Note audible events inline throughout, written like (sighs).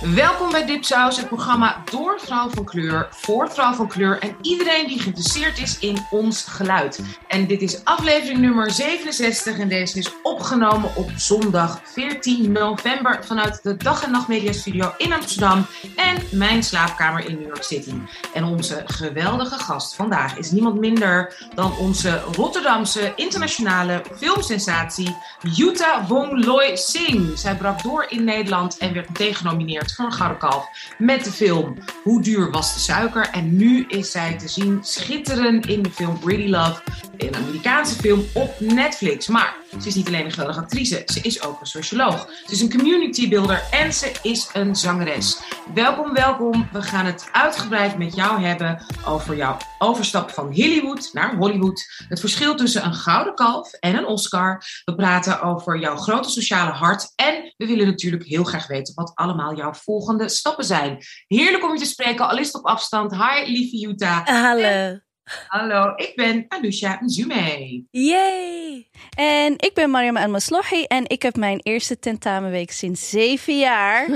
Welkom bij Dipsaus, het programma door vrouw van kleur, voor vrouw van kleur en iedereen die geïnteresseerd is in ons geluid. En dit is aflevering nummer 67 en deze is opgenomen op zondag 14 november vanuit de Dag en Nacht Media Studio in Amsterdam en mijn slaapkamer in New York City. En onze geweldige gast vandaag is niemand minder dan onze Rotterdamse internationale filmsensatie Yuta Wong Loy Singh. Zij brak door in Nederland en werd meteen genomineerd voor een Gouden Kalf met de film Hoe duur was de suiker? En nu is zij te zien schitteren in de film Really Love, een Amerikaanse film op Netflix. Maar ze is niet alleen een geweldige actrice, ze is ook een socioloog. Ze is een community builder en ze is een zangeres. Welkom, welkom. We gaan het uitgebreid met jou hebben over jouw overstap van Hollywood naar Hollywood. Het verschil tussen een gouden kalf en een Oscar. We praten over jouw grote sociale hart. En we willen natuurlijk heel graag weten wat allemaal jouw volgende stappen zijn. Heerlijk om je te spreken, al is het op afstand. Hi, lieve Jutta. Hallo. Hallo, ik ben Anusha Nzume. Yay! En ik ben Mariam El-Maslohi en ik heb mijn eerste tentamenweek sinds zeven jaar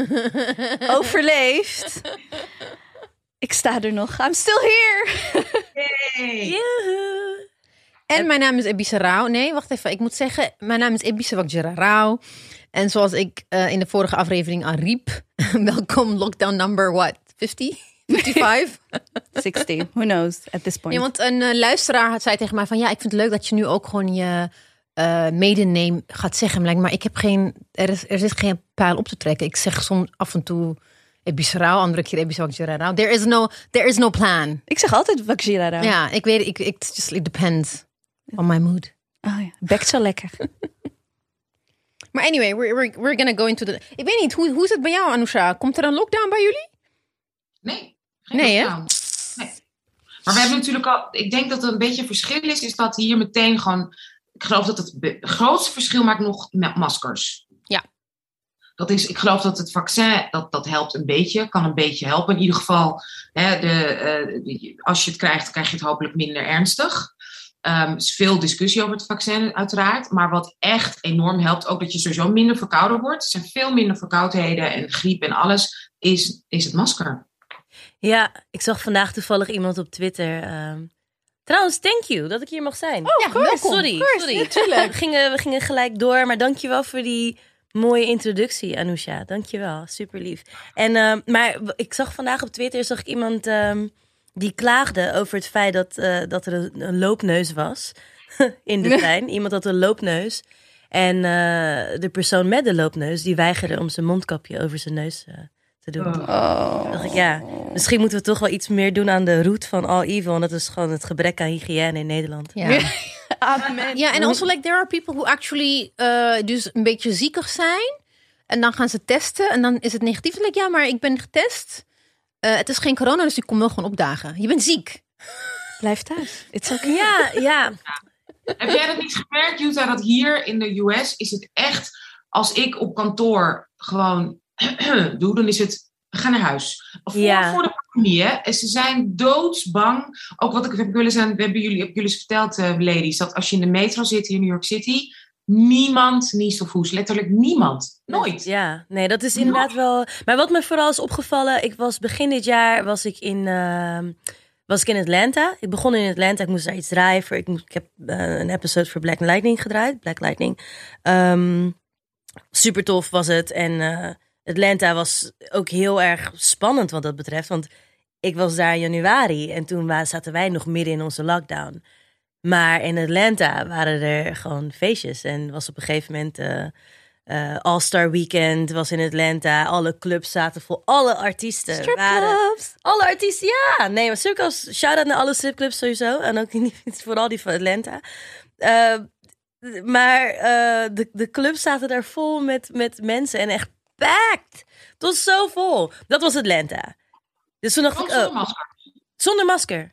(laughs) overleefd. Ik sta er nog. I'm still here. Joehoe. En mijn naam is Ebise Rauw. Nee, wacht even. Ik moet zeggen, mijn naam is Ebise Wakjera Rauw. En zoals ik eh, in de vorige aflevering al riep, (laughs) welkom lockdown number what? 50? 55? 60, (laughs) who knows at this point. ja, want een eh, luisteraar had zei tegen mij van ja, ik vind het leuk dat je nu ook gewoon je eh maiden name gaat zeggen. Maar, maar ik heb geen, er, is, er zit geen pijl op te trekken. Ik zeg soms af en toe Ebise Rauw, andere keer Rauw. There is no, there is no plan. Ik zeg altijd Wakjira. Ja, ik weet, ik, ik it just it depends on my mood. Oh ja, bekt zo lekker. (laughs) Maar anyway, we're, we're, we're gonna go into the... Ik weet niet, hoe, hoe is het bij jou, Anousha? Komt er een lockdown bij jullie? Nee. Geen Nee, hè? Nee. Maar we hebben natuurlijk al, ik denk dat er een beetje een verschil is, is dat hier meteen gewoon, ik geloof dat het grootste verschil maakt nog met maskers. Ja. Dat is, ik geloof dat het vaccin, dat, dat helpt een beetje, kan een beetje helpen. In ieder geval, hè, de, eh, als je het krijgt, krijg je het hopelijk minder ernstig. Er is veel discussie over het vaccin, uiteraard. Maar wat echt enorm helpt, ook dat je sowieso minder verkouden wordt. Er zijn veel minder verkoudheden en griep en alles, is, is het masker. Ja, ik zag vandaag toevallig iemand op Twitter. ehm, trouwens, thank you dat ik hier mag zijn. Oh, ja, welkom. Sorry, sorry. natuurlijk. We gingen, we gingen gelijk door, maar dankjewel voor die mooie introductie, Anousha. Dankjewel, super lief. En, ehm, maar ik zag vandaag op Twitter zag ik iemand ehm, die klaagde over het feit dat, eh, dat er een, een loopneus was (laughs) in de trein. Iemand had een loopneus. En eh, de persoon met de loopneus, die weigerde om zijn mondkapje over zijn neus eh, te doen. Oh. dacht ik, ja, misschien moeten we toch wel iets meer doen aan de root van all evil. En dat is gewoon het gebrek aan hygiëne in Nederland. Ja. (laughs) Amen. Ja, en also like there are people who actually eh, dus een beetje ziekig zijn. En dan gaan ze testen en dan is het negatief. Dan denk ik, ja, maar ik ben getest. Eh, het is geen corona, dus ik kom wel gewoon opdagen. Je bent ziek. Blijf thuis. It's okay. Ja, (laughs) ja. Heb jij dat niet gemerkt, Jutta, dat hier in de US is het echt, als ik op kantoor gewoon (clears throat) doe, dan is het, ga naar huis. Voor, Ja. voor de pandemie, hè. En ze zijn doodsbang. Ook wat ik heb willen zijn, we hebben jullie, heb jullie verteld, eh, ladies, dat als je in de metro zit hier in New York City, niemand niest of hoest. Letterlijk niemand. Nooit. Ja, nee, dat is inderdaad wel. Maar wat me vooral is opgevallen, ik was begin dit jaar was ik in, ehm, was ik in Atlanta. Ik begon in Atlanta, ik moest daar iets draaien voor. Ik, ik heb eh, een episode voor Black Lightning gedraaid, Black Lightning. Ehm, super tof was het en eh, Atlanta was ook heel erg spannend wat dat betreft, want ik was daar in januari en toen zaten wij nog midden in onze lockdown. Maar in Atlanta waren er gewoon feestjes en was op een gegeven moment. eh, eh, All-Star Weekend was in Atlanta. Alle clubs zaten vol. Alle artiesten waren... Stripclubs. Alle artiesten, ja. Nee, maar stripclubs... Shout-out naar alle stripclubs sowieso. En ook (laughs) vooral die van Atlanta. Eh, maar de, de clubs zaten daar vol met, met mensen. En echt packed. Het was zo vol. Dat was Atlanta. Dus toen dacht ik... zonder Oh, masker. zonder masker.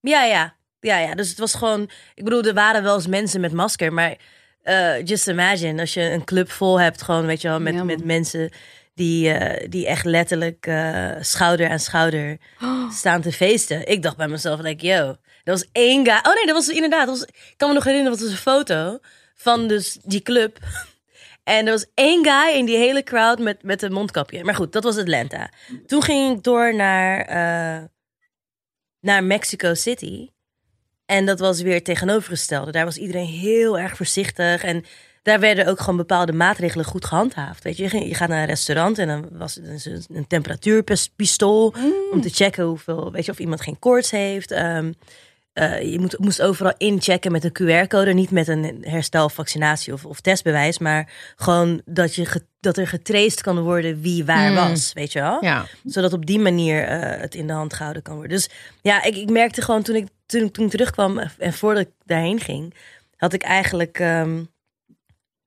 Ja, ja. Ja, ja. Dus het was gewoon... Ik bedoel, er waren wel eens mensen met masker, maar... eh, just imagine, als je een club vol hebt, gewoon, weet je wel, met, Ja, met mensen die, eh, die echt letterlijk eh, schouder aan schouder (gasps) staan te feesten. Ik dacht bij mezelf, like, yo, er was één guy. Oh nee, dat was inderdaad, dat was, ik kan me nog herinneren, dat was een foto van dus die club. (laughs) En er was één guy in die hele crowd met, met een mondkapje. Maar goed, dat was Atlanta. Toen ging ik door naar, eh, naar Mexico City. En dat was weer het tegenovergestelde. Daar was iedereen heel erg voorzichtig. En daar werden ook gewoon bepaalde maatregelen goed gehandhaafd. Weet je, je, gaat naar een restaurant en dan was het een, een temperatuurpistool om te checken hoeveel, weet je, of iemand geen koorts heeft. Ehm, eh, je moet, moest overal inchecken met een QR-code, niet met een herstel, vaccinatie of, of testbewijs, maar gewoon dat, je dat er getraced kan worden wie waar Mm. was, weet je wel? Ja. Zodat op die manier eh, het in de hand gehouden kan worden. Dus ja, ik, ik merkte gewoon toen ik, toen, toen ik terugkwam en voordat ik daarheen ging, had ik eigenlijk ehm,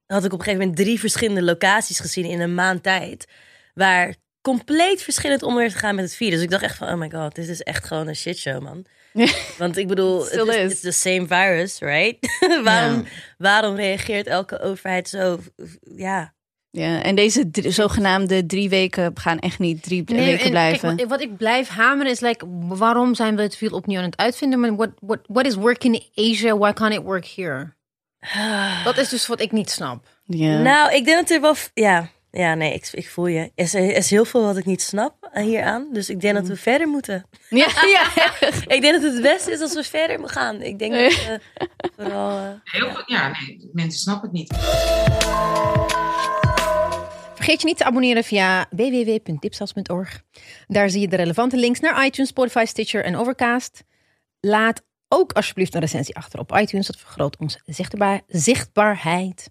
had ik op een gegeven moment drie verschillende locaties gezien in een maand tijd. Waar compleet verschillend om werd gegaan met het virus. Dus ik dacht echt van, oh my god, dit is echt gewoon een shitshow, man. (laughs) Want ik bedoel, het is, is. it's the same virus, right? (laughs) waarom, waarom reageert elke overheid zo? Ja, Ja, en deze drie- zogenaamde drie weken gaan echt niet drie Nee, weken en blijven. kijk, wat, wat ik blijf hameren is like, waarom zijn we het wiel opnieuw aan het uitvinden? Maar what, what, what is working in Asia? Why can't it work here? (sighs) Dat is dus wat ik niet snap. ja. Nou, ik denk dat er wel. Ja, ja nee, ik, ik voel je. Er is, er is heel veel wat ik niet snap hieraan. Dus ik denk dat we verder moeten. ja, (laughs) ja. Ik denk dat het het beste is als we verder gaan. Ik denk dat we vooral. eh, Heel goed. Ja, nee, mensen snappen het niet. Vergeet je niet te abonneren via www.dipsas.org. Daar zie je de relevante links naar iTunes, Spotify, Stitcher en Overcast. Laat ook alsjeblieft een recensie achter op iTunes. Dat vergroot onze zichtbaar, zichtbaarheid.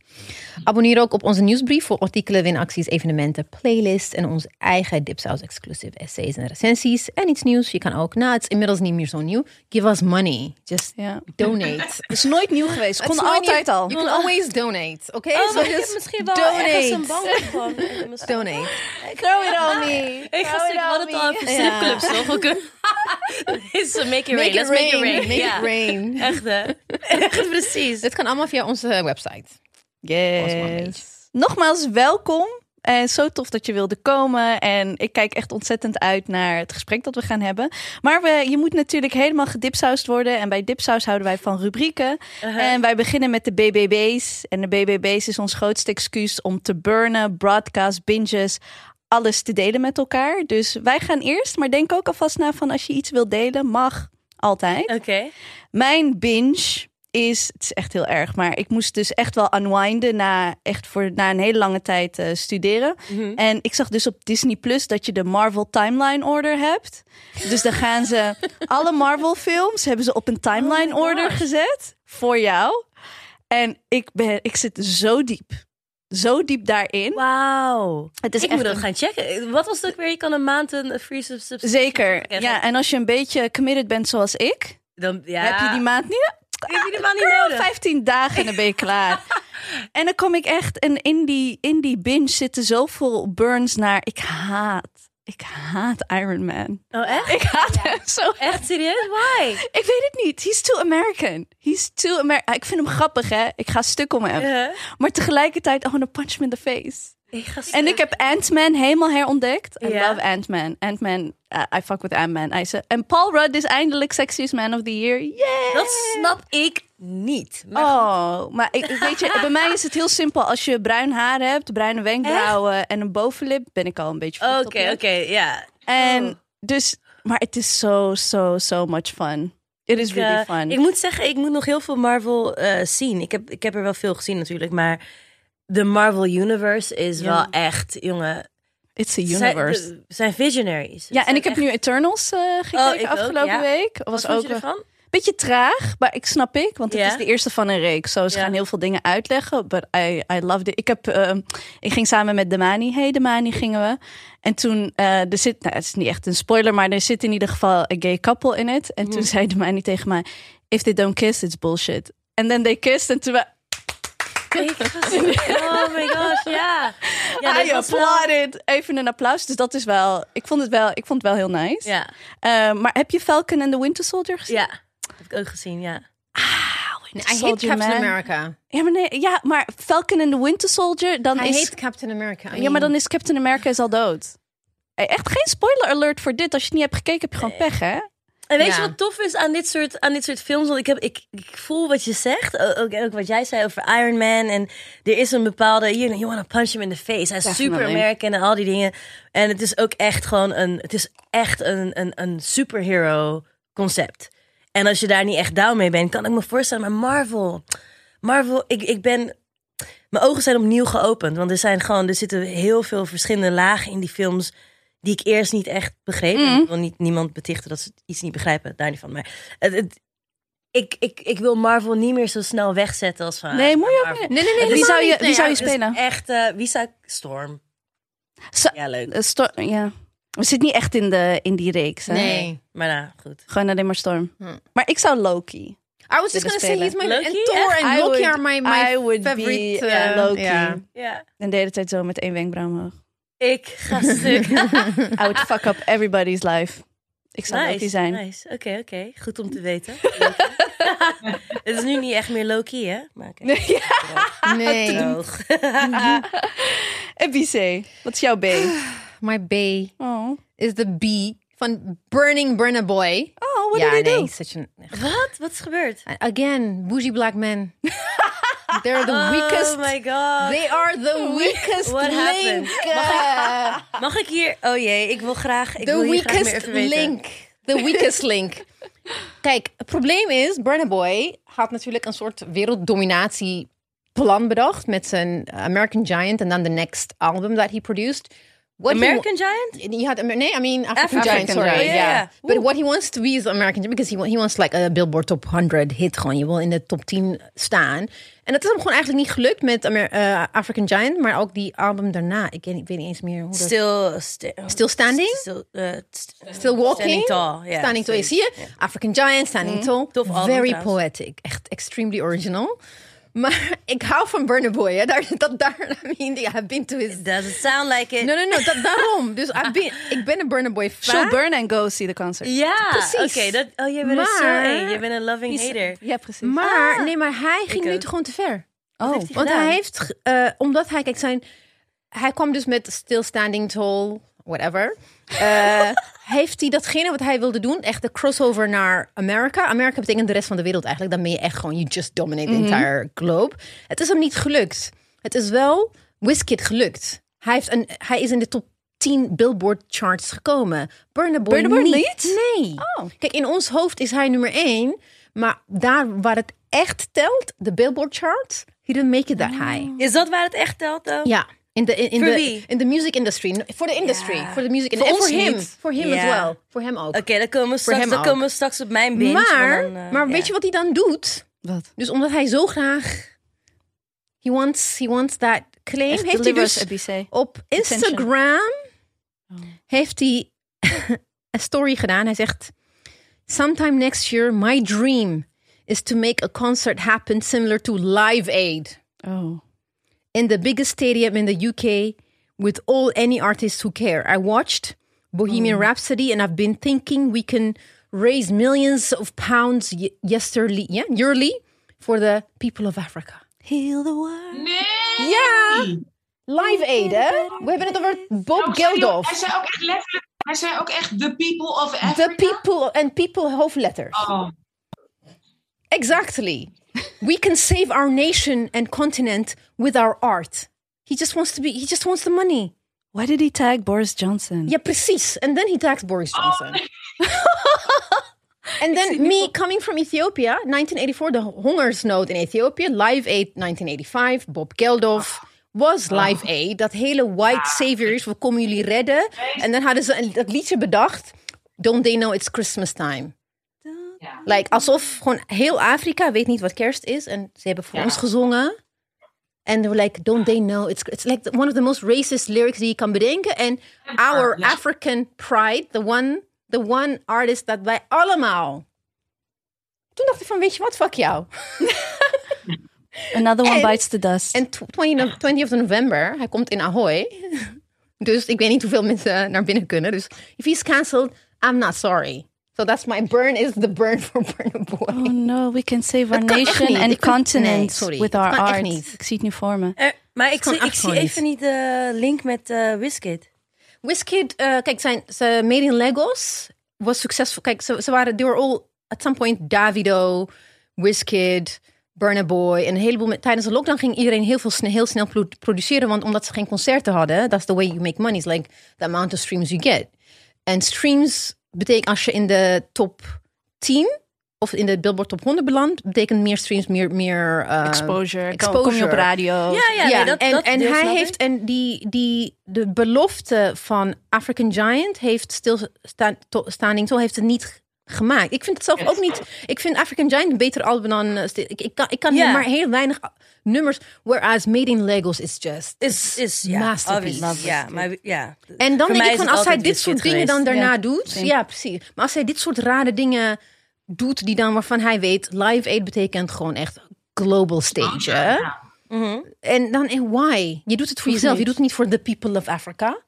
Abonneer ook op onze nieuwsbrief voor artikelen, winacties, evenementen, playlists en onze eigen Dipsaus exclusive essays en recensies. En iets nieuws, je kan ook, nou het is inmiddels niet meer zo nieuw, give us money. Just ja. donate. (laughs) Het is nooit nieuw geweest. Het Kon altijd al. You can always donate, oké? Oh, So maar ik just misschien wel donate. ergens een bank van. Donate. (laughs) Throw it on me. Ik had het al over Ja. stripclubs, toch? (laughs) Is make it rain. Make it Let's make it rain. Ja. rain. (laughs) Echt, hè? Echt, precies. Dit kan allemaal via onze website. Yes. Nogmaals, welkom. En zo tof dat je wilde komen. En ik kijk echt ontzettend uit naar het gesprek dat we gaan hebben. Maar we, je moet natuurlijk helemaal gedipsausd worden. En bij dipsaus houden wij van rubrieken. Uh-huh. En wij beginnen met de BBB's. En de BBB's is ons grootste excuus om te burnen, broadcast, binges, alles te delen met elkaar. Dus wij gaan eerst. Maar denk ook alvast na van als je iets wilt delen, mag altijd. Oké. Mijn binge is, het is echt heel erg, maar ik moest dus echt wel unwinden na, echt voor, na een hele lange tijd eh, studeren. Mhm. En ik zag dus op Disney Plus dat je de Marvel Timeline Order hebt. Dus dan gaan ze (laughs) alle Marvel films hebben ze op een timeline Oh my order gezet voor jou. En ik, ben, ik zit zo diep. Zo diep daarin. Wauw. Het is ik echt moet dat een- gaan checken. Wat was het ook weer? Je kan een maand een free sub- subscription. Zeker. Ja, en als je een beetje committed bent zoals ik, Dan, ja. heb je die maand niet Heb je die maand niet nodig? 15 dagen en dan ben je klaar. (laughs) en dan kom ik echt, en in die, in die binge zitten zoveel burns naar. Ik haat, ik haat Iron Man. Oh, echt? Ik haat hem zo. Echt serieus? Why? Ik weet het niet. He's too American. He's too American. Ik vind hem grappig, hè? Ik ga stuk om hem. Uh, Maar tegelijkertijd, want to punch him in the face. En ik heb Ant-Man helemaal herontdekt. I love Ant-Man. Ant-Man, uh, I fuck with Ant-Man. I say- En Paul Rudd is eindelijk Sexiest Man of the Year. Yeah! Dat snap ik niet. Maar Oh, maar ik, weet je, bij mij is het heel simpel. Als je bruin haar hebt, bruine wenkbrauwen en een bovenlip, ben ik al een beetje Oké, oké, ja. En Oh. dus, maar het is zo, zo, so much fun. It is Ik, really eh, fun. Ik moet zeggen, ik moet nog heel veel Marvel eh, zien. Ik heb, ik heb er wel veel gezien natuurlijk, maar de Marvel Universe is Ja. wel echt, jongen. It's a Zijn, universe. de- zijn visionaries. ja, en ik heb nu Eternals eh, gekeken Oh, ook, afgelopen ja. week. Was ook een ervan? beetje traag, maar ik snap ik, want het is de eerste van een reeks. Zo, ze gaan heel veel dingen uitleggen, but I, I loved it. Ik, heb, ehm, ik ging samen met Demani, hey Demani gingen we. En toen, eh, er zit, nou het is niet echt een spoiler, maar er zit in ieder geval een gay couple in het. En toen Mhm. zei Demani tegen mij, if they don't kiss, it's bullshit. And then they kissed en toen we, (laughs) Zo- oh my gosh, ja. ja I was wel- applauded. Even een applaus. Dus dat is wel, ik vond het wel, ik vond het wel heel nice. Ja, Eh, maar heb je Falcon and the Winter Soldier gezien? ja. Heb ik ook gezien, ja. I hate Soldier Captain Man. America. Ja, maar nee, ja, maar Falcon and the Winter Soldier, dan I is... hate Captain America. I Ja, maar dan is Captain America is al dood. Hey, echt geen spoiler alert voor dit. Als je het niet hebt gekeken, heb je gewoon pech, hè? En weet Ja. je wat tof is aan dit soort, aan dit soort films? Want ik, heb, ik, ik voel wat je zegt. Ook, ook wat jij zei over Iron Man. En er is een bepaalde... You, know, you want to punch him in the face. Hij is super. American en al die dingen. En het is ook echt gewoon een... Het is echt een, een, een superhero concept. En als je daar niet echt down mee bent, kan ik me voorstellen. Maar Marvel... Marvel, ik, ik ben... Mijn ogen zijn opnieuw geopend. Want er zijn gewoon... Er zitten heel veel verschillende lagen in die films... Die ik eerst niet echt begreep. Mhm. Ik wil niet, niemand betichten dat ze iets niet begrijpen. Daar niet van. Maar het, het- ik, ik, ik wil Marvel niet meer zo snel wegzetten als van... Nee, ah, moet je ook niet. Nee, nee, nee. Wie zou je- wie Nee, zou je ja, Dus spelen? Echt, eh, wie zou. Storm. Zo- Ja, leuk. eh, Sto- ja. We zitten niet echt in, de, in die reeks. Hè? Nee. Maar nou, goed. Gewoon alleen maar Storm. Hm. Maar ik zou Loki. I was just gonna say he's my spelen. and Loki? Thor and I Loki would- are my my I would be, favorite. ja, uh, Loki. En de hele tijd zo met één wenkbrauw omhoog. Ik ga stuk. (laughs) I would fuck up everybody's life. Ik zou Loki zijn. Nice. Oké, oké. Goed om te weten. (laughs) Het is nu niet echt meer Loki, hè? Maar oké. Nee, (laughs) Droog. En BC, wat is jouw B? (sighs) my B Oh, is the B van Burning Burner Boy. oh what ja, did he nee, do? such an Wat? Wat is gebeurd? again bougie black men. They're the (laughs) weakest. Oh my god. They are the (laughs) weakest What happened? link. Uh, (laughs) Mag ik hier... Oh jee, ik wil graag... Ik the wil hier graag meer weakest link. The weakest link. Kijk, het probleem is, Burna Boy had natuurlijk een soort werelddominatieplan bedacht met zijn American Giant en dan the next album that he produced. What American Giant? He had, I mean African, African Giant, sorry. Giant, yeah. yeah. But what he wants to be is American Giant because he, he wants like a Billboard Top 100 hit gewoon. Je wil in de top 10 staan. En dat is hem gewoon eigenlijk niet gelukt met Amer- eh, African Giant, maar ook die album daarna. Ik weet, ik weet niet eens meer hoe dat... Still... sti- Still Standing? Still, eh, st- Still Walking. Standing Tall. Ja, Standing Tall. zoiets. Zie je? African Giant, Standing Tall. Tof album Very poetic. Echt extremely original. Maar (laughs) ik hou van Burna Boy. Hè. Daar, dat, daar, I mean, I have been to his... Does it sound like it? No, no, no. Dat, daarom. Dus I've been, ik ben een Burna Boy fan. Show burn and go see the concert. Ja, Precies. Oké, dat. oh, je bent zo Maar- één. Je bent een loving hater. Ja, precies. Maar, nee, maar hij ging nu toch gewoon te ver. oh, hij Want hij heeft, eh, omdat hij, kijk, zijn, hij kwam dus met Still Standing Tall, whatever. Eh, (laughs) heeft hij datgene wat hij wilde doen, echt de crossover naar Amerika. Amerika betekent de rest van de wereld eigenlijk. Dan ben je echt gewoon, you just dominate the entire globe. Het is hem niet gelukt. Het is wel Wizkid gelukt. Hij, heeft een, hij is in de top 10 Billboard charts gekomen. Burna Boy, Burna Boy niet. niet? Nee. Oh. Kijk, in ons hoofd is hij nummer 1. Maar daar waar het echt telt, de Billboard chart, he didn't make it that high. Is dat waar het echt telt dan? Ja. In de in, in Voor de wie? in de music industry, voor de industry, voor de music en ons voor hem, voor hem as well, voor hem ook. Oké, dan komen we straks, dan komen we straks op mijn binge. maar dan, eh, maar weet je wat hij dan doet? Wat? Dus omdat hij zo graag he wants he wants that claim Echt heeft hij dus op Instagram Oh. heeft hij (laughs) een story gedaan. Hij zegt: Sometime next year, my dream is to make a concert happen similar to Live Aid Oh. In the biggest stadium in the UK with all any artists who care. I watched Bohemian mm. Rhapsody and I've been thinking we can raise millions of pounds y- yesterly, yeah, yearly for the people of Africa. Heal the world. Nee! Ja! Live Aid, hè? Eh? We hebben het over Bob sorry, Geldof. Hij zei ook echt letterlijk, hij zei ook echt the people of Africa. The people and people hoofdletters. Oh, Exactly. We can save our nation and continent with our art. He just wants to be. He just wants the money. Why did he tag Boris Johnson? Ja, precies. And then he tags Boris Johnson. (laughs) and then me coming from Ethiopia, 1984, the hongersnood in Ethiopia, Live Aid 1985, Bob Geldof. Was Live Aid, dat hele white saviors, we komen jullie redden. En dan hadden ze een, dat liedje bedacht. Don't they know it's Christmas time? Ja. Like, alsof gewoon heel Afrika weet niet wat kerst is. En ze hebben voor Ja. ons gezongen. En they were like, don't they know? It's, it's like one of the most racist lyrics die je kan bedenken. En our ja. African pride, the one, the one artist dat wij allemaal... Toen dacht ik van, weet je wat, fuck jou. Another one (laughs) En- bites the dust. En tw- 20, of- 20 of November, hij komt in Ahoy. (laughs) Dus ik weet niet hoeveel mensen naar binnen kunnen. Dus if he's cancelled, I'm not sorry. So that's my burn is the burn for Burna Boy. oh no, we can save our nation and continent nee, with our art. niet. Ik zie het nu voor me. Er- maar ik zie, ik zie even niet de link met eh Wizkid. Wizkid, eh, kijk, zijn, ze made in Lagos. was successful. Kijk, ze, ze waren, they were all at some point Davido, Wizkid, Burna Boy en een heleboel. Met, tijdens de lockdown ging iedereen heel veel snel, heel snel pro- produceren, want omdat ze geen concerten hadden, that's the way you make money. Is like the amount of streams you get. En streams betekent als je in de top 10 of in de Billboard top 100 belandt, betekent meer streams, meer meer eh, Exposure. exposure. Kom je op radio. Ja, ja, nee, dat, en, dat en hij ik. heeft en die, die de belofte van African Giant heeft stilstanding zo heeft het niet gemaakt. Ik vind het zelf ook niet. Ik vind African Giant een beter album dan. eh, Ik, ik kan, ik kan maar heel weinig nummers. Whereas Made in Lagos is just is, is ja, masterpiece. Ja, maar ja. En dan Voor denk ik van als hij dit soort dingen dan daarna Ja, doet, same. ja precies. Maar als hij dit soort rare dingen doet die dan waarvan hij weet, Live Aid betekent gewoon echt global stage. Ja. En dan eh, why? Je doet het voor jezelf. Je doet het niet voor the people of Africa.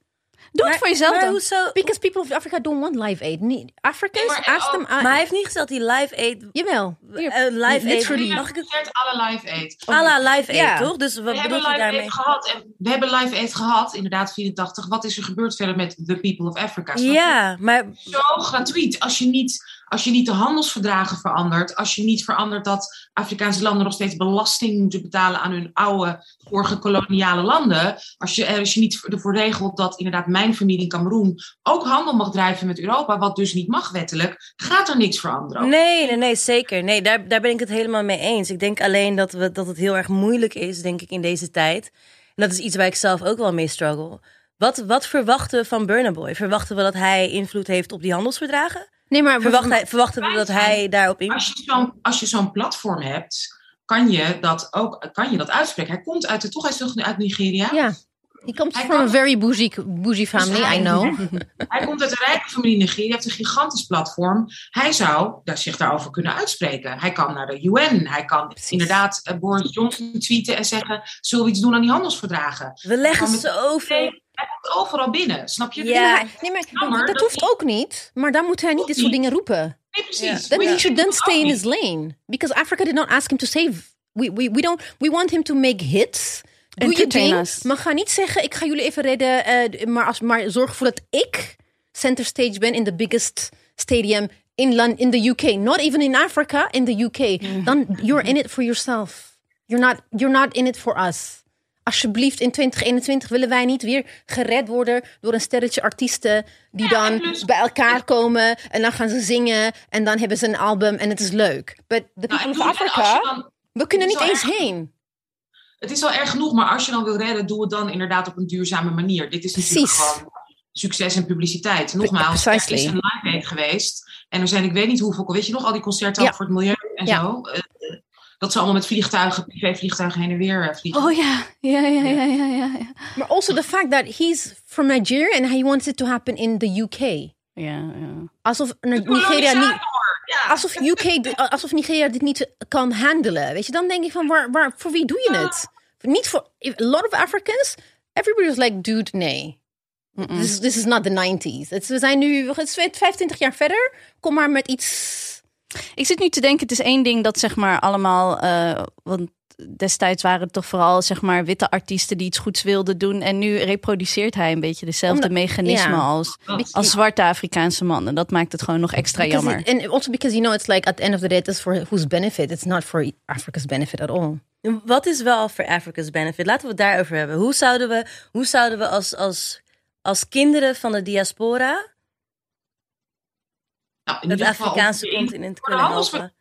Doe het voor jezelf maar dan. hoezo? Because people of Africa don't want Live Aid. Nee, Africans, Nee, ask them. oh, Maar hij heeft niet gezegd die live aid. Jawel. Eh, live aid. Literally. Mag ik het? Alle live aid. À la live aid, Ja. toch? Dus wat We hebben bedoel je live daarmee? aid gehad. En we hebben live aid gehad, inderdaad, 84. Wat is er gebeurd verder met The People of Africa? Ja, maar Zo gratuit. Als je, niet, als je niet de handelsverdragen verandert. Als je niet verandert dat Afrikaanse landen nog steeds belasting moeten betalen aan hun oude, vorige koloniale landen. Als je, als je niet ervoor regelt dat inderdaad mijn familie in Cameroen ook handel mag drijven met Europa. Wat dus niet mag wettelijk. Gaat er niks veranderen. nee, nee, nee, zeker. Nee, daar, daar ben ik het helemaal mee eens. Ik denk alleen dat, we, dat het heel erg moeilijk is, denk ik, in deze tijd. En dat is iets waar ik zelf ook wel mee struggle. Wat, wat verwachten we van Burna Boy? Verwachten we dat hij invloed heeft op die handelsverdragen? Nee, maar Verwacht hij, verwachten we dat hij daarop in... Als je zo'n als je zo'n platform hebt, kan je dat ook kan je dat uitspreken. Hij komt uit de toch, hij is toch uit Nigeria. Ja. He comes Hij from a kan- very bougie, bougie family, hij- I know. Hij komt uit een rijke familie in Nigeria, heeft een gigantisch platform. Hij zou daar, zich daarover kunnen uitspreken. Hij kan naar de UN, hij kan inderdaad eh, Boris Johnson tweeten en zeggen: zullen we iets doen aan die handelsverdragen? We leggen zoveel... Nee, hij komt overal binnen, snap je? Ja. Nee, Nee, maar Jammer dat, hoeft ook niet. Maar dan moet hij niet dit soort niet. dingen roepen. precies. Then he should then ook stay in niet. his lane. Because Africa did not ask him to save. We, we, we, don't, we want him to make hits. Doe je ding. Maar ga niet zeggen, ik ga jullie even redden. eh, maar, als, maar zorg ervoor dat ik center stage ben in the biggest stadium in, Lon- in the UK. Not even in Africa, in the UK. Dan you're in it for yourself. You're not, you're not in it for us. Alsjeblieft, in 2021 willen wij niet weer gered worden door een sterretje artiesten die Ja, dan plus- bij elkaar komen en dan gaan ze zingen en dan hebben ze een album en het is leuk. But the Nou, people of je Africa, dan- we kunnen het niet eens wel heen. Het is al erg genoeg, maar als je dan wil redden, doe het dan inderdaad op een duurzame manier. Dit is natuurlijk Precies. gewoon succes en publiciteit. Nogmaals, er is een live geweest. En er zijn, ik weet niet hoeveel, weet je nog, al die concerten Ja. ook voor het milieu en Ja. zo. Dat ze allemaal met vliegtuigen, privévliegtuigen heen en weer eh, vliegen. Oh ja, ja, ja, ja, ja, ja. ja. Maar also the fact that he's from Nigeria and he wants it to happen in the UK. Ja, ja. Alsof Ni- Nigeria niet, Ja. alsof UK, alsof Nigeria dit niet kan handelen. Weet je, dan denk ik van waar, waar, voor wie doe je het? Niet voor a lot of Africans. Everybody was like, dude, nee. This, is- this is not the 90s. Het, we zijn nu het is 25 jaar verder. Kom maar met iets. Ik zit nu te denken, het is één ding dat zeg maar allemaal, eh, want destijds waren het toch vooral zeg maar witte artiesten die iets goeds wilden doen en nu reproduceert hij een beetje dezelfde Omdat- mechanisme ja. als, Dat- als zwarte Afrikaanse mannen. Dat maakt het gewoon nog extra Because jammer. it- and also because you know it's like at the end of the day, it's for whose benefit. It's not for Africa's benefit at all. Wat is wel voor Africa's benefit? Laten we het daarover hebben. Hoe zouden we, hoe zouden we als, als, als kinderen van de diaspora Nou, in het ieder geval Afrikaanse ons- continent kunnen helpen?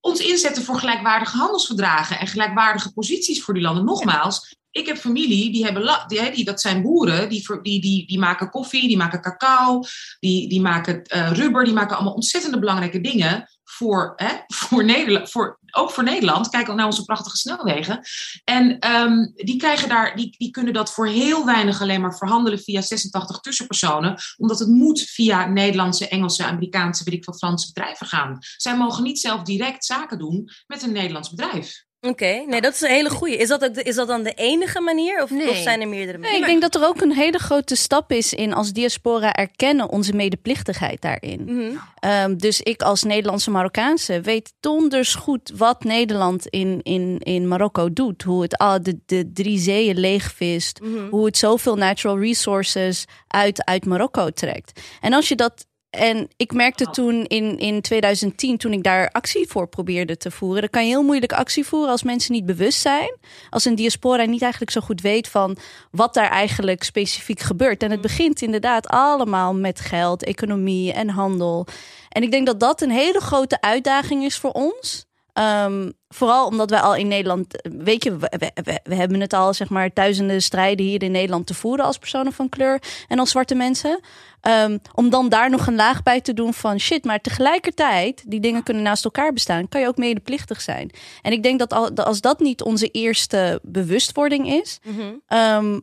ons inzetten voor gelijkwaardige handelsverdragen en gelijkwaardige posities voor die landen. Nogmaals, ik heb familie, die hebben die, die, dat zijn boeren, die, die, die, die maken koffie, die maken cacao, die, die maken eh, rubber, die maken allemaal ontzettende belangrijke dingen voor, hè, voor Nederland, voor, ook voor Nederland. Kijk ook naar onze prachtige snelwegen. En ehm, die, krijgen daar, die, die kunnen dat voor heel weinig alleen maar verhandelen via 86 tussenpersonen, omdat het moet via Nederlandse, Engelse, Amerikaanse, weet ik veel, Franse bedrijven gaan. Zij mogen niet zelf direct zaken doen met een Nederlands bedrijf. Oké, nee, dat is een hele goeie. Is dat, ook de, is dat dan de enige manier? Of, Nee. of zijn er meerdere Nee, manieren? ik denk dat er ook een hele grote stap is in als diaspora erkennen onze medeplichtigheid daarin. Mhm. Ehm, dus ik als Nederlandse Marokkaanse weet donders goed wat Nederland in, in, in Marokko doet. Hoe het al de, de drie zeeën leegvist. Mhm. Hoe het zoveel natural resources uit, uit Marokko trekt. En als je dat en ik merkte toen in, in 2010, toen ik daar actie voor probeerde te voeren. Dan kan je heel moeilijk actie voeren als mensen niet bewust zijn. Als een diaspora niet eigenlijk zo goed weet van wat daar eigenlijk specifiek gebeurt. En het begint inderdaad allemaal met geld, economie en handel. En ik denk dat dat een hele grote uitdaging is voor ons. Ehm, vooral omdat wij al in Nederland, weet je, we, we, we, hebben het al, zeg maar, duizenden strijden hier in Nederland te voeren als personen van kleur en als zwarte mensen. Ehm, om dan daar nog een laag bij te doen van shit, maar tegelijkertijd, die dingen kunnen naast elkaar bestaan, kan je ook medeplichtig zijn. En ik denk dat als dat niet onze eerste bewustwording is, mhm. ehm,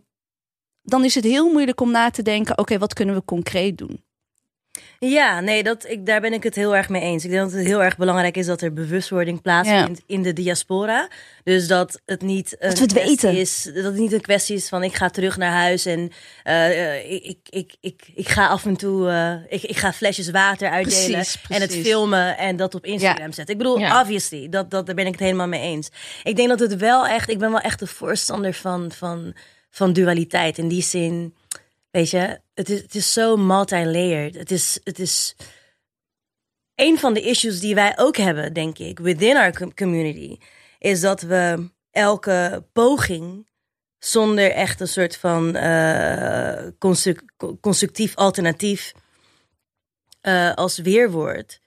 dan is het heel moeilijk om na te denken: oké, wat kunnen we concreet doen? Ja, nee, dat, ik, daar ben ik het heel erg mee eens. Ik denk dat het heel erg belangrijk is dat er bewustwording plaatsvindt in de diaspora. Dus dat het niet een dat kwestie weten. is. Dat het niet een kwestie is van ik ga terug naar huis en uh, ik, ik, ik, ik, ga af en toe uh, ik, ik ga flesjes water uitdelen precies, en het filmen en dat op Instagram zetten. Ik bedoel, obviously, dat, dat, daar ben ik het helemaal mee eens. Ik denk dat het wel echt, ik ben wel echt de voorstander van, van, van dualiteit. In die zin Weet je, het is, het is zo multi-layered. Het is, het is een van de issues die wij ook hebben, denk ik, within our community, is dat we elke poging zonder echt een soort van uh, constructief alternatief uh, als weerwoord.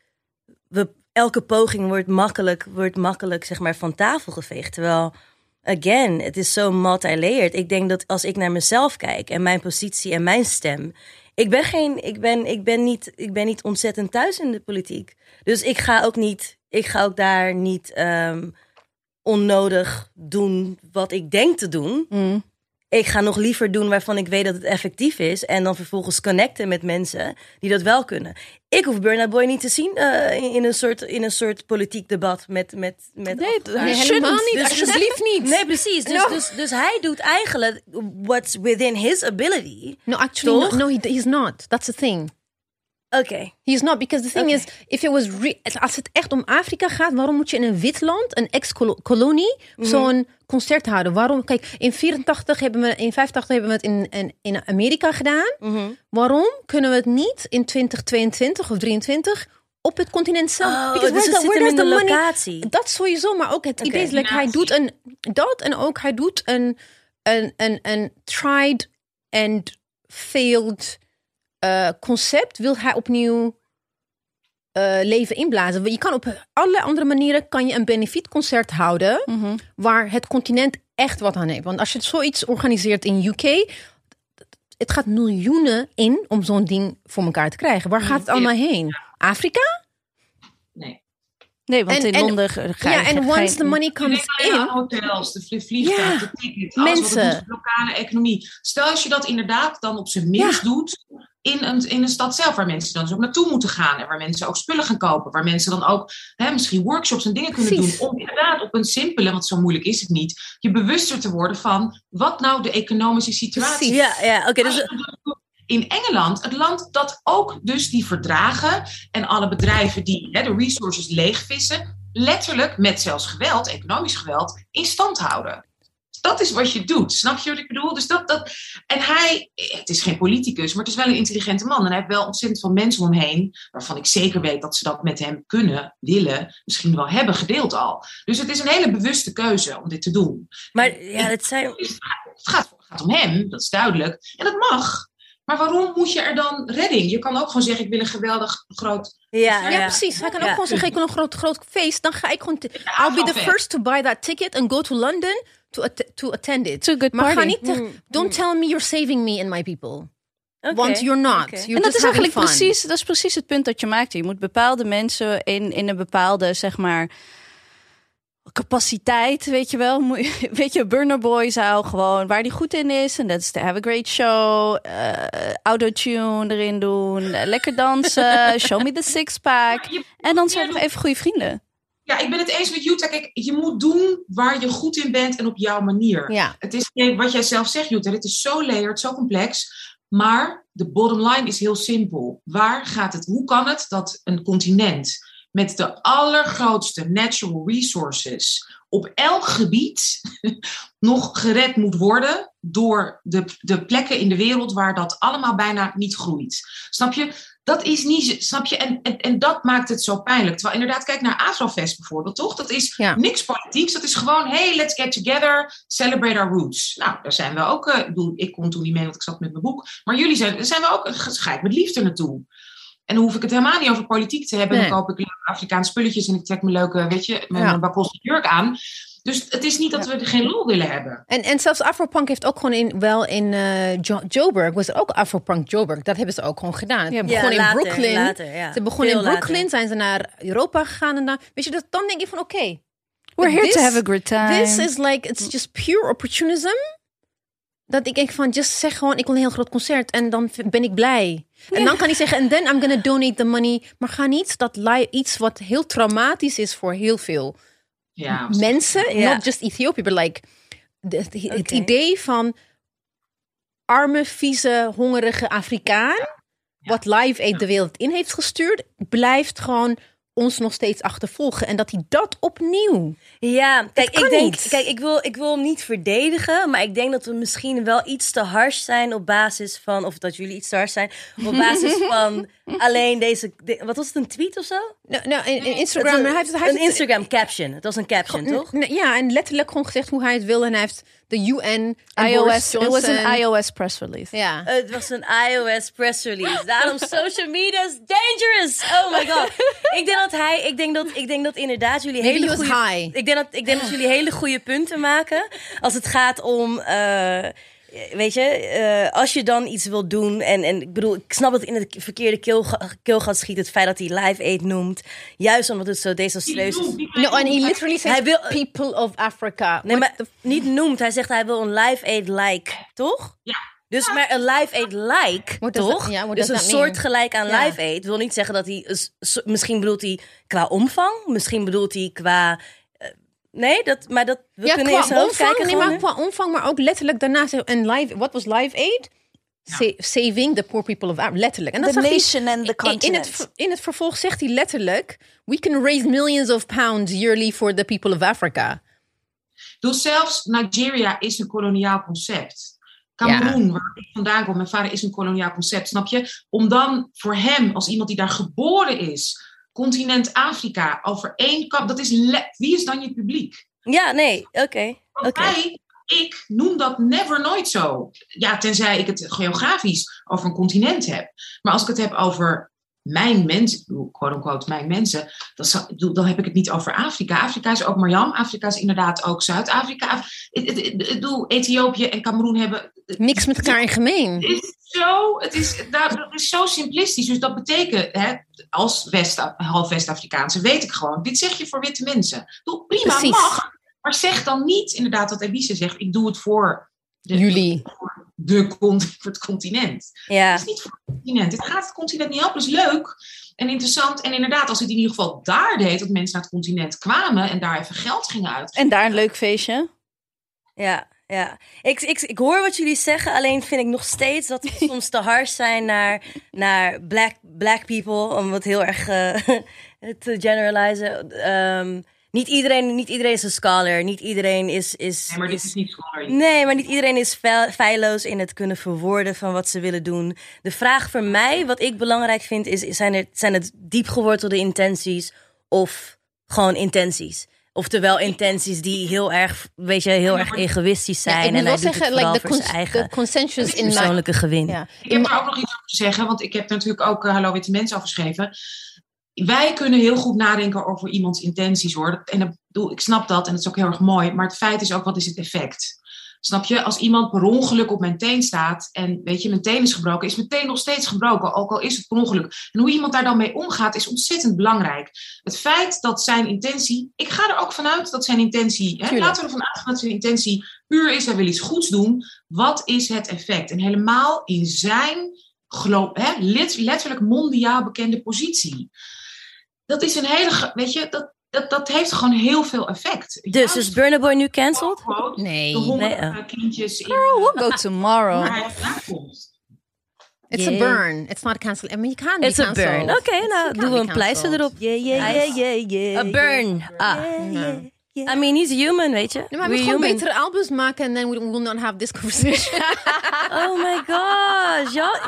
We, elke poging wordt makkelijk, wordt makkelijk zeg maar, van tafel geveegd. Terwijl again, het is zo multi-layered. Ik denk dat als ik naar mezelf kijk en mijn positie en mijn stem. Ik ben, geen, ik, ben, ik, ben niet, ik ben niet ontzettend thuis in de politiek. Dus ik ga ook niet, ik ga ook daar niet um, onnodig doen wat ik denk te doen. Mm ik ga nog liever doen waarvan ik weet dat het effectief is. En dan vervolgens connecten met mensen die dat wel kunnen. Ik hoef Burna Boy niet te zien uh, in, een soort, in een soort politiek debat met. met, met nee, nee helemaal niet. Dus, alsjeblieft (laughs) niet. Nee, precies. Dus, dus, dus hij doet eigenlijk what's within his ability. No, actually, no, no, he, he's not. That's the thing. Oké. He's not, because the thing is, if it was als het echt om Afrika gaat, waarom moet je in een wit land, een ex-kolonie, mhm. zo'n concert houden? Waarom? Kijk, in 84 hebben we, in 85 hebben we het in, in, in Amerika gedaan. Mhm. Waarom kunnen we het niet in 2022 of 23 op het continent zelf. Oh, Because dus where, where de locatie. Dat sowieso, maar ook het idee is, like, hij doet een dat en ook hij doet een een een, een tried and failed uh, concept wil hij opnieuw uh, leven inblazen. Je kan op allerlei andere manieren kan je een benefietconcert houden mhm. waar het continent echt wat aan heeft. Want als je zoiets organiseert in UK, het gaat miljoenen in om zo'n ding voor elkaar te krijgen. Waar gaat het allemaal heen? Afrika? Nee. Nee, want in Londen ga je Ja, en once the money comes in... hotels, de vliegtuigen, de tickets, mensen. de lokale economie. Stel als je dat inderdaad dan op zijn minst doet in een, in een stad zelf, waar mensen dan dus ook naartoe moeten gaan en waar mensen ook spullen gaan kopen, waar mensen dan ook hè, misschien workshops en dingen kunnen doen, om inderdaad op een simpele, want zo moeilijk is het niet, je bewuster te worden van wat nou de economische situatie is. Ja, ja, oké. dus in Engeland, het land dat ook dus die verdragen en alle bedrijven die hè, de resources leegvissen, letterlijk met zelfs geweld, economisch geweld, in stand houden. Dat is wat je doet. Snap je wat ik bedoel? Dus dat, dat, en hij, het is geen politicus, maar het is wel een intelligente man. En hij heeft wel ontzettend veel mensen om hem heen, waarvan ik zeker weet dat ze dat met hem kunnen, willen, misschien wel hebben gedeeld al. Dus het is een hele bewuste keuze om dit te doen. Maar ja, het zijn. Het gaat, het gaat om hem, dat is duidelijk. En dat mag. Maar waarom moet je er dan redding? Je kan ook gewoon zeggen, ik wil een geweldig groot... Ja, ja, precies. Hij kan ook gewoon zeggen, ik wil een groot, groot feest. Dan ga ik gewoon... I'll be the first to buy that ticket and go to London to, to attend it. To good maar ga niet... Mm. Don't mm. tell me you're saving me and my people. Want you're not. You're en dat is eigenlijk precies, dat is precies het punt dat je maakt. Je moet bepaalde mensen in, in een bepaalde, zeg maar capaciteit, weet je wel. (laughs) Weet je, Burner Boy zou gewoon waar die goed in is. En dat is to have a great show. Uh, autotune erin doen. lekker dansen. (laughs) show me the six pack. en dan zijn we even goede vrienden. Ja, ik ben het eens met Jutta. Kijk, je moet doen waar je goed in bent en op jouw manier. Ja. Het is wat jij zelf zegt, Jutta. Het is zo layered, zo complex. Maar de bottom line is heel simpel. Waar gaat het? Hoe kan het dat een continent met de allergrootste natural resources op elk gebied (laughs) nog gered moet worden door de, de plekken in de wereld waar dat allemaal bijna niet groeit. Snap je? Dat is niet, snap je? En, en, en dat maakt het zo pijnlijk. Terwijl inderdaad, kijk naar Afrofest bijvoorbeeld, toch? Dat is Ja. niks politieks. Dat is gewoon, hey, let's get together, celebrate our roots. Nou, daar zijn we ook, eh, ik bedoel, ik kon toen niet mee, want ik zat met mijn boek. Maar jullie zijn, daar zijn we ook, ga ik met liefde naartoe. En dan hoef ik het helemaal niet over politiek te hebben. Nee. Dan koop ik leuke Afrikaanse spulletjes en ik trek mijn leuke, weet je, mijn, Ja. jurk aan. Dus het is niet dat we er geen lol willen hebben. En, en zelfs Afropunk heeft ook gewoon in, wel in eh, Jo- Joburg, was er ook Afropunk Joburg. Dat hebben ze ook gewoon gedaan. Ja, begon in Brooklyn. later, ja. Ze begonnen in later. Brooklyn, zijn ze naar Europa gegaan. En dan, weet je, dat, dan denk ik van oké, We're here This- to have a good time. this is like, it's just pure opportunism. Dat ik denk van, just zeg gewoon, ik wil een heel groot concert en dan ben ik blij. En dan kan hij zeggen, and then I'm gonna donate the money. Maar ga niet dat iets wat heel traumatisch is voor heel veel Ja, mensen, Ja. not just Ethiopië, but like de- het, idee van arme, vieze, hongerige Afrikaan, wat Live Aid de wereld in heeft gestuurd, blijft gewoon ons nog steeds achtervolgen. En dat hij dat opnieuw. Ja, kijk, ik denk, niet. kijk ik, wil, ik wil hem niet verdedigen, maar ik denk dat we misschien wel iets te hard zijn op basis van, of dat jullie iets te hard zijn, op basis (laughs) van alleen deze, de- wat was het, een tweet of zo? Nou, Het Instagram, hij een, heeft, hij een heeft het- Instagram caption. Het was een caption, toch? N- Ja, en letterlijk gewoon gezegd hoe hij het wil. En hij heeft de UN, iOS, it was an iOS press release. Ja. Het was een iOS press release. Daarom social media is dangerous. Oh my god. (laughs) Ik denk dat hij, ik denk dat, ik denk dat inderdaad jullie Maybe hele goede, high. ik denk dat, ik denk dat jullie hele goede punten maken als het gaat om. eh, Weet je, eh, als je dan iets wil doen. En, en ik bedoel, ik snap dat het in het verkeerde keel, keelgat schiet. Het feit dat hij Live Aid noemt. Juist omdat het zo desastreus is. No, he literally says Hij wil- people of Africa. Nee, What maar the niet noemt. Hij zegt hij wil een Live Aid like, toch? Ja. Dus maar een Live Aid like, What does toch? that- ja, what dus een that soort gelijk aan. Live Aid wil niet zeggen dat hij... Misschien bedoelt hij qua omvang. Misschien bedoelt hij qua... nee, dat, maar dat... We ja, kunnen qua omvang, kijken. nee, gewoon, maar qua omvang, maar ook letterlijk daarna. zeg- En live, wat was Live Aid? Sa- saving the poor people of Africa. Letterlijk. En dat The hij- nation and the in- in, continent. het, in het vervolg zegt hij letterlijk... We can raise millions of pounds yearly for the people of Africa. Dus zelfs Nigeria is een koloniaal concept. Cameroen, waar ik vandaan kom, mijn vader is een koloniaal concept, snap je? Om dan voor hem, als iemand die daar geboren is, continent Afrika, over één kap, dat is wie is dan je publiek? Ja, nee. Oké. Wij, ik noem dat never nooit zo. Ja, tenzij ik het geografisch over een continent heb. Maar als ik het heb over mijn mensen, quote unquote, mijn mensen, bedoel, dan heb ik het niet over Afrika. Afrika is ook Mariam, Afrika is inderdaad ook Zuid-Afrika. Af- Ik bedoel, Ethiopië en Cameroen hebben Niks met elkaar in gemeen. het is zo, het is, nou, dat is zo simplistisch. Dus dat betekent, hè, als West, half West-Afrikaanse, weet ik gewoon, dit zeg je voor witte mensen. Bedoel, prima, Precies. mag. Maar zeg dan niet inderdaad wat Elise zegt. Ik doe het voor de, Jullie. De, (laughs) voor het continent. Ja. Het is niet voor het continent. Het gaat het continent niet helpen. Is leuk en interessant. En inderdaad, als het in ieder geval daar deed, dat mensen naar het continent kwamen en daar even geld gingen uit. En daar een leuk feestje. Ja, ja. Ik, ik, ik hoor wat jullie zeggen, alleen vind ik nog steeds dat we (laughs) soms te hard zijn naar, naar black, black people, om het heel erg eh, (laughs) te generalizen. Ehm, niet, iedereen, niet iedereen is een scholar, niet iedereen is... is, Nee, maar dit is- is niet scholarly. Nee, maar niet iedereen is feil- feilloos in het kunnen verwoorden van wat ze willen doen. De vraag voor mij, wat ik belangrijk vind, is: zijn, er, zijn het diep gewortelde intenties of gewoon intenties? Oftewel intenties die heel erg, weet je, heel erg egoïstisch zijn. Ja, ik en wel hij doet zeggen, het vooral like, voor zijn eigen consensus in persoonlijke gewin. Ja. Ik heb daar ook nog iets over te zeggen, want ik heb er natuurlijk ook eh, Hallo Witte Mensen over geschreven. Wij kunnen heel goed nadenken over iemands intenties hoor. En dat, bedoel, ik snap dat en dat is ook heel erg mooi. Maar het feit is ook, wat is het effect? Snap je? Als iemand per ongeluk op mijn teen staat en weet je, mijn teen is gebroken, is mijn teen nog steeds gebroken, ook al is het per ongeluk. En hoe iemand daar dan mee omgaat, is ontzettend belangrijk. Het feit dat zijn intentie, ik ga er ook vanuit dat zijn intentie, hè, laten we ervan uitgaan dat zijn intentie puur is, hij wil iets goeds doen. Wat is het effect? En helemaal in zijn hè, let- letterlijk mondiaal bekende positie. Dat is een hele, weet je, dat, dat, dat heeft gewoon heel veel effect. Dus is Burna Boy nu cancelled? Nee. de honderd Nee, eh, kindjes in Girl, we'll go tomorrow. vandaan komt. It's Yeah. a burn. It's not a cancel. I mean, you can't It's be a burn. Oké, It's- nou doen we een pleister erop. Yeah, yeah, yeah, yeah, yeah. A burn. Ah. Nee. I mean, he's human, weet je. Nee, maar we gewoon human. betere albums maken en then we will not have this conversation. (laughs) Oh my gosh, y'all,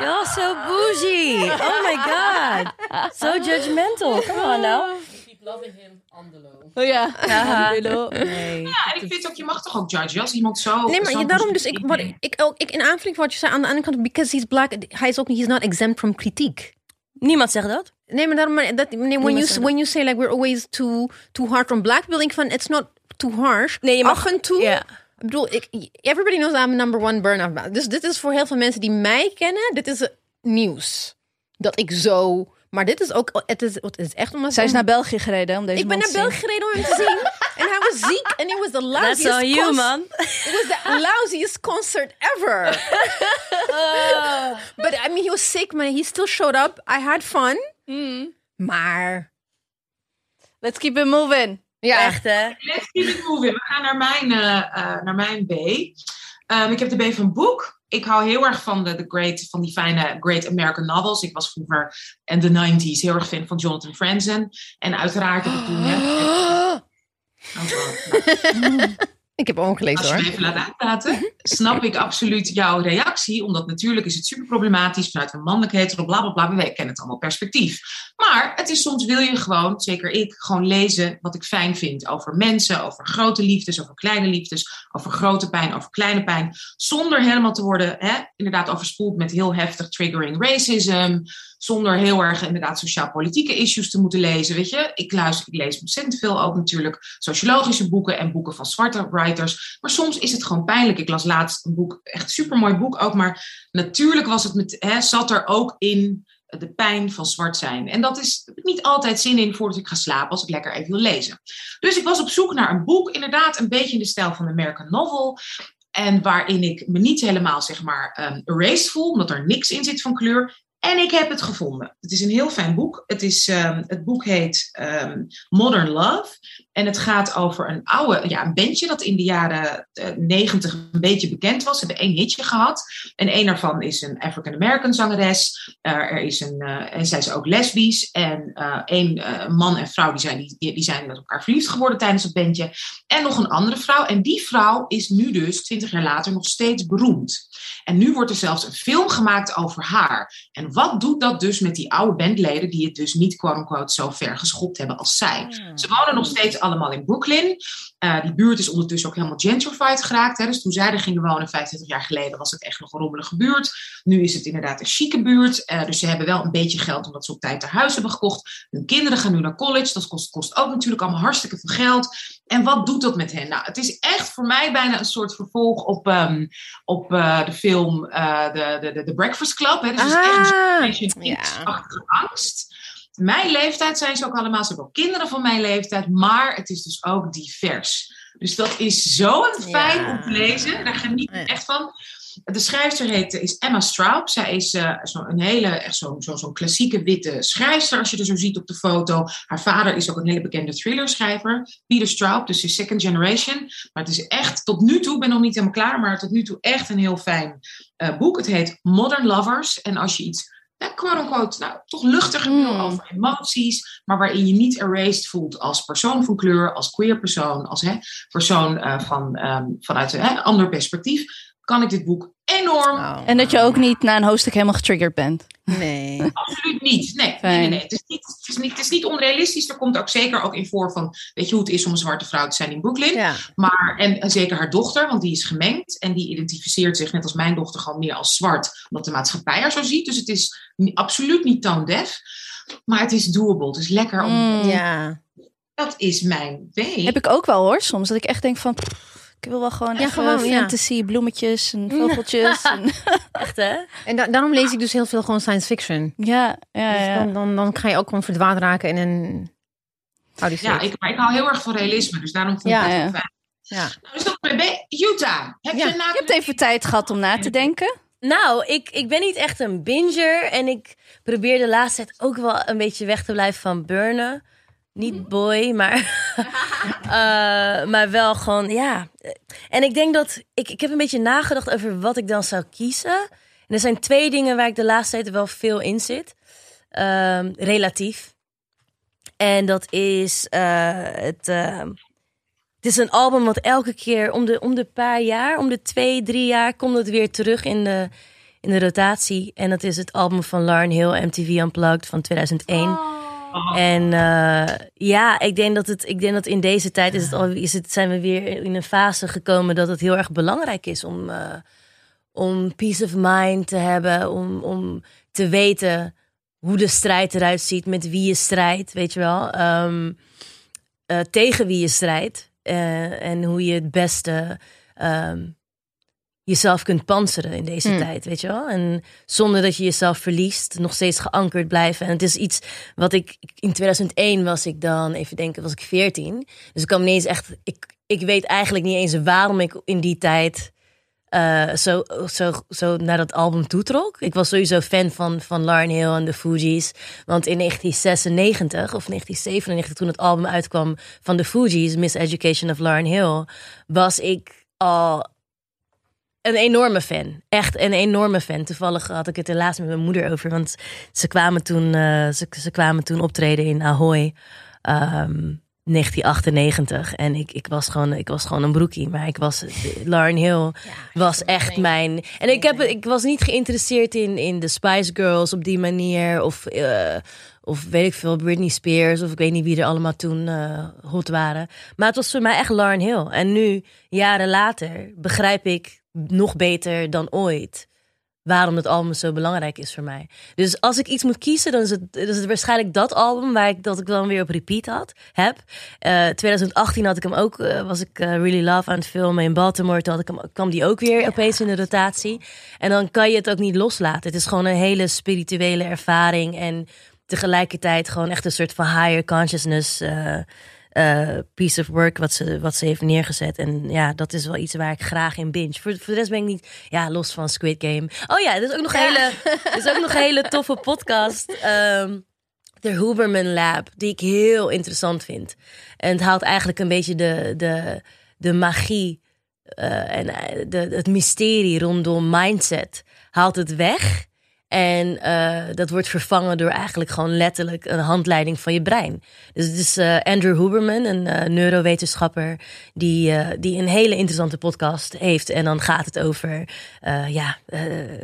y'all so bougie. Oh my god, so judgmental. Come on now. Keep loving him on the low. Oh ja. Haha. (laughs) Nee. Ja, en ik vind ook, je mag toch ook judgen als iemand zo... Nee, maar zo je- daarom dus ik, wat, ik, ook, ik in aanvulling van wat je zei aan de andere kant, because he's black, hij is ook niet, he's not exempt from kritiek. Niemand zegt dat. Nee, maar daarom, maar dat, nee, when, you, when you say like we're always too, too hard on black people, denk ik van, it's not too harsh. Nee, je mag- Af en toe, Ja. ik bedoel, ik, everybody knows I'm number one burn-out. Dus dit is voor heel veel mensen die mij kennen, dit is eh, nieuws. Dat ik zo, maar dit is ook, het is, het is echt omdat Zij is naar België gereden om deze ik ben naar België gereden om hem te zien. En hij was ziek en it was the That's lousiest on you, man. It was the lousiest concert ever. (laughs) But I mean, he was sick, man. He still showed up. I had fun. Maar Let's keep it moving. ja, Echt, hè? Let's keep it moving. We gaan naar mijn, eh, naar mijn B. Ehm, ik heb de B van boek. Ik hou heel erg van de, de great, van die fijne Great American Novels. Ik was vroeger in de 90s heel erg fan van Jonathan Franzen. En uiteraard heb ik toen... Hè, (gasps) oh, (laughs) ik heb ook gelezen als je hoor. me even laat uitpraten, snap ik absoluut jouw reactie. Omdat natuurlijk is het super problematisch vanuit een mannelijkheid, bla bla bla. We kennen het allemaal perspectief. Maar het is soms wil je gewoon, zeker ik, gewoon lezen wat ik fijn vind over mensen, over grote liefdes, over kleine liefdes, over grote pijn, over kleine pijn. Zonder helemaal te worden, hè, inderdaad, overspoeld met heel heftig triggering racism. Zonder heel erg inderdaad sociaal-politieke issues te moeten lezen. Weet je, ik, luister, ik lees ontzettend veel ook natuurlijk sociologische boeken en boeken van zwarte writers. Maar soms is het gewoon pijnlijk. Ik las laatst een boek, echt supermooi boek ook. Maar natuurlijk was het met, hè, zat er ook in de pijn van zwart zijn. En dat is heb ik niet altijd zin in voordat ik ga slapen, als ik lekker even wil lezen. Dus ik was op zoek naar een boek, inderdaad een beetje in de stijl van de American Novel. En waarin ik me niet helemaal, zeg maar, um, erased voel, omdat er niks in zit van kleur. En ik heb het gevonden. Het is een heel fijn boek. Het, is, um, het boek heet um, Modern Love. En het gaat over een oude, ja, een bandje dat in de jaren uh, negentig een beetje bekend was. Ze hebben één hitje gehad. En een daarvan is een African-American zangeres. Uh, er is een, uh, en zij is ook lesbisch. En één man en vrouw die zijn, die, die zijn met elkaar verliefd geworden tijdens het bandje. En nog een andere vrouw. En die vrouw is nu dus, twintig jaar later, nog steeds beroemd. En nu wordt er zelfs een film gemaakt over haar. En wat doet dat dus met die oude bandleden die het dus niet quote-unquote zo ver geschopt hebben als zij? Ja. Ze wonen nog steeds allemaal in Brooklyn. Uh, die buurt is ondertussen ook helemaal gentrified geraakt. Hè? Dus toen zij er gingen wonen 25 jaar geleden was het echt nog een rommelige buurt. Nu is het inderdaad een chique buurt. Uh, dus ze hebben wel een beetje geld omdat ze op tijd haar huis hebben gekocht. Hun kinderen gaan nu naar college. Dat kost, kost ook natuurlijk allemaal hartstikke veel geld. En wat doet dat met hen? Nou, het is echt voor mij bijna een soort vervolg op, um, op uh, de film de, de, de, The Breakfast Club. Hè? Dus ah, het is echt een ja. angst. Mijn leeftijd zijn ze ook allemaal. Ze hebben ook kinderen van mijn leeftijd. Maar het is dus ook divers. Dus dat is zo fijn ja. om te lezen. Daar geniet ik echt van. De schrijfster heet, is Emma Straub. Zij is uh, zo een hele, echt zo'n zo, zo klassieke witte schrijfster, als je er zo ziet op de foto. Haar vader is ook een hele bekende thrillerschrijver, Peter Straub, dus is second generation. Maar het is echt, tot nu toe, ik ben nog niet helemaal klaar, maar tot nu toe echt een heel fijn uh, boek. Het heet Modern Lovers. En als je iets ja, quote-unquote, nou, toch luchtiger mm. over emoties, maar waarin je niet erased voelt als persoon van kleur, als queer persoon, als hè, persoon uh, van, um, vanuit een hè, ander perspectief, kan ik dit boek enorm. Oh, en dat je ook niet na een hoofdstuk helemaal getriggerd bent. Nee. (laughs) Absoluut niet. Nee, nee, nee, nee. Het, is niet, het, is niet, het is niet onrealistisch. Er komt ook zeker ook in voor van, weet je hoe het is om een zwarte vrouw te zijn in Brooklyn. Ja. Maar, en, en zeker haar dochter, want die is gemengd. En die identificeert zich, net als mijn dochter, gewoon meer als zwart. Omdat de maatschappij haar zo ziet. Dus het is niet, absoluut niet tone deaf. Maar het is doable. Het is lekker om... Mm, ja. Dat is mijn idee. Heb ik ook wel hoor, soms. Dat ik echt denk van... Pff, ik wil wel gewoon ja, even gewoon, fantasy, ja. bloemetjes en vogeltjes. en... (laughs) Echt hè? En da daarom lees ik dus heel veel gewoon science fiction. Ja, ja, dus ja. Dan, dan, dan ga je ook gewoon verdwaald raken in een... Ja, ik, maar ik hou heel erg van realisme, dus daarom vind ja, ik dat ja. fijn. Ja. Nou, dus Utah. Heb ja. je, na... je hebt even tijd gehad om na te denken. Nou, ik, ik ben niet echt een binger. En ik probeer de laatste tijd ook wel een beetje weg te blijven van burnen. Niet boy, maar, uh, (laughs) maar wel gewoon, ja. En ik denk dat, ik, ik heb een beetje nagedacht over wat ik dan zou kiezen. En er zijn twee dingen waar ik de laatste tijd wel veel in zit. Uh, relatief. En dat is uh, het, het is een album wat elke keer om de, om de paar jaar, om de twee, drie jaar, komt het weer terug in de, in de rotatie. En dat is het album van Lauren Hill, MTV Unplugged van 2001. En uh, ja, ik denk dat het, ik denk dat in deze tijd is het al, is het, zijn we weer in een fase gekomen dat het heel erg belangrijk is om, uh, om peace of mind te hebben, om, om te weten hoe de strijd eruit ziet, met wie je strijdt, weet je wel, um, uh, tegen wie je strijdt en hoe je het beste um, jezelf kunt panseren in deze Hmm. tijd, weet je wel? En zonder dat je jezelf verliest, nog steeds geankerd blijven. En het is iets wat ik in 2001 was ik dan, even denken, was ik 14. Dus ik niet eens echt, ik, ik weet eigenlijk niet eens waarom ik in die tijd eh, zo, zo, zo naar dat album toetrok. Ik was sowieso fan van, van Lauren Hill en de Fugees. Want in 1996 of 1997, toen het album uitkwam van de Fugees, Miseducation of Lauren Hill, was ik al een enorme fan. Echt een enorme fan. Toevallig had ik het laatst met mijn moeder over. Want ze kwamen toen, uh, ze, ze kwamen toen optreden in Ahoy. Um, 1998. En ik, ik, was gewoon, ik was gewoon een broekie. Maar ik was. Lauren Hill ja, was echt nee. mijn. En ik, heb, ik was niet geïnteresseerd in, in de Spice Girls op die manier. Of, uh, of weet ik veel, Britney Spears. Of ik weet niet wie er allemaal toen uh, hot waren. Maar het was voor mij echt Lauren Hill. En nu, jaren later, begrijp ik nog beter dan ooit waarom het album zo belangrijk is voor mij. Dus als ik iets moet kiezen, dan is het, is het waarschijnlijk dat album waar ik dat ik dan weer op repeat had heb. Uh, 2018 had ik hem ook, uh, was ik uh, Really Love aan het filmen in Baltimore. Toen had ik hem, kwam die ook weer ja. opeens in de rotatie. En dan kan je het ook niet loslaten. Het is gewoon een hele spirituele ervaring en tegelijkertijd gewoon echt een soort van higher consciousness. Uh, piece of work wat ze, wat ze heeft neergezet. En ja, dat is wel iets waar ik graag in binge. Voor, voor de rest ben ik niet, ja, los van Squid Game. Oh ja, dit is ook nog, ja. hele, (laughs) dit is ook nog een hele toffe podcast. Um, de Huberman Lab, die ik heel interessant vind. En het haalt eigenlijk een beetje de, de, de magie uh, en de, het mysterie rondom mindset. Haalt het weg. En uh, dat wordt vervangen door eigenlijk gewoon letterlijk een handleiding van je brein. Dus het is uh, Andrew Huberman, een uh, neurowetenschapper, die, die een hele interessante podcast heeft. En dan gaat het over, ja,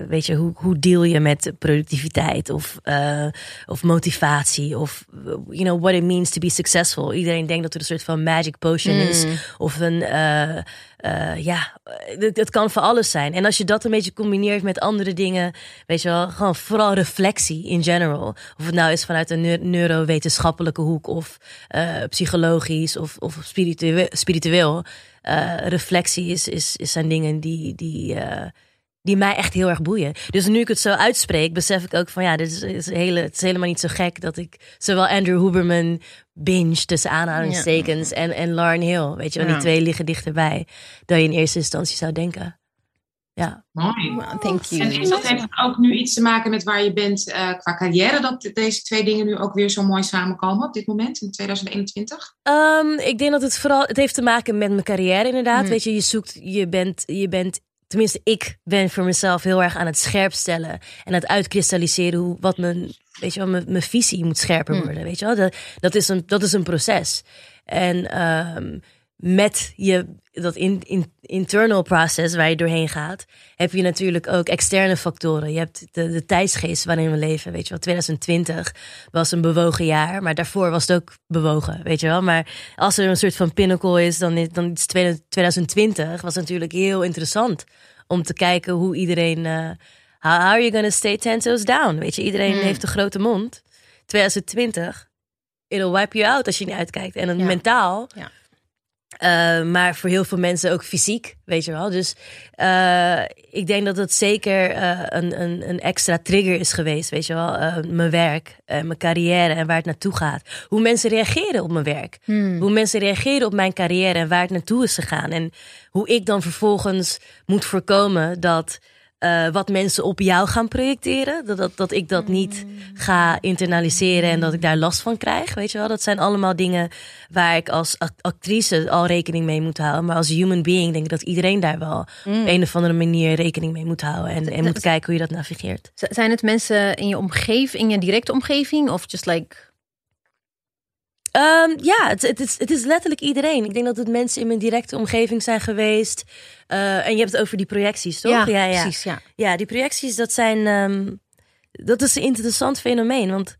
weet je, hoe, hoe deal je met productiviteit of, of motivatie of, you know, what it means to be successful. Iedereen denkt dat er een soort van magic potion mm. is of een... Uh, ja, het, het, kan voor alles zijn. En als je dat een beetje combineert met andere dingen, weet je wel, gewoon vooral reflectie in general. Of het nou is vanuit een neur neurowetenschappelijke hoek of uh, psychologisch of, of spiritueel. reflectie is, is, is zijn dingen die, die, die mij echt heel erg boeien. Dus nu ik het zo uitspreek, besef ik ook van ja, dit is, is hele, het is helemaal niet zo gek dat ik zowel Andrew Huberman binge tussen aanhalingstekens ja. en, en Lauren Hill. Weet je wel, ja. die twee liggen dichterbij dan je in eerste instantie zou denken. Ja. Mooi. Thank you. En is dat heeft ook nu iets te maken met waar je bent uh, qua carrière, dat deze twee dingen nu ook weer zo mooi samenkomen op dit moment in 2021? Um, ik denk dat het vooral, het heeft te maken met mijn carrière inderdaad. Hmm. Weet je, je zoekt, je bent, je bent tenminste, ik ben voor mezelf heel erg aan het scherp stellen en het uitkristalliseren hoe wat mijn, weet je wel, mijn, mijn visie moet scherper worden. Weet je wel, dat, dat, is een, dat is een proces. En um, met je dat in, in, internal process waar je doorheen gaat, heb je natuurlijk ook externe factoren. Je hebt de, de tijdsgeest waarin we leven. Weet je wel, 2020 was een bewogen jaar, maar daarvoor was het ook bewogen. Weet je wel, maar als er een soort van pinnacle is, dan is, dan is 2020 was natuurlijk heel interessant om te kijken hoe iedereen. Uh, how, how are you gonna stay ten toes down? Weet je, iedereen Hmm. heeft een grote mond. 2020, it'll wipe you out als je niet uitkijkt. En dan Ja. mentaal. Ja. Uh, maar voor heel veel mensen ook fysiek, weet je wel. Dus uh, ik denk dat het zeker uh, een, een, een extra trigger is geweest, weet je wel. Mijn werk, mijn carrière en waar het naartoe gaat. Hoe mensen reageren op mijn werk. Hmm. Hoe mensen reageren op mijn carrière en waar het naartoe is gegaan. En hoe ik dan vervolgens moet voorkomen dat uh, wat mensen op jou gaan projecteren. Dat, dat, dat ik dat niet ga internaliseren en dat ik daar last van krijg. Weet je wel, dat zijn allemaal dingen waar ik als act- actrice al rekening mee moet houden. Maar als human being denk ik dat iedereen daar wel op een of andere manier rekening mee moet houden. En, en moet kijken hoe je dat navigeert. Zijn het mensen in je omgeving, in je directe omgeving? Of just like... Ehm, ja, het, het, is, het is letterlijk iedereen. Ik denk dat het mensen in mijn directe omgeving zijn geweest. Eh, en je hebt het over die projecties, toch? Ja, precies. Ja. Ja, die projecties, dat zijn. ehm, dat is een interessant fenomeen. Want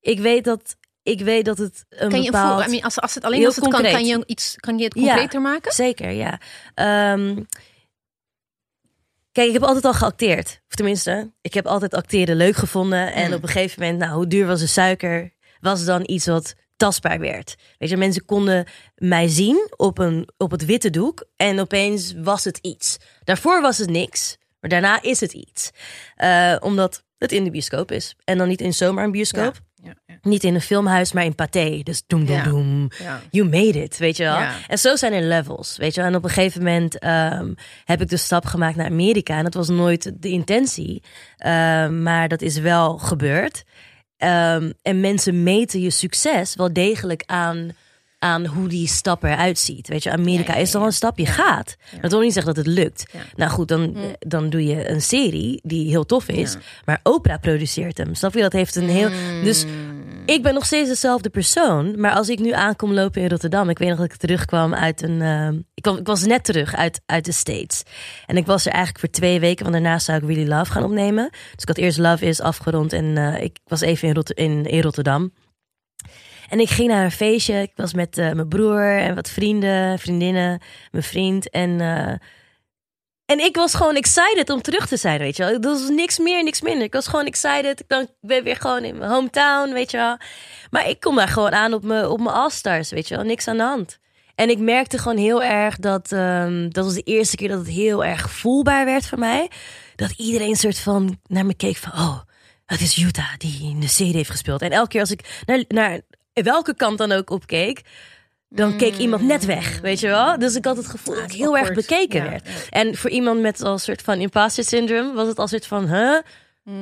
ik weet dat, ik weet dat het een Kan je een bepaald... voor, I mean, als, als het alleen als het kan, concreet. kan je iets, kan je het Ja. concreter maken? Zeker, ja. Ehm, kijk, ik heb altijd al geacteerd. Of tenminste, ik heb altijd acteren leuk gevonden. En Mm. op een gegeven moment, nou, hoe duur was de suiker? Was dan iets wat tastbaar werd. Weet je, mensen konden mij zien op, een, op het witte doek. En opeens was het iets. Daarvoor was het niks. Maar daarna is het iets. Eh, omdat het in de bioscoop is. En dan niet in zomaar een bioscoop. Ja, ja, Niet in een filmhuis, maar in Pathé. Dus doem, doem, Ja. doem. You made it, weet je wel. En zo zijn er levels, weet je wel. En op een gegeven moment ehm, heb ik de stap gemaakt naar Amerika. En dat was nooit de intentie. Ehm, maar dat is wel gebeurd. Ehm, en mensen meten je succes wel degelijk aan, aan hoe die stap eruit ziet. Weet je, Amerika Ja, ja, is al een stap, je gaat. Dat wil niet zeggen dat het lukt. Nou goed, dan, dan doe je een serie die heel tof is. Maar Oprah produceert hem. Snap je? Dat heeft een heel... Dus ik ben nog steeds dezelfde persoon. Maar als ik nu aankom lopen in Rotterdam. Ik weet nog dat ik terugkwam uit een. ehm, ik, ik was net terug uit, uit de States. En ik was er eigenlijk voor twee weken. Want daarna zou ik Really Love gaan opnemen. Dus ik had eerst Love is afgerond. En eh, ik was even in, in Rotterdam. En ik ging naar een feestje. Ik was met eh, mijn broer en wat vrienden, vriendinnen, mijn vriend. En, eh, en ik was gewoon excited om terug te zijn, weet je wel. Dat was niks meer, niks minder. Ik was gewoon excited. Ik ben weer gewoon in mijn hometown, weet je wel. Maar ik kom daar gewoon aan op mijn, op mijn All-Stars, weet je wel. Niks aan de hand. En ik merkte gewoon heel erg dat... ehm, dat was de eerste keer dat het heel erg voelbaar werd voor mij. Dat iedereen een soort van naar me keek van... Oh, het is Utah die in de serie heeft gespeeld. En elke keer als ik naar, naar welke kant dan ook opkeek... Dan keek iemand net weg, weet je wel? Dus ik had het gevoel dat ik heel erg bekeken Ja, werd. En voor iemand met al soort van imposter syndrome was het al soort van, huh?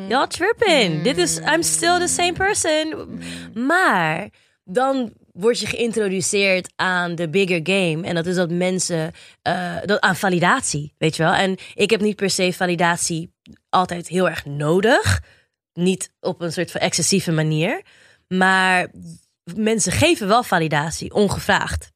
Y'all tripping. Dit is, I'm still the same person. Maar dan word je geïntroduceerd aan de bigger game. En dat is dat mensen, eh, dat, aan validatie, weet je wel. En ik heb niet per se validatie altijd heel erg nodig. Niet op een soort van excessieve manier. Maar mensen geven wel validatie, ongevraagd.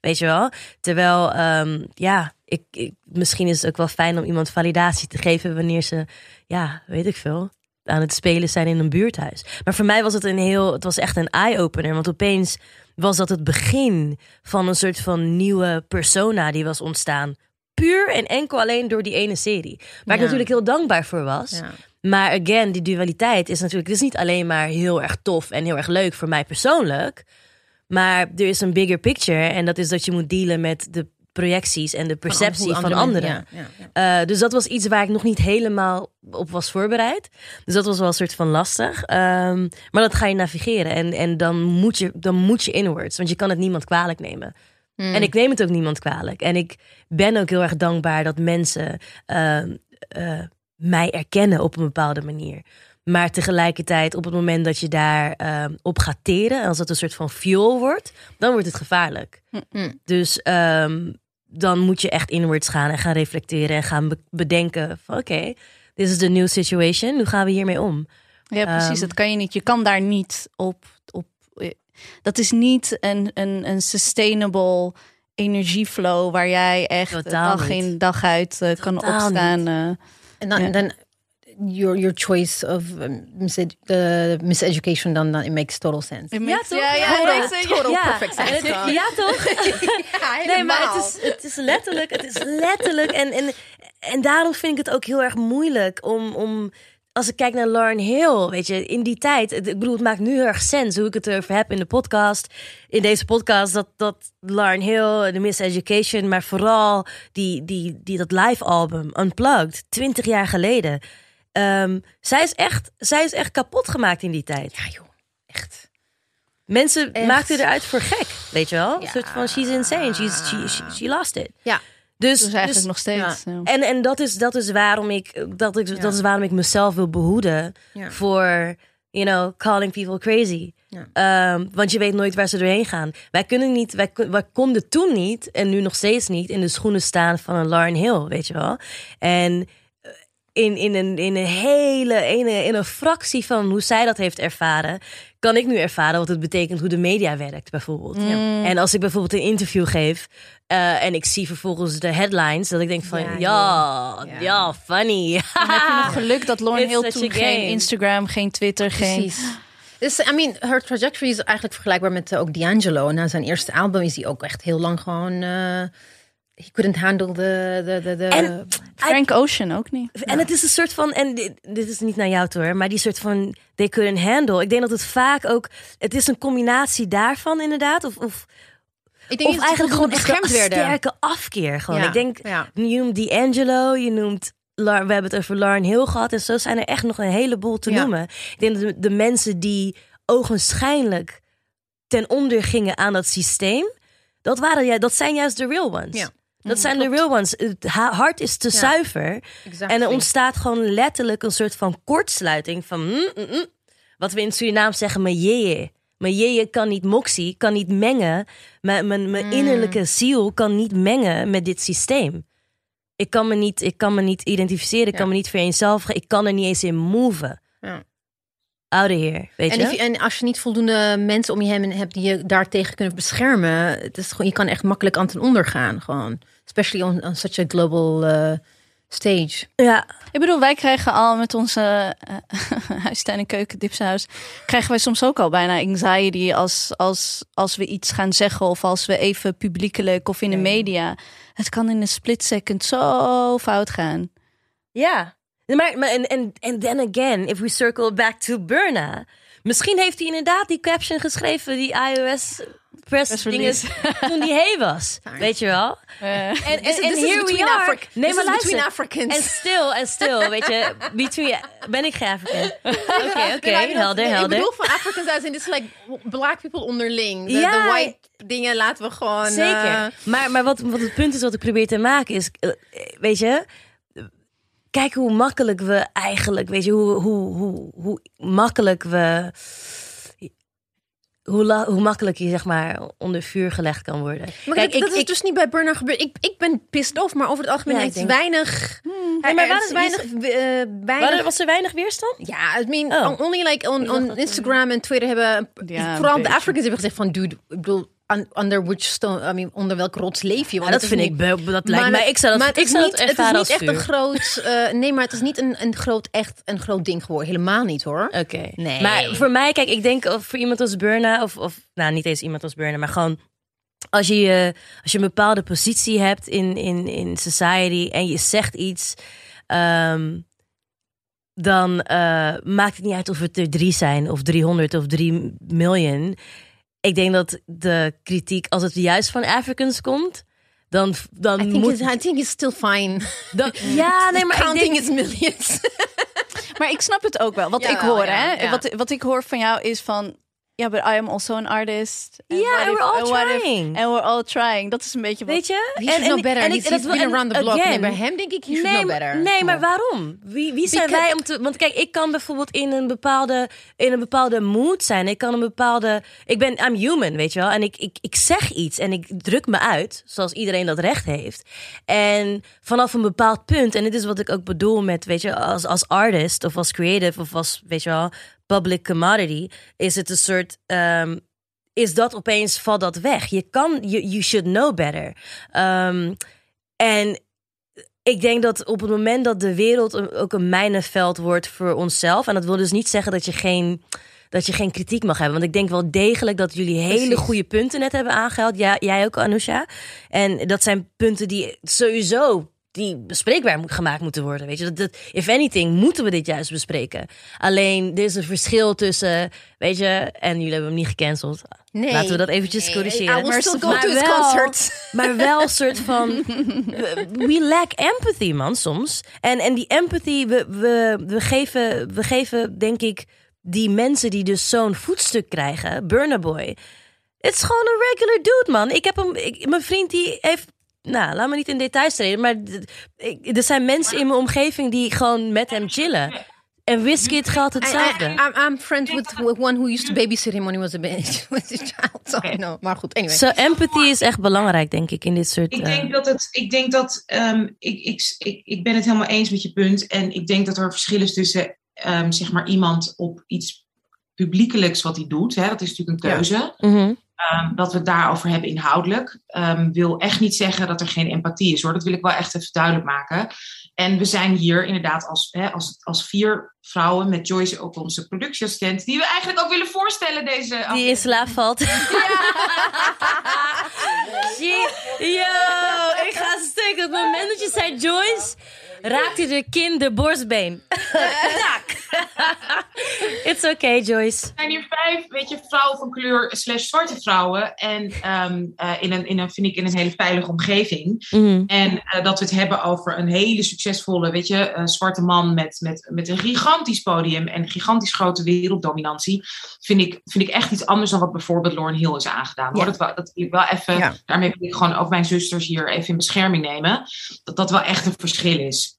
Weet je wel? Terwijl, ehm, ja, ik, ik, misschien is het ook wel fijn om iemand validatie te geven wanneer ze, ja, weet ik veel, aan het spelen zijn in een buurthuis. Maar voor mij was het een heel, het was echt een eye-opener. Want opeens was dat het begin van een soort van nieuwe persona die was ontstaan. Puur en enkel alleen door die ene serie. Waar ik natuurlijk heel dankbaar voor was. Ja. Maar again, die dualiteit is natuurlijk, het is niet alleen maar heel erg tof en heel erg leuk voor mij persoonlijk. Maar er is een bigger picture. En dat is dat je moet dealen met de projecties en de perceptie van andere anderen. Ja. Eh, dus dat was iets waar ik nog niet helemaal op was voorbereid. Dus dat was wel een soort van lastig. Ehm, maar dat ga je navigeren. En, en dan, moet je, dan moet je inwards. Want je kan het niemand kwalijk nemen. Hmm. En ik neem het ook niemand kwalijk. En ik ben ook heel erg dankbaar dat mensen ehm, eh, mij erkennen op een bepaalde manier. Maar tegelijkertijd, op het moment dat je daar ehm, op gaat teren, als dat een soort van fuel wordt, dan wordt het gevaarlijk. Mm. Dus ehm, dan moet je echt inwards gaan en gaan reflecteren en gaan be- bedenken van oké, this is the new situation, hoe gaan we hiermee om? Ja, precies. Dat kan je niet. Je kan daar niet op. op dat is niet een, een, een sustainable energieflow waar jij echt Totaal dag niet. in dag uit eh, kan opstaan. eh. En dan, Ja. dan your, your choice of um, the miseducation, dan, dan it makes total sense. Ja, toch? Ja, ja, Ja, dat is- total ja. perfect En sense. ja, toch? (laughs) (laughs) Nee, maar het is, het is letterlijk, het is letterlijk. En, en, en daarom vind ik het ook heel erg moeilijk om, om als ik kijk naar Lauren Hill, weet je, in die tijd, het- ik bedoel, het maakt nu heel erg sens hoe ik het erover heb in de podcast, in deze podcast, dat, dat Lauren Hill, de Miss Education, maar vooral die, die, die, dat live album, Unplugged, 20 jaar geleden. Ehm, zij, is echt, zij is echt kapot gemaakt in die tijd. Ja, joh. Echt. Mensen Echt. maakten eruit voor gek, weet je wel? Een soort van, she's insane, she's, she, she, she lost it. Ja. Dus, Dus eigenlijk dus- nog steeds. ja. en, en dat is, dat is waarom ik dat, ik, dat is waarom ik mezelf wil behoeden voor, you know, calling people crazy. Ehm, want je weet nooit waar ze doorheen gaan. Wij kunnen niet, wij, wij konden toen niet en nu nog steeds niet in de schoenen staan van een Lauren Hill, weet je wel. En eh, in, in, een, in een hele, in een, in een fractie van hoe zij dat heeft ervaren, kan ik nu ervaren wat het betekent hoe de media werkt, bijvoorbeeld. Mm. En als ik bijvoorbeeld een interview geef eh, en ik zie vervolgens de headlines, dat ik denk van, Ja, ja, ja. ja, Ja. funny. Dan heb je nog (laughs) geluk dat Lauren Hill such toen geen. Instagram, geen Twitter, geen... Precies. Dus, I mean, her trajectory is eigenlijk vergelijkbaar met eh, ook D'Angelo. Na zijn eerste album is hij ook echt heel lang gewoon... eh he couldn't handle the... the, the, the En- Frank Ocean ook niet. En het is een soort van, en dit, dit is niet naar jou toe hoor, maar die soort van they couldn't handle. Ik denk dat het vaak ook, het is een combinatie daarvan inderdaad. Of, of, ik denk of dat eigenlijk gewoon echt beschermd een werden. sterke afkeer. Gewoon. Ja, Ik denk, ja. je noemt D'Angelo, je noemt, Lar- we hebben het over Lauren Hill gehad. En zo zijn er echt nog een heleboel te noemen. Ik denk dat de, de mensen die ogenschijnlijk ten onder gingen aan dat systeem, dat, waren, dat zijn juist de real ones. Ja. Dat zijn de real ones. Het ha- hart is te Ja. zuiver. Exactly. En er ontstaat gewoon letterlijk een soort van kortsluiting van... mm, mm, mm. wat we in Surinaam zeggen, mijn jeje. Mijn jeje kan niet moxie, kan niet mengen. Mijn, mijn, mijn Mm. innerlijke ziel kan niet mengen met dit systeem. Ik kan me niet, ik kan me niet identificeren, ik Ja. kan me niet vereenzelvigen. Ik kan er niet eens in moven. Ja. Oude heer, weet En, je? if je- en als je niet voldoende mensen om je heen hebt die je daartegen kunnen beschermen, het is gewoon, je kan echt makkelijk aan ten onder gaan. Gewoon. Especially on, on such a global eh, stage. ja, Ik bedoel, wij krijgen al met onze (laughs) uh, huistuin en keuken dipsaus, krijgen wij soms ook al bijna anxiety als, als, als we iets gaan zeggen of als we even publiekelijk of in de media. Het kan in een split second zo fout gaan. Ja. Maar, maar en, en, en then again, if we circle back to Burna. Misschien heeft hij inderdaad die caption geschreven, die iOS press release. (laughs) toen die hey was. Weet je wel? Eh, En, en, This is- this is here we are. Afri- nee, maar is luister. between Africans. En stil, en stil, weet je. Between, ben ik geen Afrikaan? (laughs) Oké, oké, Nee, helder, helder. Ik bedoel van Africans uit en dit is like black people onderling. De, Ja. de white dingen laten we gewoon... Zeker. eh, maar maar wat, wat het punt is wat ik probeer te maken is, eh, weet je, kijk hoe makkelijk we eigenlijk, weet je, hoe, hoe, hoe, hoe makkelijk we, hoe, la- hoe makkelijk je zeg maar onder vuur gelegd kan worden. maar kijk, dat, dat ik, is ik, dus niet bij Burner gebeurd. Ik, ik ben pissed off, maar over het algemeen Ja, denk- weinig... Nee, maar er waar is is- weinig... was er weinig weerstand? Ja, I mean, Oh. only like on, Instagram en Twitter hebben Ja, vooral de. Africans hebben gezegd van, dude, ik bedoel, under which stone, I mean, onder welke rots leef je? Ja, Want dat vind ik, dat lijkt maar mij, ik zou dat, maar het ik is zou niet, het is niet echt een groot, eh, nee, maar het is niet een, een groot, echt een groot ding geworden. Helemaal niet hoor. Oké. Nee. Maar voor mij, kijk, ik denk of voor iemand als Burna, of, of nou niet eens iemand als Burna, maar gewoon als je, je- als je een bepaalde positie hebt in, in, in society en je zegt iets, ehm, dan eh, maakt het niet uit of het er drie zijn, of 300 of 3 miljoen. Ik denk dat de kritiek, als het juist van Africans komt, dan, dan I think, moet. it's, I think it's still fine. dan- (laughs) ja, nee, maar ik Counting denk, is millions. Maar ik snap het ook wel. Wat ik hoor, ja, hè? ja. Wat, wat ik hoor van jou is van. Ja, but I am also an artist. And Ja, and if- we're all and if- trying. And we're all trying. Dat is een beetje wat... weet je? He should know better. en dat- been en around the block. again, Nee, bij hem denk ik, he should nee, know better. Nee, maar waarom? Wie, wie zijn Because- wij om te. Want kijk, ik kan bijvoorbeeld in een bepaalde, in een bepaalde mood zijn. Ik kan een bepaalde. Ik ben, I'm human, weet je wel. En ik, ik, ik zeg iets en ik druk me uit, zoals iedereen dat recht heeft. En vanaf een bepaald punt, en dit is wat ik ook bedoel met, weet je, als, als artist of als creative of als, weet je wel, public commodity, is het een soort. ehm, is dat opeens, valt dat weg. Je kan, you, you should know better. Ehm, en ik denk dat op het moment dat de wereld ook een mijnenveld wordt voor onszelf. En dat wil dus niet zeggen dat je geen, dat je geen kritiek mag hebben. Want ik denk wel degelijk dat jullie hele Precies. goede punten net hebben aangehaald. Ja, jij ook, Anousha. En dat zijn punten die sowieso die bespreekbaar moet, gemaakt moeten worden. Weet je, dat, dat, if anything, moeten we dit juist bespreken. Alleen, er is een verschil tussen, weet je, en jullie hebben hem niet gecanceld. Nee. Laten we dat eventjes Nee, corrigeren. Still go Maar to wel- concert. (laughs) Maar wel een soort van. we- lack empathy, man, soms. En, en die empathy, we, we, we, geven, we geven, denk ik, die mensen die dus zo'n voetstuk krijgen, Burna Boy. Het is gewoon een regular dude, man. Ik heb hem, ik, mijn vriend die heeft. Nou, laat me niet in details treden, maar er zijn mensen in mijn omgeving die gewoon met hem chillen. En Wizkid geldt hetzelfde. I, I, I'm, I'm friends with, with one who used to babysit him when he was a, baby, (laughs) was a child. So I know. Maar goed, anyway. So empathy is echt belangrijk, denk ik, in dit soort... Ik eh, denk dat het, ik denk dat, ehm, ik, ik, ik, ik ben het helemaal eens met je punt. En ik denk dat er verschil is tussen, ehm, zeg maar, iemand op iets publiekelijks wat hij doet. Hè, dat is natuurlijk een Ja. keuze. mhm. Ehm, dat we het daarover hebben inhoudelijk. ehm, wil echt niet zeggen dat er geen empathie is hoor. Dat wil ik wel echt even duidelijk maken. En we zijn hier inderdaad als, hè, als, als vier vrouwen met Joyce ook onze productieassistent. Die we eigenlijk ook willen voorstellen deze Die in slaap valt. (laughs) Shit. Yo, ik ga stuk. Op het moment dat je zei Joyce, raakte de kin de borstbeen. (laughs) Tak. (laughs) It's okay, Joyce. Er zijn hier vijf, weet je, vrouwen van kleur slash zwarte vrouwen. En ehm, eh, in, een, in een, vind ik, in een hele veilige omgeving. Mhm. En eh, dat we het hebben over een hele succesvolle, weet je, een zwarte man met, met, met een gigantisch podium en gigantisch grote werelddominantie. Vind ik, vind ik echt iets anders dan wat bijvoorbeeld Lauren Hill is aangedaan. Hoor. Ja. Dat, wel- dat wil ik wel even, Ja. daarmee wil ik gewoon ook mijn zusters hier even in bescherming nemen. Dat dat wel echt een verschil is.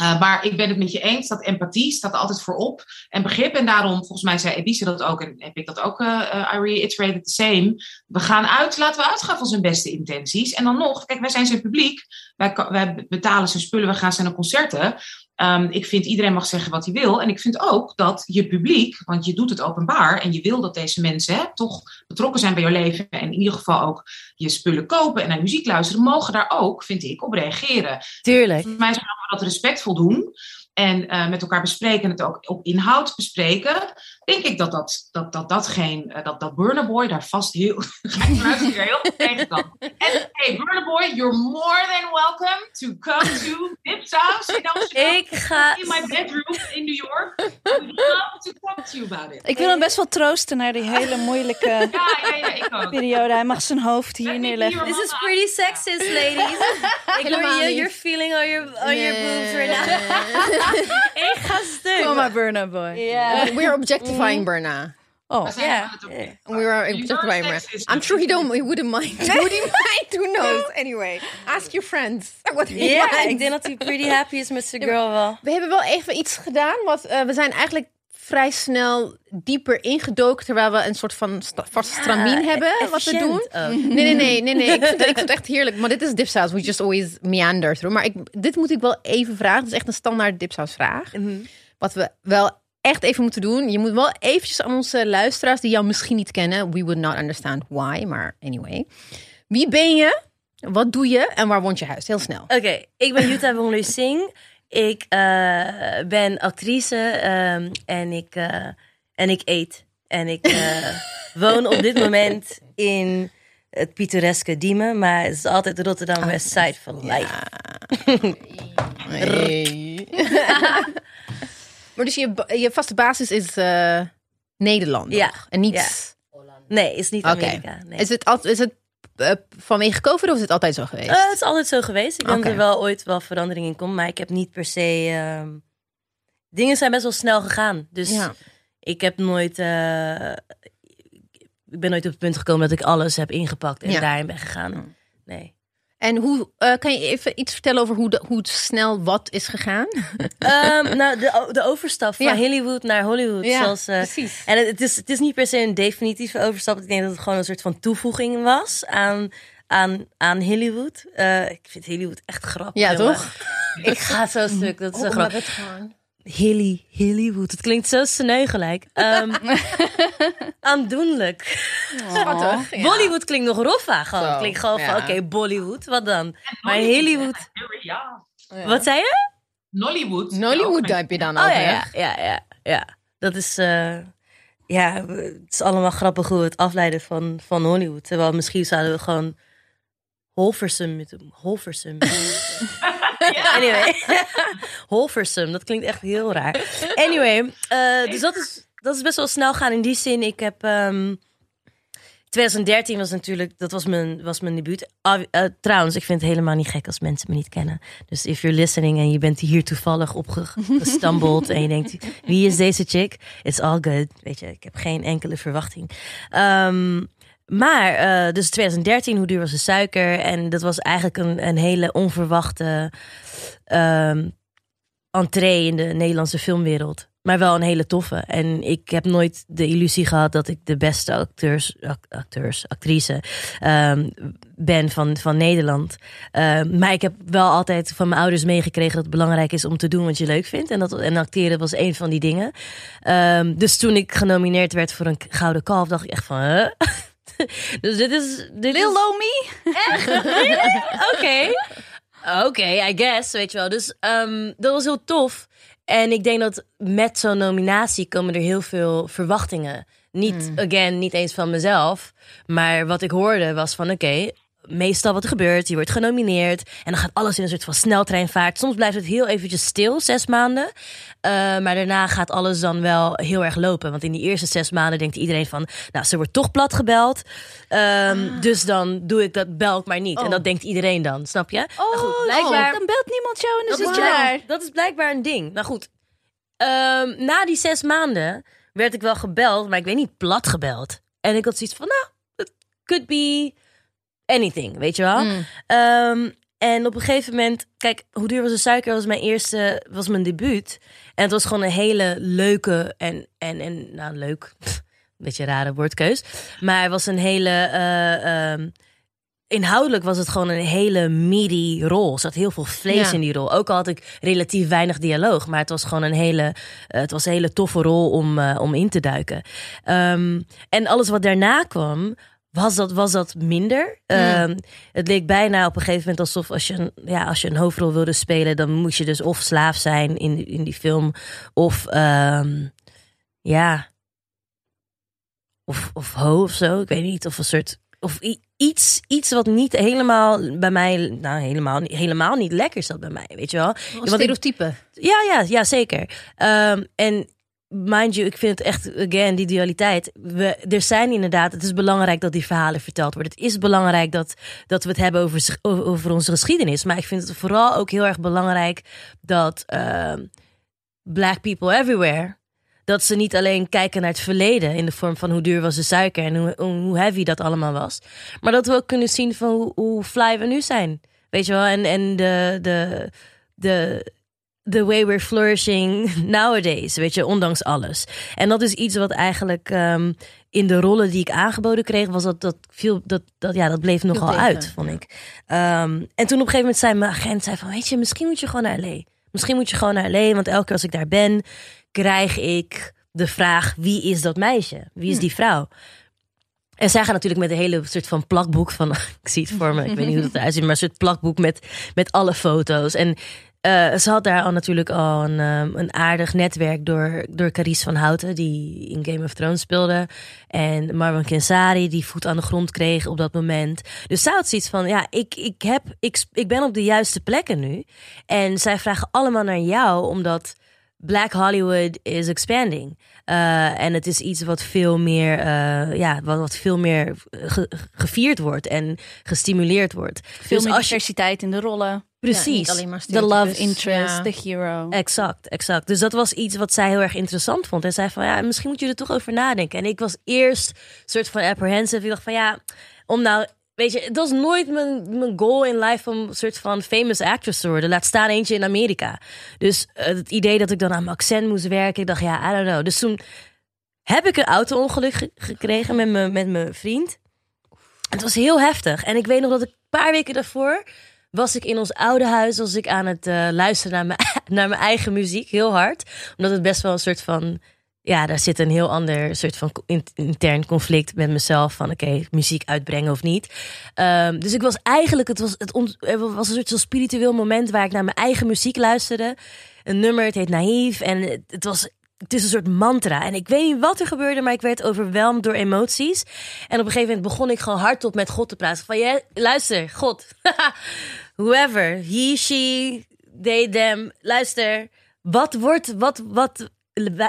Uh, maar ik ben het met je eens dat empathie staat altijd voorop. En begrip. En daarom, volgens mij zei Ebise dat ook. En heb ik dat ook, uh, I reiterated the same. We gaan uit, laten we uitgaan van zijn beste intenties. En dan nog, kijk, wij zijn zijn publiek. Wij, betalen zijn spullen, we gaan zijn concerten. Um, ik vind iedereen mag zeggen wat hij wil. En ik vind ook dat je publiek, want je doet het openbaar. En je wil dat deze mensen hè, toch betrokken zijn bij jouw leven. En in ieder geval ook je spullen kopen en naar muziek luisteren. Mogen daar ook, vind ik, op reageren. Tuurlijk. Voor mij zouden we dat respectvol doen. En uh, met elkaar bespreken en het ook op inhoud bespreken. Denk ik dat dat, dat, dat, dat geen. Uh, dat, dat Burner Boy daar vast heel. (laughs) ga ik vanuit dat heel tegen kan. En hey, Burner Boy, you're more than welcome to come to Dip's house. You know, ik ga. In my bedroom in New York. We'd love to talk to you about it. Ik wil hem best wel troosten naar die hele moeilijke (laughs) ja, ja, ja, ik ook. periode. Hij mag zijn hoofd hier neerleggen. This is pretty sexist, ladies. (laughs) ik hoor je, you're feeling all your, all your boobs right now. ik ga stuk. Kom maar, Burna Boy. Yeah. We're objectifying Burna. Oh, yeah. We are objectifying Burna. I'm sure he don't. He wouldn't mind. (laughs) Would he mind? Who knows? Anyway, ask your friends. (laughs) What Ja, yeah, ik denk dat hij pretty happy is met zijn girl wel. We hebben wel even iets gedaan. Wat, uh, we zijn eigenlijk vrij snel dieper ingedoken. Terwijl we een soort van vaste ja, stramien hebben. Wat we doen. Ook. Nee, nee, nee. nee, nee. Ik, vind het, ik (laughs) vind het echt heerlijk. Maar dit is dipsaus. We just always meander through. Maar ik, dit moet ik wel even vragen. Het is echt een standaard dipsaus vraag. Mm -hmm. Wat we wel echt even moeten doen. Je moet wel eventjes aan onze luisteraars die jou misschien niet kennen. We would not understand why. Maar anyway. Wie ben je? Wat doe je? En waar woont je huis? Heel snel. Oké, okay, ik ben Jutta Wonglu Singh. Ik uh, ben actrice um, en, ik, uh, en ik eet. En ik uh, (laughs) woon op dit moment in het pittoreske Diemen, maar het is altijd Rotterdam West Side for life. Ja. (laughs) hey. (laughs) maar dus je, je vaste basis is Nederland ja. en niet... Ja. Nee, is niet Amerika. Okay. Nee. Is het, is het uh, vanwege COVID of is het altijd zo geweest? Uh, het is altijd zo geweest. Ik denk okay. dat er wel ooit wel verandering in komt. Maar ik heb niet per se... Uh, dingen zijn best wel snel gegaan. Dus ja. ik heb nooit... Uh, ik ben nooit op het punt gekomen dat ik alles heb ingepakt en ja. daarin ben gegaan. Nee. En hoe uh, kan je even iets vertellen over hoe, de, hoe snel wat is gegaan? um, (laughs) nou, de, de overstap van ja. Hollywood naar Hollywood. Ja, zoals, uh, precies. En het, het, is, het is niet per se een definitieve overstap. Ik denk dat het gewoon een soort van toevoeging was aan, aan, aan Hollywood. Uh, ik vind Hollywood echt grappig. Ja, jongen. toch? ik ga zo stuk. Dat is oh, zo grappig. Hilly, Hollywood. Het klinkt zo sneu gelijk. Um, (laughs) aandoenlijk. Schattig. Ja. Bollywood klinkt nog roffa. Gewoon. Zo, klinkt gewoon ja. van, oké, okay, Bollywood, wat dan? Maar Hollywood... Ja. Wat zei je? Nollywood. Nollywood heb je dan oh, ook, ja, ja, ja, ja, ja. Dat is... Uh, ja, het is allemaal grappig hoe we het afleiden van, van Hollywood. Terwijl misschien zouden we gewoon Holversum moeten... Holversum... (laughs) Ja. Anyway, (laughs) Holversum, dat klinkt echt heel raar. Anyway, uh, dus dat is, dat is best wel snel gaan in die zin. Ik heb um, 2013 was natuurlijk, dat was mijn, was mijn debuut. Uh, uh, trouwens, ik vind het helemaal niet gek als mensen me niet kennen. Dus if you're listening en je bent hier toevallig opgestambeld en je denkt, wie is deze chick? It's all good. Weet je, ik heb geen enkele verwachting. Um, maar, uh, dus 2013, hoe duur was de suiker? En dat was eigenlijk een, een hele onverwachte um, entree in de Nederlandse filmwereld. Maar wel een hele toffe. En ik heb nooit de illusie gehad dat ik de beste acteurs, acteurs actrice ehm, ben van, van Nederland. Ehm, maar ik heb wel altijd van mijn ouders meegekregen dat het belangrijk is om te doen wat je leuk vindt. En, dat, en acteren was een van die dingen. Dus toen ik genomineerd werd voor een Gouden Kalf, dacht ik echt van... (laughs) dus dit is... Dit Lil Lomi? Echt? Oké. Oké, I guess, weet je wel. Dus dat was heel tof. En ik denk dat met zo'n nominatie komen er heel veel verwachtingen. Niet, hmm. again, niet eens van mezelf. Maar wat ik hoorde was van, oké, meestal wat er gebeurt, je wordt genomineerd. En dan gaat alles in een soort van sneltreinvaart. Soms blijft het heel eventjes stil, zes maanden. Uh, maar daarna gaat alles dan wel heel erg lopen. Want in die eerste zes maanden denkt iedereen van... nou, ze wordt toch plat gebeld. Um, Dus dan doe ik dat, bel ik maar niet. En Oh. dat denkt iedereen dan, snap je? Oh, nou goed, blijkbaar, dan belt niemand jou en dan dat, zit is je daar. blijkbaar, dat is blijkbaar een ding. Nou goed, Ehm, na die zes maanden werd ik wel gebeld, maar ik weet niet, plat gebeld. En ik had zoiets van, nou, it could be anything, weet je wel? Mm. Ehm, en op een gegeven moment, kijk, hoe duur was de suiker? Was mijn eerste, was mijn debuut. En het was gewoon een hele leuke en, en, en nou leuk, (laughs) beetje rare woordkeus. Maar het was een hele, eh, ehm, inhoudelijk was het gewoon een hele meaty rol. Er zat heel veel vlees Ja. in die rol. Ook al had ik relatief weinig dialoog, maar het was gewoon een hele, eh, het was een hele toffe rol om, eh, om in te duiken. Ehm, en alles wat daarna kwam, was dat, was dat minder. Ehm, het leek bijna op een gegeven moment alsof als je, een, ja, als je een hoofdrol wilde spelen, dan moest je dus of slaaf zijn in, in die film, of ehm, ja, of, of ho of zo. Ik weet niet, of een soort, of iets, iets wat niet helemaal bij mij, nou helemaal, niet- helemaal niet lekker zat bij mij, weet je wel. Een ik- stereotype. ja, ja, ja, zeker. Ehm, en mind you, ik vind het echt, again, die dualiteit. We, er zijn inderdaad, het is belangrijk dat die verhalen verteld worden. Het is belangrijk dat, dat we het hebben over, over onze geschiedenis. Maar ik vind het vooral ook heel erg belangrijk dat ehm, black people everywhere... Dat ze niet alleen kijken naar het verleden in de vorm van hoe duur was de suiker en hoe, hoe heavy dat allemaal was. Maar dat we ook kunnen zien van hoe, hoe fly we nu zijn. Weet je wel? En, en de, de, de, the way we're flourishing nowadays, weet je, ondanks alles. En dat is iets wat eigenlijk ehm, in de rollen die ik aangeboden kreeg, was dat dat viel, dat, dat ja, dat bleef nogal tegen, uit, vond ik. Ehm, en toen op een gegeven moment zei mijn agent, zei van, weet je, misschien moet je gewoon naar LA. Misschien moet je gewoon naar LA, want elke keer als ik daar ben, krijg ik de vraag, wie is dat meisje? Wie is die vrouw? En zij gaan natuurlijk met een hele soort van plakboek van, (laughs) ik zie het voor me, ik weet niet hoe het eruit ziet, maar een soort plakboek met, met alle foto's. En eh, ze had daar al natuurlijk al een, ehm, een aardig netwerk door, door Carice van Houten, die in Game of Thrones speelde. En Marwan Kensari, die voet aan de grond kreeg op dat moment. Dus zij had zoiets van, ja, ik, ik, heb, ik, ik ben op de juiste plekken nu. En zij vragen allemaal naar jou, omdat Black Hollywood is expanding. Uh, en het is iets wat veel meer, uh, ja, wat, wat veel meer ge, gevierd wordt en gestimuleerd wordt. Veel dus meer je, diversiteit in de rollen. Precies, Ja, De love interest, Ja. de hero. Exact, exact. Dus dat was iets wat zij heel erg interessant vond. En zei van ja, misschien moet je er toch over nadenken. En ik was eerst soort van apprehensive. Ik dacht van ja, om nou. Weet je, het was nooit mijn, mijn goal in life om een soort van famous actress te worden. Laat staan eentje in Amerika. Dus uh, het idee dat ik dan aan mijn accent moest werken. Ik dacht ja, I don't know. Dus toen heb ik een auto-ongeluk ge gekregen met, me, met mijn vriend. Het was heel heftig. En ik weet nog dat ik een paar weken daarvoor was ik in ons oude huis, was ik aan het uh, luisteren naar mijn, (laughs) naar mijn eigen muziek, heel hard. Omdat het best wel een soort van, ja, daar zit een heel ander soort van intern conflict met mezelf. Van oké, muziek uitbrengen of niet. Um, dus ik was eigenlijk, het was, het was een soort van spiritueel moment waar ik naar mijn eigen muziek luisterde. Een nummer, het heet Naïef. En het, het was het is een soort mantra. En ik weet niet wat er gebeurde, maar ik werd overweldigd door emoties. En op een gegeven moment begon ik gewoon hardop met God te praten. Van, ja, luister, God. (laughs) Whoever, he, she, they, them. Luister, wat wordt, wat, wat,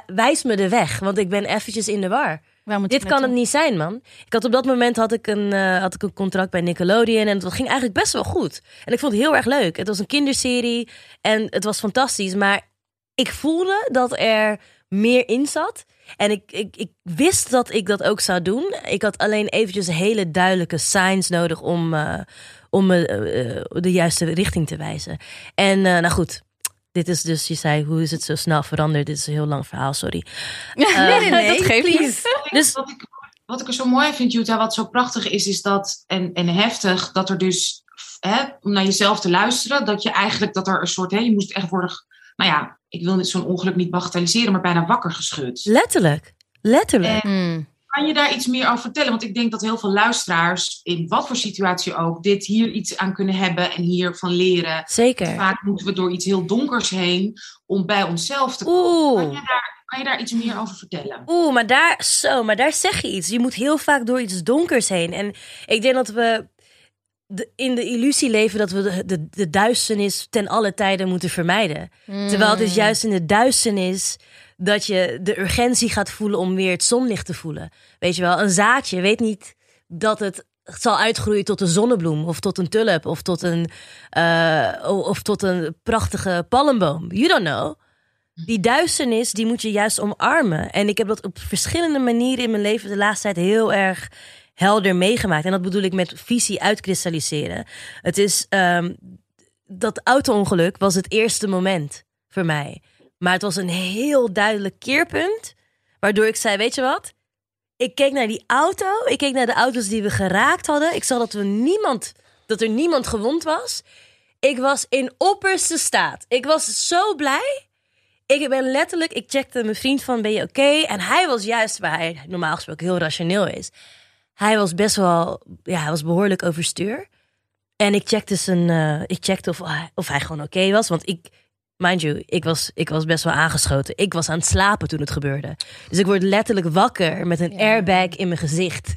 wijs me de weg. Want ik ben eventjes in de war. Dit kan het niet zijn, man. Ik had op dat moment had ik, een, uh, had ik een contract bij Nickelodeon en dat ging eigenlijk best wel goed. En ik vond het heel erg leuk. Het was een kinderserie en het was fantastisch. Maar ik voelde dat er meer in zat. En ik, ik, ik wist dat ik dat ook zou doen. Ik had alleen eventjes hele duidelijke signs nodig om, uh, om me uh, de juiste richting te wijzen. En uh, nou goed, dit is dus, je zei, hoe is het zo snel veranderd? Dit is een heel lang verhaal, sorry. (laughs) nee, nee, nee, dat geeft niet. Dus Wat ik, wat ik er zo mooi vind, Jutta, wat zo prachtig is, is dat, en, en heftig, dat er dus, hè, om naar jezelf te luisteren, dat je eigenlijk, dat er een soort, hè, je moest echt worden, nou ja, ik wil dit zo'n ongeluk niet bagatelliseren, maar bijna wakker geschud. letterlijk, letterlijk. Mm. Kan je daar iets meer over vertellen? Want ik denk dat heel veel luisteraars, in wat voor situatie ook, dit hier iets aan kunnen hebben en hiervan leren. Zeker. Vaak moeten we door iets heel donkers heen om bij onszelf te komen. Kan je, daar, kan je daar iets meer over vertellen? Oeh, maar daar, zo, maar daar zeg je iets. Je moet heel vaak door iets donkers heen. En ik denk dat we de- in de illusie leven dat we de, de, de duisternis ten alle tijden moeten vermijden. Terwijl het is juist in de duisternis dat je de urgentie gaat voelen om weer het zonlicht te voelen. Weet je wel, een zaadje weet niet dat het zal uitgroeien tot een zonnebloem of tot een tulp of tot een, eh, of tot een prachtige palmboom. You don't know. Die duisternis, die moet je juist omarmen. En ik heb dat op verschillende manieren in mijn leven de laatste tijd heel erg helder meegemaakt. En dat bedoel ik met visie uitkristalliseren. Het is ehm, dat auto-ongeluk was het eerste moment voor mij. Maar het was een heel duidelijk keerpunt. Waardoor ik zei: Weet je wat? Ik keek naar die auto. Ik keek naar de auto's die we geraakt hadden. Ik zag dat, we niemand, dat er niemand gewond was. Ik was in opperste staat. Ik was zo blij. Ik ben letterlijk, ik checkte mijn vriend van, ben je oké? En hij was juist, waar hij normaal gesproken heel rationeel is. Hij was best wel, ja, hij was behoorlijk overstuur. En ik checkte, zijn, eh, ik checkte of, hij- of hij gewoon oké was. Want ik, mind you, ik was, ik was best wel aangeschoten. Ik was aan het slapen toen het gebeurde. Dus ik word letterlijk wakker met een airbag in mijn gezicht.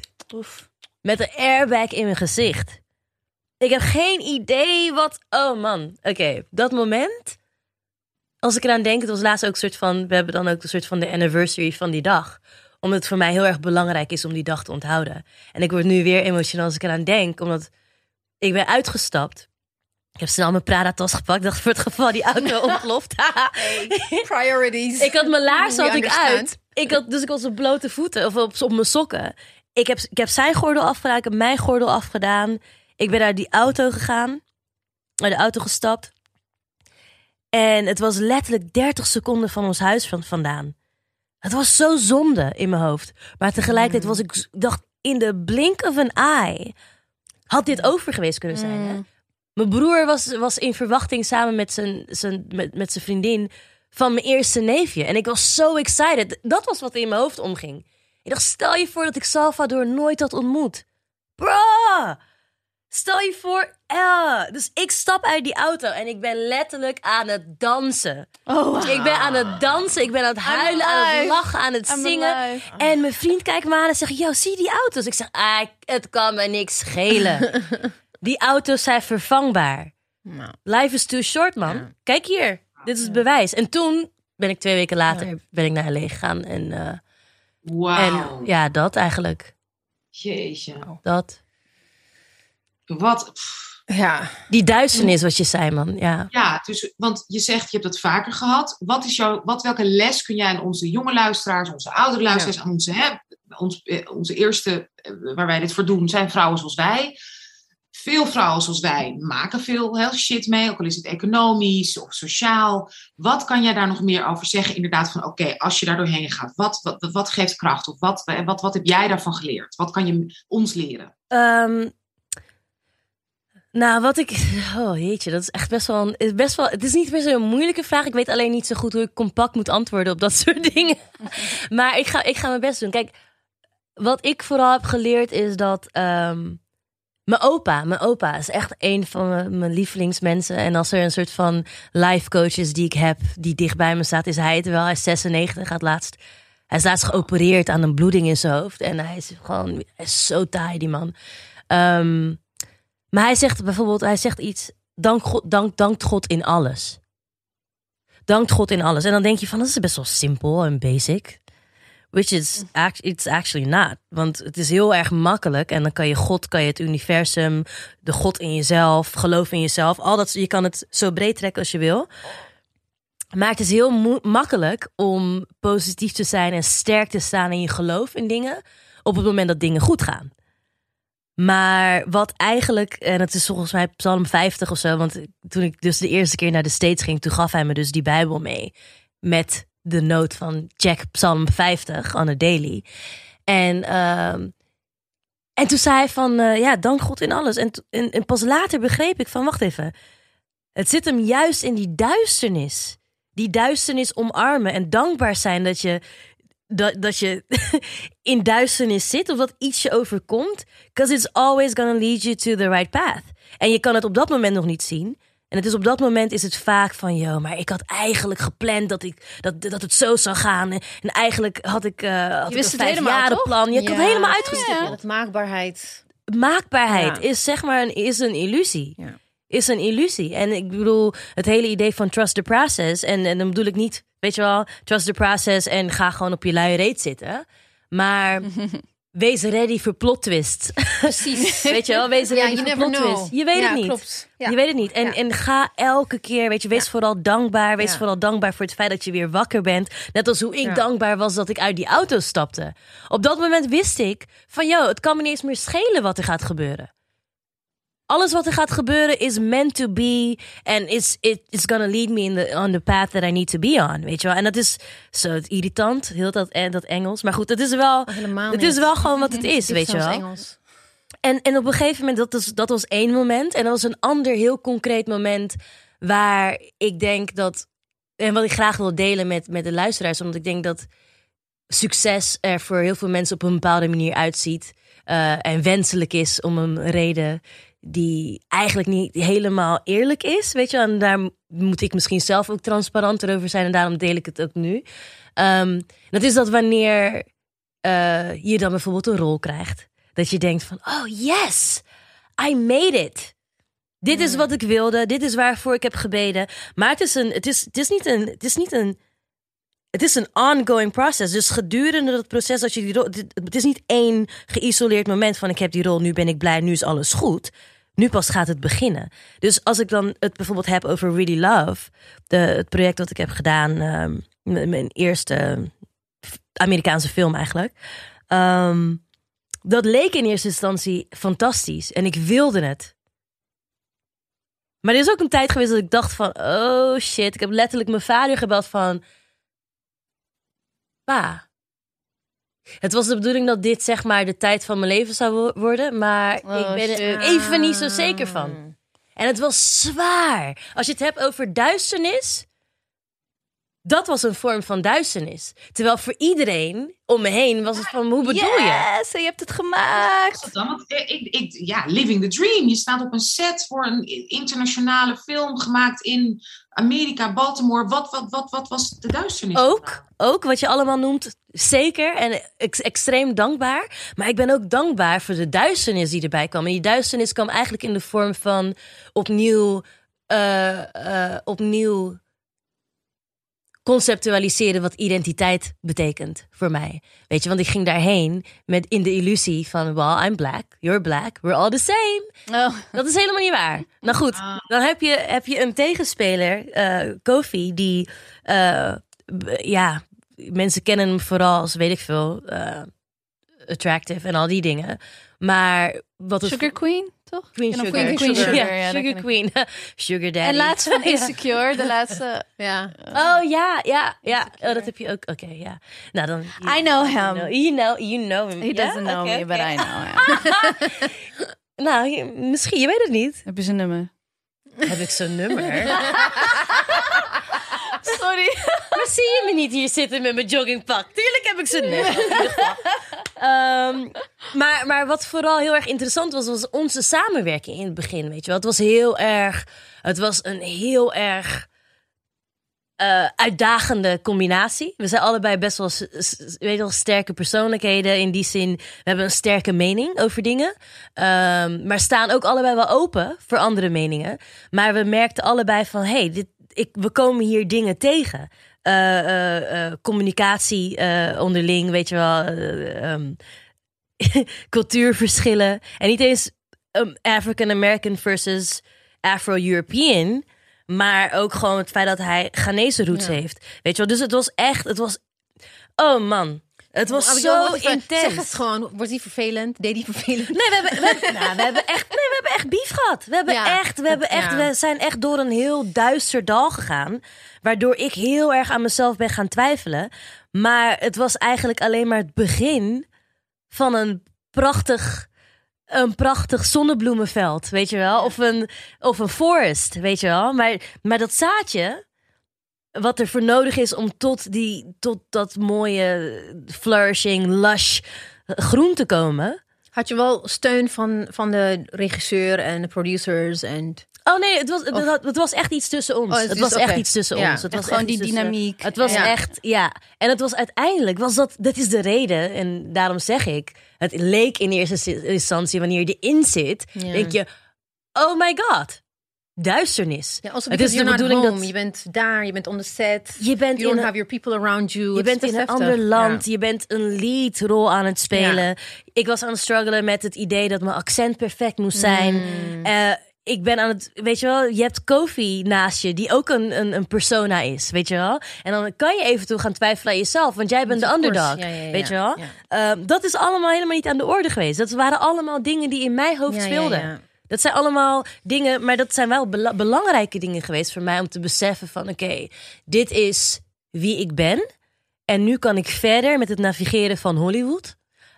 Met een airbag in mijn gezicht. Ik heb geen idee wat. Oh man, oké, dat moment. Als ik eraan denk, het was laatst ook een soort van. We hebben dan ook een soort van de anniversary van die dag. Omdat het voor mij heel erg belangrijk is om die dag te onthouden. En ik word nu weer emotioneel als ik eraan denk, omdat ik ben uitgestapt. Ik heb snel mijn Prada-tas gepakt. dacht voor het geval die auto (laughs) ontploft. Priorities. Ik had mijn We had ik uit. Ik had, dus ik was op blote voeten of op, op mijn sokken. Ik heb, ik heb zijn gordel afgedaan, ik heb mijn gordel afgedaan. Ik ben naar die auto gegaan, naar de auto gestapt. En het was letterlijk 30 seconden van ons huis van, vandaan. Het was zo zonde in mijn hoofd. Maar tegelijkertijd was ik, ik dacht, in de blink of an eye had dit over geweest kunnen zijn. Hè? Mijn broer was, was in verwachting samen met zijn, zijn, met, met zijn vriendin van mijn eerste neefje. En ik was zo excited. Dat was wat in mijn hoofd omging. Ik dacht, stel je voor dat ik Salvador nooit had ontmoet. Bro! Stel je voor, ja. Dus ik stap uit die auto en ik ben letterlijk aan het dansen. Oh, Ik ben aan het dansen, ik ben aan het huilen, aan het lachen, aan het I'm zingen. alive. En mijn vriend kijkt me aan en zegt, yo, zie die auto's? Ik zeg, ah, het kan me niks schelen. (laughs) die auto's zijn vervangbaar. Nou, Life is too short, man. Kijk hier, dit is het bewijs. En toen ben ik twee weken later ben ik naar LA gegaan. En, eh, en ja, dat eigenlijk. Jeetje. Dat. Wat. pff. Ja. Die duisternis wat je zei, man. Ja. Ja, dus, want je zegt, je hebt dat vaker gehad. Wat is jouw, wat, welke les kun jij aan onze jonge luisteraars, onze oudere luisteraars, aan onze, hè, ons, eh, onze eerste, eh, waar wij dit voor doen, zijn vrouwen zoals wij. Veel vrouwen zoals wij maken veel hè, shit mee, ook al is het economisch of sociaal. Wat kan jij daar nog meer over zeggen? Inderdaad, van oké, als je daar doorheen gaat, wat, wat, wat geeft kracht? Of wat, wat, wat heb jij daarvan geleerd? Wat kan je ons leren? Ehm, nou, wat ik. Oh jeetje, dat is echt best wel, een, best wel. Het is niet meer zo'n moeilijke vraag. Ik weet alleen niet zo goed hoe ik compact moet antwoorden op dat (laughs) soort dingen. Maar ik ga, ik ga mijn best doen. Kijk, wat ik vooral heb geleerd is dat. ehm, mijn opa, mijn opa is echt een van mijn, lievelingsmensen. En als er een soort van life coach is die ik heb, die dicht bij me staat, is hij het wel. Hij is 96, gaat laatst. Hij is laatst geopereerd aan een bloeding in zijn hoofd. En hij is gewoon, hij is zo taai, die man. Ehm, maar hij zegt bijvoorbeeld, hij zegt iets, dank God, dank, dankt God in alles. Dankt God in alles. En dan denk je van, dat is best wel simpel en basic. Which is, it's actually not. Want het is heel erg makkelijk. En dan kan je God, kan je het universum, de God in jezelf, geloof in jezelf. Al dat, je kan het zo breed trekken als je wil. Maar het is heel makkelijk om positief te zijn en sterk te staan in je geloof in dingen. Op het moment dat dingen goed gaan. Maar wat eigenlijk, en het is volgens mij Psalm 50 of zo, want toen ik dus de eerste keer naar de States ging, toen gaf hij me dus die Bijbel mee. Met de noot van check Psalm 50 on a daily. En, ehm, en toen zei hij van, eh, ja, dank God in alles. En, en, en pas later begreep ik van, wacht even. Het zit hem juist in die duisternis. Die duisternis omarmen en dankbaar zijn dat je dat, dat je (laughs) in duisternis zit of dat iets je overkomt. Because it's always gonna lead you to the right path. En je kan het op dat moment nog niet zien. En het is op dat moment is het vaak van, joh, maar ik had eigenlijk gepland dat, ik, dat, dat het zo zou gaan. En, eigenlijk had ik, uh, had je wist ik het een. Je ja. had het helemaal uitgestippeld. Ja, dat maakbaarheid. Maakbaarheid Ja. is zeg maar een, is een illusie. Ja. Is een illusie. En ik bedoel, het hele idee van trust the process. En, en dan bedoel ik niet, weet je wel, trust the process en ga gewoon op je luie reet zitten. Maar (laughs) wees ready voor plot twists. Precies. (laughs) weet je wel, wees ready voor plot know. twists. Je weet Ja, het niet. klopt. Ja. Je weet het niet. En, Ja. en ga elke keer, weet je, wees vooral dankbaar. Wees vooral dankbaar voor het feit dat je weer wakker bent. Net als hoe ik dankbaar was dat ik uit die auto stapte. Op dat moment wist ik van, yo, het kan me niet eens meer schelen wat er gaat gebeuren. Alles wat er gaat gebeuren is meant to be. En it's, it, it's gonna lead me in the, on the path that I need to be on. Weet je wel? En dat is zo irritant, heel dat, eh, dat Engels. Maar goed, het is wel, Helemaal het is wel gewoon wat het (laughs) is, weet je wel. Engels. En, en op een gegeven moment, dat was, dat was één moment. En dat was een ander heel concreet moment waar ik denk dat. En wat ik graag wil delen met, met de luisteraars, omdat ik denk dat succes er voor heel veel mensen op een bepaalde manier uitziet. eh, en wenselijk is om een reden die eigenlijk niet helemaal eerlijk is. Weet je, en daar moet ik misschien zelf ook transparanter over zijn. En daarom deel ik het ook nu. Ehm, dat is dat wanneer eh, je dan bijvoorbeeld een rol krijgt. Dat je denkt van, oh yes, I made it. Dit is wat ik wilde. Dit is waarvoor ik heb gebeden. Maar het is, een, het is, het is niet een... Het is niet een het is een ongoing process. Dus gedurende dat proces, als je die rol. Het is niet één geïsoleerd moment van ik heb die rol, nu ben ik blij, nu is alles goed. Nu pas gaat het beginnen. Dus als ik dan het bijvoorbeeld heb over Really Love, de, het project dat ik heb gedaan, ehm, mijn eerste Amerikaanse film eigenlijk. Ehm, dat leek in eerste instantie fantastisch en ik wilde het. Maar er is ook een tijd geweest dat ik dacht van, oh shit, ik heb letterlijk mijn vader gebeld van, pa. Het was de bedoeling dat dit zeg maar de tijd van mijn leven zou wo- worden, maar Oh, ik ben er shit. even niet zo zeker van. En het was zwaar. Als je het hebt over duisternis, dat was een vorm van duisternis. Terwijl voor iedereen om me heen was het van, hoe bedoel je? Yes, je hebt het gemaakt. Wat dan? Want eh, ik, ik, ja, living the dream. Je staat op een set voor een internationale film gemaakt in Amerika, Baltimore. Wat, wat, wat, wat was de duisternis? Ook, ook wat je allemaal noemt, zeker en ex- extreem dankbaar. Maar ik ben ook dankbaar voor de duisternis die erbij kwam. En die duisternis kwam eigenlijk in de vorm van opnieuw, eh, eh, opnieuw conceptualiseren wat identiteit betekent voor mij. Weet je, want ik ging daarheen met in de illusie van, well, I'm black, you're black, we're all the same. Oh. Dat is helemaal niet waar. Nou goed, dan heb je, heb je een tegenspeler, eh Kofi, die, eh, ja, mensen kennen hem vooral als, weet ik veel, eh, attractive en al die dingen. Maar wat het Sugar Queen, toch? Queen Sugar, Queen Sugar. Ja, ja, dat Sugar ken ik. Queen, (laughs) Sugar Daddy. En laatst van (laughs) Ja. Insecure, de laatste. Ja. Oh ja, ja, ja. Oh, dat heb je ook. Oké, ja. Nou dan. I know him. You know, you know him. He Ja? doesn't know me, but. I know him. (laughs) Nou, misschien, je weet het niet. Heb je zijn nummer? Heb ik zo'n nummer? Sorry. (laughs) Maar zie je me niet hier zitten met mijn joggingpak? Tuurlijk heb ik ze nu. (laughs) Ehm, maar, maar wat vooral heel erg interessant was, was onze samenwerking in het begin. Weet je wel, het was heel erg. Het was een heel erg. eh, uitdagende combinatie. We zijn allebei best wel, weet je wel sterke persoonlijkheden. In die zin, we hebben een sterke mening over dingen. Ehm, maar staan ook allebei wel open voor andere meningen. Maar we merkten allebei van, hey, dit, ik, we komen hier dingen tegen. Eh, eh, eh, communicatie onderling, weet je wel. eh, ehm, (laughs) cultuurverschillen. En niet eens um, African American versus Afro-European. Maar ook gewoon het feit dat hij Ghanese roots Ja. heeft. Weet je wel, dus het was echt, het was... Oh man. Het was Oh, zo intens. Zeg het gewoon. Wordt die vervelend? Deed die vervelend? Nee, we hebben, we, hebben, nou, we hebben echt, nee, we hebben echt beef gehad. We hebben Ja, echt, we hebben echt, ja. we zijn echt door een heel duister dal gegaan, waardoor ik heel erg aan mezelf ben gaan twijfelen. Maar het was eigenlijk alleen maar het begin van een prachtig, een prachtig zonnebloemenveld, weet je wel, of een of een forest, weet je wel. Maar, maar dat zaadje. Wat er voor nodig is om tot, die, tot dat mooie flourishing, lush groen te komen. Had je wel steun van, van de regisseur en de producers en... Oh nee, het was, het, Of- had- het was echt iets tussen ons. Oh, het was echt iets tussen Ja. ons. Het En was gewoon die tussen- dynamiek. Het was Ja. echt, ja. En het was uiteindelijk, was dat, dat is de reden. En daarom zeg ik, het leek in eerste instantie, wanneer je erin zit, Ja. denk je, oh my god, duisternis. Ja, Het is de bedoeling home. dat- Je bent daar, je bent on the set. Je bent You don't have your people around you. Je bent in een ander land. Ja. Je bent een leadrol aan het spelen. Ik was aan het struggelen met het idee dat mijn accent perfect moest zijn. Mm. Eh, ik ben aan het, weet je wel, je hebt Kofi naast je, die ook een, een, een persona is, weet je wel. En dan kan je eventueel gaan twijfelen aan jezelf, want jij bent de underdog, Ja, ja, ja, weet je wel. Ehm, dat is allemaal helemaal niet aan de orde geweest. Dat waren allemaal dingen die in mijn hoofd speelden. Dat zijn allemaal dingen, maar dat zijn wel bela- belangrijke dingen geweest voor mij om te beseffen van oké, dit is wie ik ben. En nu kan ik verder met het navigeren van Hollywood.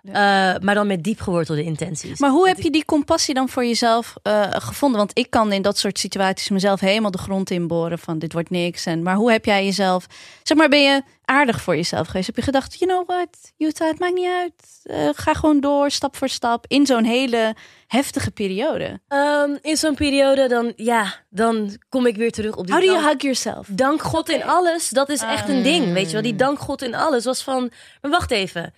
Eh, maar dan met diep gewortelde intenties. Maar hoe heb je die compassie dan voor jezelf eh, gevonden? Want ik kan in dat soort situaties mezelf helemaal de grond inboren van dit wordt niks. En, maar hoe heb jij jezelf, zeg maar, ben je aardig voor jezelf geweest? Heb je gedacht, you know what, Utah, het maakt niet uit. Eh, ga gewoon door, stap voor stap, in zo'n hele heftige periode. Ehm, in zo'n periode dan, ja, dan kom ik weer terug op die How do you dank- hug yourself? dank God in alles. Dat is echt een ding, weet je wel. Die Mm. dank God in alles was van, maar wacht even.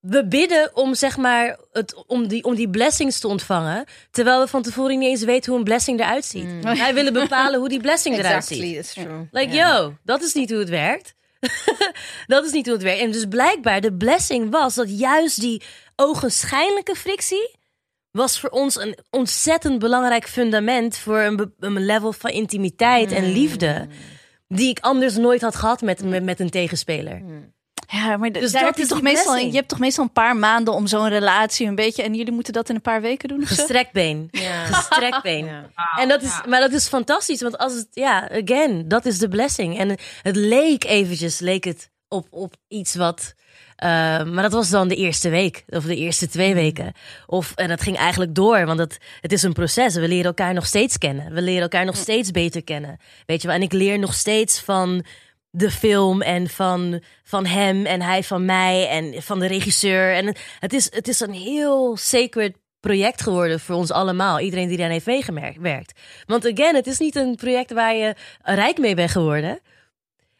We bidden om zeg maar het, om, die, om die blessings te ontvangen, terwijl we van tevoren niet eens weten hoe een blessing eruit ziet. (laughs) Wij willen bepalen hoe die blessing eruit ziet. Exactly, that's true. Like, yo, dat is niet hoe het werkt. (laughs) dat is niet hoe het werkt. En dus blijkbaar, de blessing was dat juist die ogenschijnlijke frictie was voor ons een ontzettend belangrijk fundament voor een, level van intimiteit en liefde. Die ik anders nooit had gehad met, met, met een tegenspeler. Ja, maar Dus dat heb je is toch meestal, je hebt toch meestal een paar maanden om zo'n relatie een beetje. En jullie moeten dat in een paar weken doen? Gestrekt been. Ja. Gestrekt (laughs) been. Ja. En dat is, maar dat is fantastisch, want als het, ja, again, dat is de blessing. En het leek eventjes, leek het op, op iets wat, eh, maar dat was dan de eerste week, of de eerste twee weken. Of, en dat ging eigenlijk door, want het, het is een proces. We leren elkaar nog steeds kennen. We leren elkaar nog steeds beter kennen. Weet je wel, en ik leer nog steeds van de film en van, van hem en hij van mij en van de regisseur. En het- is, het is een heel sacred project geworden voor ons allemaal. Iedereen die daarin heeft meegewerkt. Want again, het is niet een project waar je rijk mee bent geworden.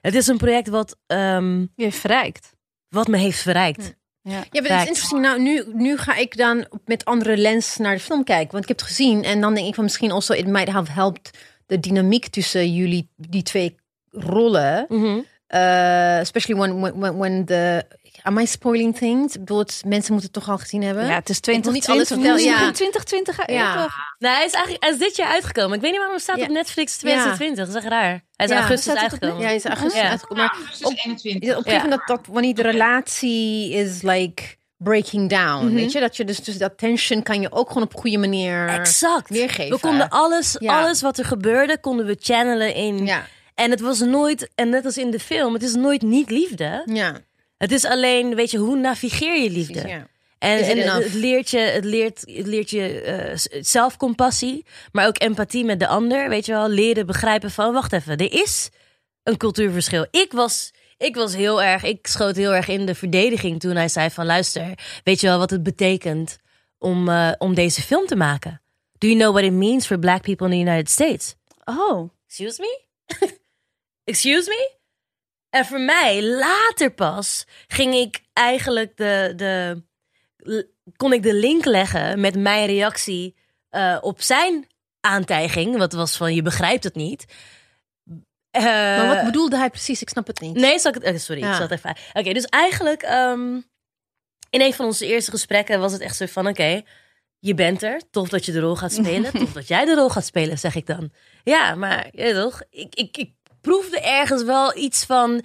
Het is een project wat, ehm, Je verrijkt. wat me heeft verrijkt. Ja. Ja, maar het is Fact. interesting. Nou, nu, nu ga ik dan met andere lens naar de film kijken. Want ik heb het gezien. En dan denk ik van misschien also it might have helped de dynamiek tussen jullie, die twee rollen. Mhm. Uh, especially when, when, when, the... Am I spoiling things? Ik bedoel, het, mensen moeten het toch al gezien hebben? Ja, het is Ik wil 2020. niet alles vertellen, ja. in 2020 ja. Nou, hij is eigenlijk hij is dit jaar uitgekomen. Ik weet niet waarom het staat Ja. op Netflix 2020. Dat is echt raar. Hij is Ja. in augustus Staat het op uitgekomen. Ja, hij is augustus Ja. uitgekomen. Maar Ja, op- 21. op een gegeven moment dat wanneer de relatie is like breaking down, Mhm. weet je? Dat je dus, dus dat tension kan je ook gewoon op een goede manier Exact. weergeven. We konden alles, Ja. alles wat er gebeurde, konden we channelen in. Ja, En het was nooit, en net als in de film, het is nooit niet liefde. ja. Het is alleen, weet je, hoe navigeer je liefde? ja. En, het, leert je, het leert, het leert je eh, zelfcompassie, maar ook empathie met de ander. Weet je wel, leren begrijpen van, wacht even, er is een cultuurverschil. Ik was, ik was heel erg, ik schoot heel erg in de verdediging toen hij zei van, luister, weet je wel wat het betekent om, eh, om deze film te maken? Do you know what it means for black people in the United States? Oh. Excuse me? (laughs) Excuse me? En voor mij, later pas, ging ik eigenlijk de, de, kon ik de link leggen met mijn reactie eh, op zijn aantijging. Wat was van, je begrijpt het niet. Eh, Maar wat bedoelde hij precies? Ik snap het niet. Nee, zal ik het, eh, sorry, ik Ja. het even. Oké, dus eigenlijk ehm, in een van onze eerste gesprekken was het echt zo van: oké, je bent er, tof dat je de rol gaat spelen, (laughs) tof dat jij de rol gaat spelen, zeg ik dan. Ja, maar je toch, ik, ik, ik proefde ergens wel iets van.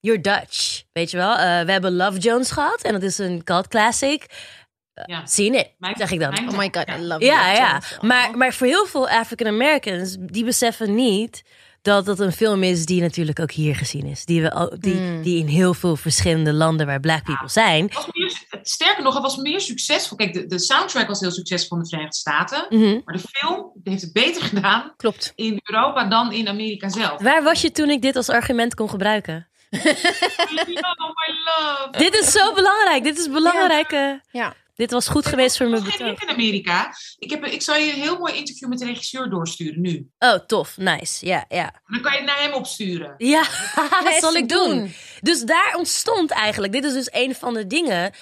you're Dutch. Weet je wel? Eh, we hebben Love Jones gehad en dat is een cult classic. Ja. Seen it, Mijn- zeg ik dan. mijn- Oh my god, Ja. I love Ja, Love ja. Jones. Maar, maar voor heel veel African Americans, die beseffen niet dat het een film is die natuurlijk ook hier gezien is. Die, we, al- die, Hmm. die in heel veel verschillende landen waar black people zijn. Was meer, sterker nog, het was meer succesvol. Kijk, de, de soundtrack was heel succesvol in de Verenigde Staten. Mhm. Maar de film heeft het beter gedaan Klopt. in Europa dan in Amerika zelf. Waar was je toen ik dit als argument kon gebruiken? (laughs) oh my love. Dit is zo belangrijk. Dit is belangrijk. eh, Ja. Dit was goed geweest voor mijn betoog. link in Amerika. Ik, heb, ik zal je een heel mooi interview met de regisseur doorsturen nu. Oh, tof. Nice. Ja, ja. Dan kan je het naar hem opsturen. Ja, dat (laughs) zal ik doen. doen. Dus daar ontstond eigenlijk, dit is dus een van de dingen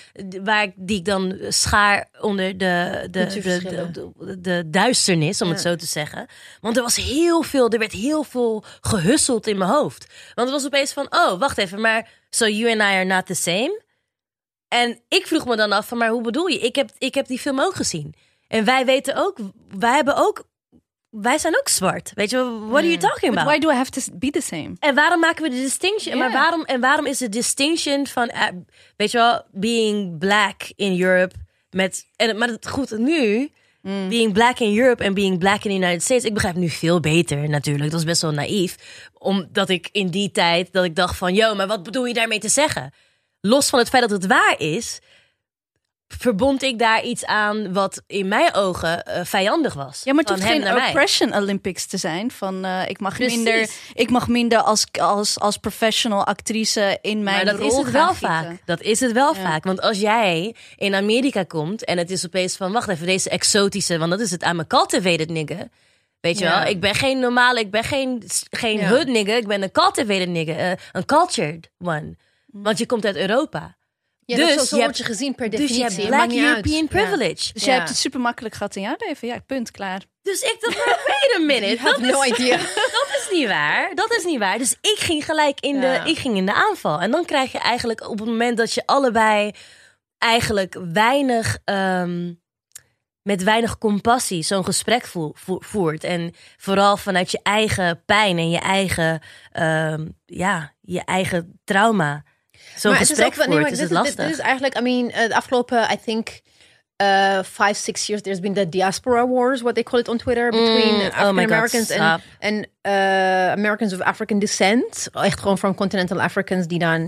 waar ik, die ik dan schaar onder de, de, de, de, de, de duisternis, om het zo te zeggen. Want er was heel veel, er werd heel veel gehusseld in mijn hoofd. Want het was opeens van, oh, wacht even, maar so you and I are not the same? En ik vroeg me dan af van, maar hoe bedoel je? Ik heb, ik heb die film ook gezien. En wij weten ook, wij hebben ook, wij zijn ook zwart. Weet je, what are you talking But about? why do I have to be the same? En waarom maken we de distinction? Maar waarom, en waarom is de distinction van, eh, weet je wel, being black in Europe met, en, maar het goed nu, Mm. being black in Europe en being black in the United States, ik begrijp nu veel beter natuurlijk. Dat was best wel naïef, omdat ik in die tijd dat ik dacht van, yo, maar wat bedoel je daarmee te zeggen? Los van het feit dat het waar is, verbond ik daar iets aan wat in mijn ogen eh, vijandig was. Ja, maar het hoeft geen mij. oppression Olympics te zijn. Van eh, ik mag Precies. minder, ik mag minder als, als, als professional actrice in mijn Maar dat rol is het wel gieten. vaak. Dat is het wel Ja. vaak. Want als jij in Amerika komt en het is opeens van, wacht even, deze exotische, want dat is het aan mijn cultivated nigger. Weet je Ja. wel, ik ben geen normale, ik ben geen, geen Ja. hood nigger, ik ben een cultivated nigger, eh, een cultured one. Mm. Want je komt uit Europa. Ja, Dus dus, zo, zo je word je hebt- gezien per Dus definitie. je hebt black uit. European Ja. privilege. Dus Ja. jij hebt het super makkelijk gehad in jouw leven. Ja, punt, klaar. Dus ik dacht, wait a minute. Dat, no is, idea. (laughs) dat is niet waar. Dat is niet waar. Dus ik ging gelijk in, Ja. de, ik ging in de aanval. En dan krijg je eigenlijk op het moment dat je allebei eigenlijk weinig, ehm, met weinig compassie zo'n gesprek voer- voer- voert. En vooral vanuit je eigen pijn en je eigen, ehm, ja, je eigen trauma. Zo'n gesprek voert, nee, is het lastig. Dit, is eigenlijk, I mean, eh, de afgelopen, I think, uh, five, six years, there's been the diaspora wars, what they call it on Twitter, between Mm, oh my African God, Americans stop. and, and uh, Americans of African descent. Echt gewoon from continental Africans die dan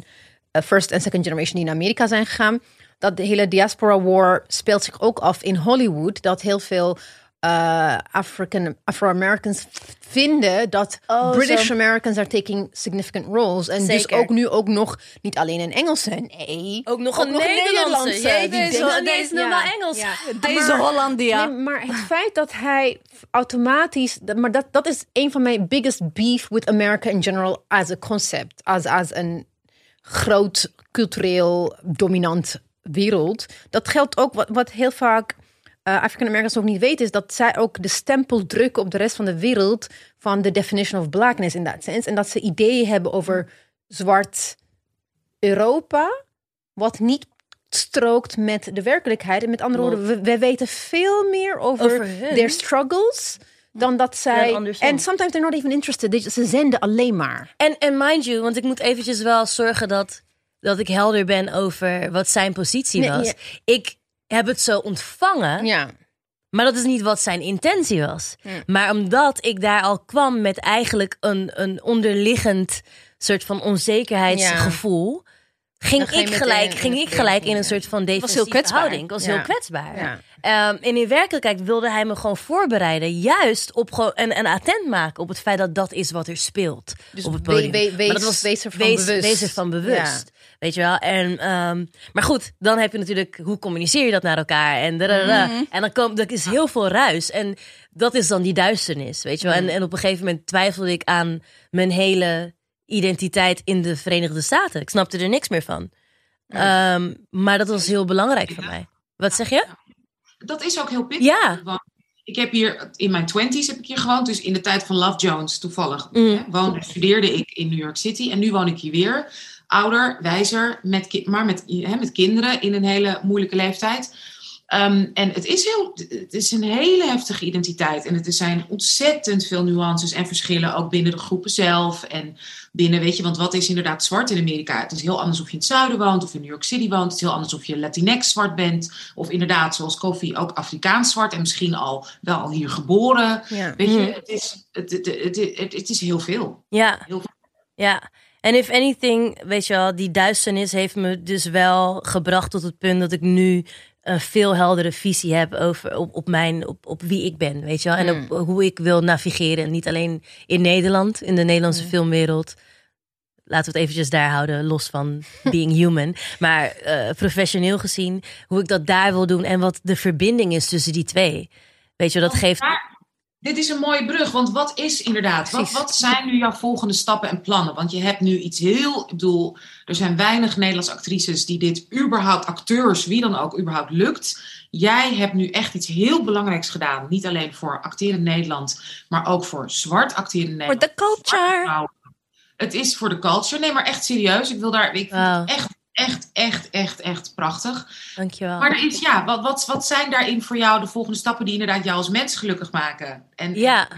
uh, first en second generation die naar Amerika zijn gegaan. Dat de hele diaspora war speelt zich ook af in Hollywood. Dat heel veel uh, African, Afro-Americans vinden dat Oh, British zo. Americans are taking significant roles. En dus ook nu ook nog niet alleen een Engelse, nee. ook nog Ook een nog Nederlandse. Ja. normaal Engels. Ja. Deze Hollandia. Nee, maar het feit dat hij automatisch, dat- maar dat, dat is een van mijn biggest beef with America in general as a concept, als, als een groot cultureel dominant wereld. Dat geldt ook wat, wat heel vaak eh, African Americans ook niet weten, is dat zij ook de stempel drukken op de rest van de wereld van de definition of blackness in that sense. En dat ze ideeën hebben over zwart Europa, wat niet strookt met de werkelijkheid. En met andere woorden, we, we weten veel meer over, their struggles dan dat zij. En sometimes they're not even interested. They- Ze zenden alleen maar. En, en mind you, want ik moet eventjes wel zorgen dat, dat ik helder ben over wat zijn positie Nee, was. ja. Ik heb het zo ontvangen, Ja. maar dat is niet wat zijn intentie was. Maar omdat ik daar al kwam met eigenlijk een, een onderliggend soort van onzekerheidsgevoel. Ging ik, gelijk, in ging ik gelijk in een soort van defensieve kwetsbaar. houding. Ik was Ja. heel kwetsbaar. Ja. Ehm, en in werkelijkheid wilde hij me gewoon voorbereiden. Juist op gewoon en, en attent maken op het feit dat dat is wat er speelt Dus op het podium. Maar wees- dat was, wees ervan wees, bewust. Wees ervan bewust. Weet je wel? En, ehm, maar goed, dan heb je natuurlijk, hoe communiceer je dat naar elkaar? En. Mhm. en dan komt, er is heel veel ruis. En dat is dan die duisternis, weet je wel? En, en op een gegeven moment twijfelde ik aan mijn hele identiteit in de Verenigde Staten. Ik snapte er niks meer van. Ehm, maar dat was heel belangrijk voor mij. Wat zeg je? Dat is ook heel pittig. Ja. Want ik heb hier in mijn twenties heb ik hier gewoond. Dus in de tijd van Love Jones toevallig. Mm. Hè, woonde, studeerde ik in New York City. En nu woon ik hier weer. Ouder, wijzer, met, maar met, hè, met kinderen in een hele moeilijke leeftijd. Ehm, en het is, heel, het is een hele heftige identiteit. En er zijn ontzettend veel nuances en verschillen, ook binnen de groepen zelf. En binnen, weet je, want wat is inderdaad zwart in Amerika? Het is heel anders of je in het zuiden woont of in New York City woont. Het is heel anders of je Latinx zwart bent. Of inderdaad, zoals Kofi, ook Afrikaans zwart. En misschien al wel al hier geboren. Ja. Weet je, Mhm. het is, het, het, het, het, het is heel veel. Ja, Heel veel. ja. En if anything, weet je wel, die duisternis heeft me dus wel gebracht tot het punt dat ik nu een veel heldere visie heb over op, op mijn op, op wie ik ben, weet je wel, en op hoe ik wil navigeren. Niet alleen in Nederland, in de Nederlandse filmwereld. Laten we het eventjes daar houden, los van being human. (laughs) Maar eh, professioneel gezien, hoe ik dat daar wil doen en wat de verbinding is tussen die twee. Weet je, dat geeft. Dit is een mooie brug, want wat is inderdaad, wat, wat zijn nu jouw volgende stappen en plannen? Want je hebt nu iets heel, ik bedoel, er zijn weinig Nederlandse actrices die dit überhaupt, acteurs, wie dan ook, überhaupt lukt. Jij hebt nu echt iets heel belangrijks gedaan. Niet alleen voor acteren in Nederland, maar ook voor zwart acteren in Voor Nederland. de culture. Het is voor de culture. Nee, maar echt serieus. Ik wil daar, ik vind Wauw. het echt, echt, echt, echt, echt prachtig. Dankjewel. Maar er is, ja, wat, wat, wat zijn daarin voor jou de volgende stappen die inderdaad jou als mens gelukkig maken? En, Ja.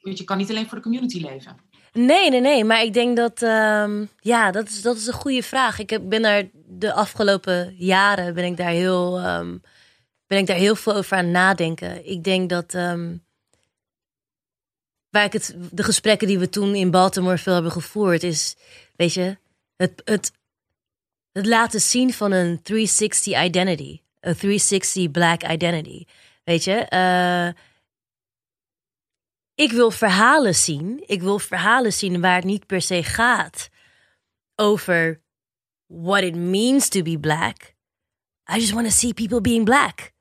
want je kan niet alleen voor de community leven. Nee, nee, nee. Maar ik denk dat, ehm, ja, dat is, dat is een goede vraag. Ik heb, ben daar de afgelopen jaren ben ik daar heel, ehm, ben ik daar heel veel over aan nadenken. Ik denk dat, ehm, waar ik het, de gesprekken die we toen in Baltimore veel hebben gevoerd, is, weet je, het, het, het laten zien van een 360 identity. Een 360 black identity. Weet je, eh, ik wil verhalen zien. Ik wil verhalen zien waar het niet per se gaat over what it means to be black. I just want to see people being black.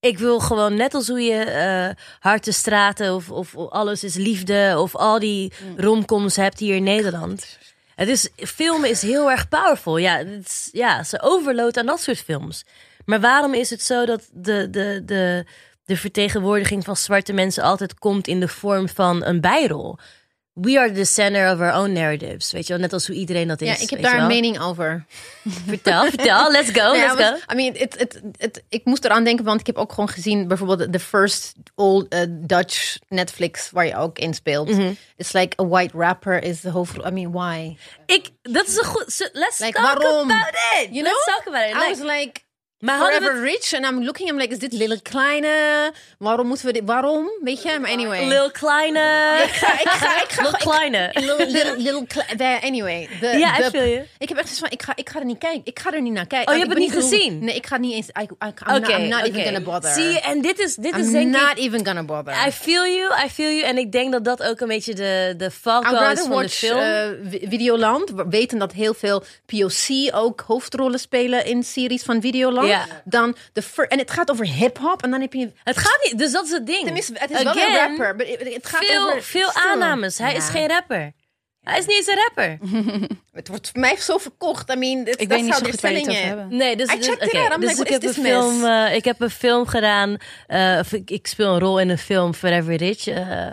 Ik wil gewoon net als hoe je eh Harte Straten of, of Alles is Liefde of al die romcoms hebt hier in Nederland. Het is, filmen is heel erg powerful. Ja, ja, ze overload aan dat soort films. Maar waarom is het zo dat de, de, de, de vertegenwoordiging van zwarte mensen altijd komt in de vorm van een bijrol? We are the center of our own narratives. Weet je wel, net als hoe iedereen dat is. Ja, ik heb daar een mening over. (laughs) Vertel, vertel. Let's go, (laughs) let's go. I mean, het, het, het, ik moest eraan denken, want ik heb ook gewoon gezien, bijvoorbeeld The First Old uh, Dutch Netflix, waar je ook in speelt. Mhm. It's like a white rapper is the hoofdrol. I mean, why? Ik, dat is een goed... so Let's Like, talk waarom? about it. You Let's know? talk about it. I was like, maar forever rich. And I'm looking, I'm like, is dit Lille Kleine? Waarom moeten we dit, waarom? Weet je, maar anyway. Lil Kleine. ik ga, ik ga, ik ga, Lil Kleine. Little, little, little Kle- there, anyway. Ja, ik je. Ik heb echt zoiets van, ik ga, ik ga er niet kijken. Ik ga er niet naar kijken. Oh, je hebt het niet gezien? Nee, ik ga niet eens, I, I, I'm, not, I'm not even gonna bother. Zie je, en dit is, dit is I'm denk not ik... even gonna bother. I feel you, I feel you. En ik denk dat dat ook een beetje de, de valkuil is van de film. eh, Vi- Videoland. We weten dat heel veel POC ook hoofdrollen spelen in series van Videoland. Ja. Dan de fir- en het gaat over hip-hop. En dan heb je. het gaat niet, dus dat is het ding. Tenminste, het is wel een rapper. Maar het, gaat Veel, over. veel aannames. Hij is geen rapper. Hij is niet eens een rapper. (laughs) Het wordt voor mij zo verkocht. I mean, Ik weet niet zo goed waar je het over hebben. Nee, dus, dus, out. Dus like, ik, heb is een film, eh, ik heb een film gedaan. eh, of ik, ik speel een rol in een film, Forever Rich. eh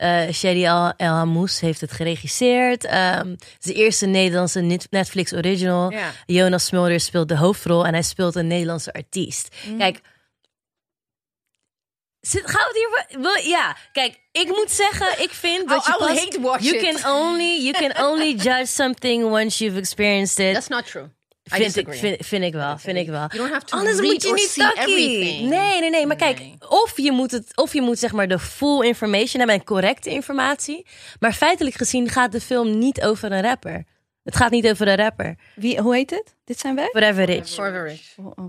eh Shady El, El Hamous heeft het geregisseerd. Ehm, het is de eerste Nederlandse Net- Netflix original. Ja. Jonas Smulders speelt de hoofdrol en hij speelt een Nederlandse artiest. Mm. Kijk, zit, gaan we het hier... wil- Ja, kijk, ik moet zeggen, ik vind dat I je pas- hate watch you it. can only you can only (laughs) judge something once you've experienced it. That's not true. Vind ik, vind, vind ik wel, vind ik wel. You don't have to Anders read moet je or niet see takkie. everything. Nee, nee, nee. Maar kijk, Nee. of je moet het, of je moet zeg maar de full information hebben en correcte informatie. Maar feitelijk gezien gaat de film niet over een rapper. Het gaat niet over een rapper. Wie, hoe heet het? Dit zijn wij? Forever Rich. Forever rich. Oh, oh.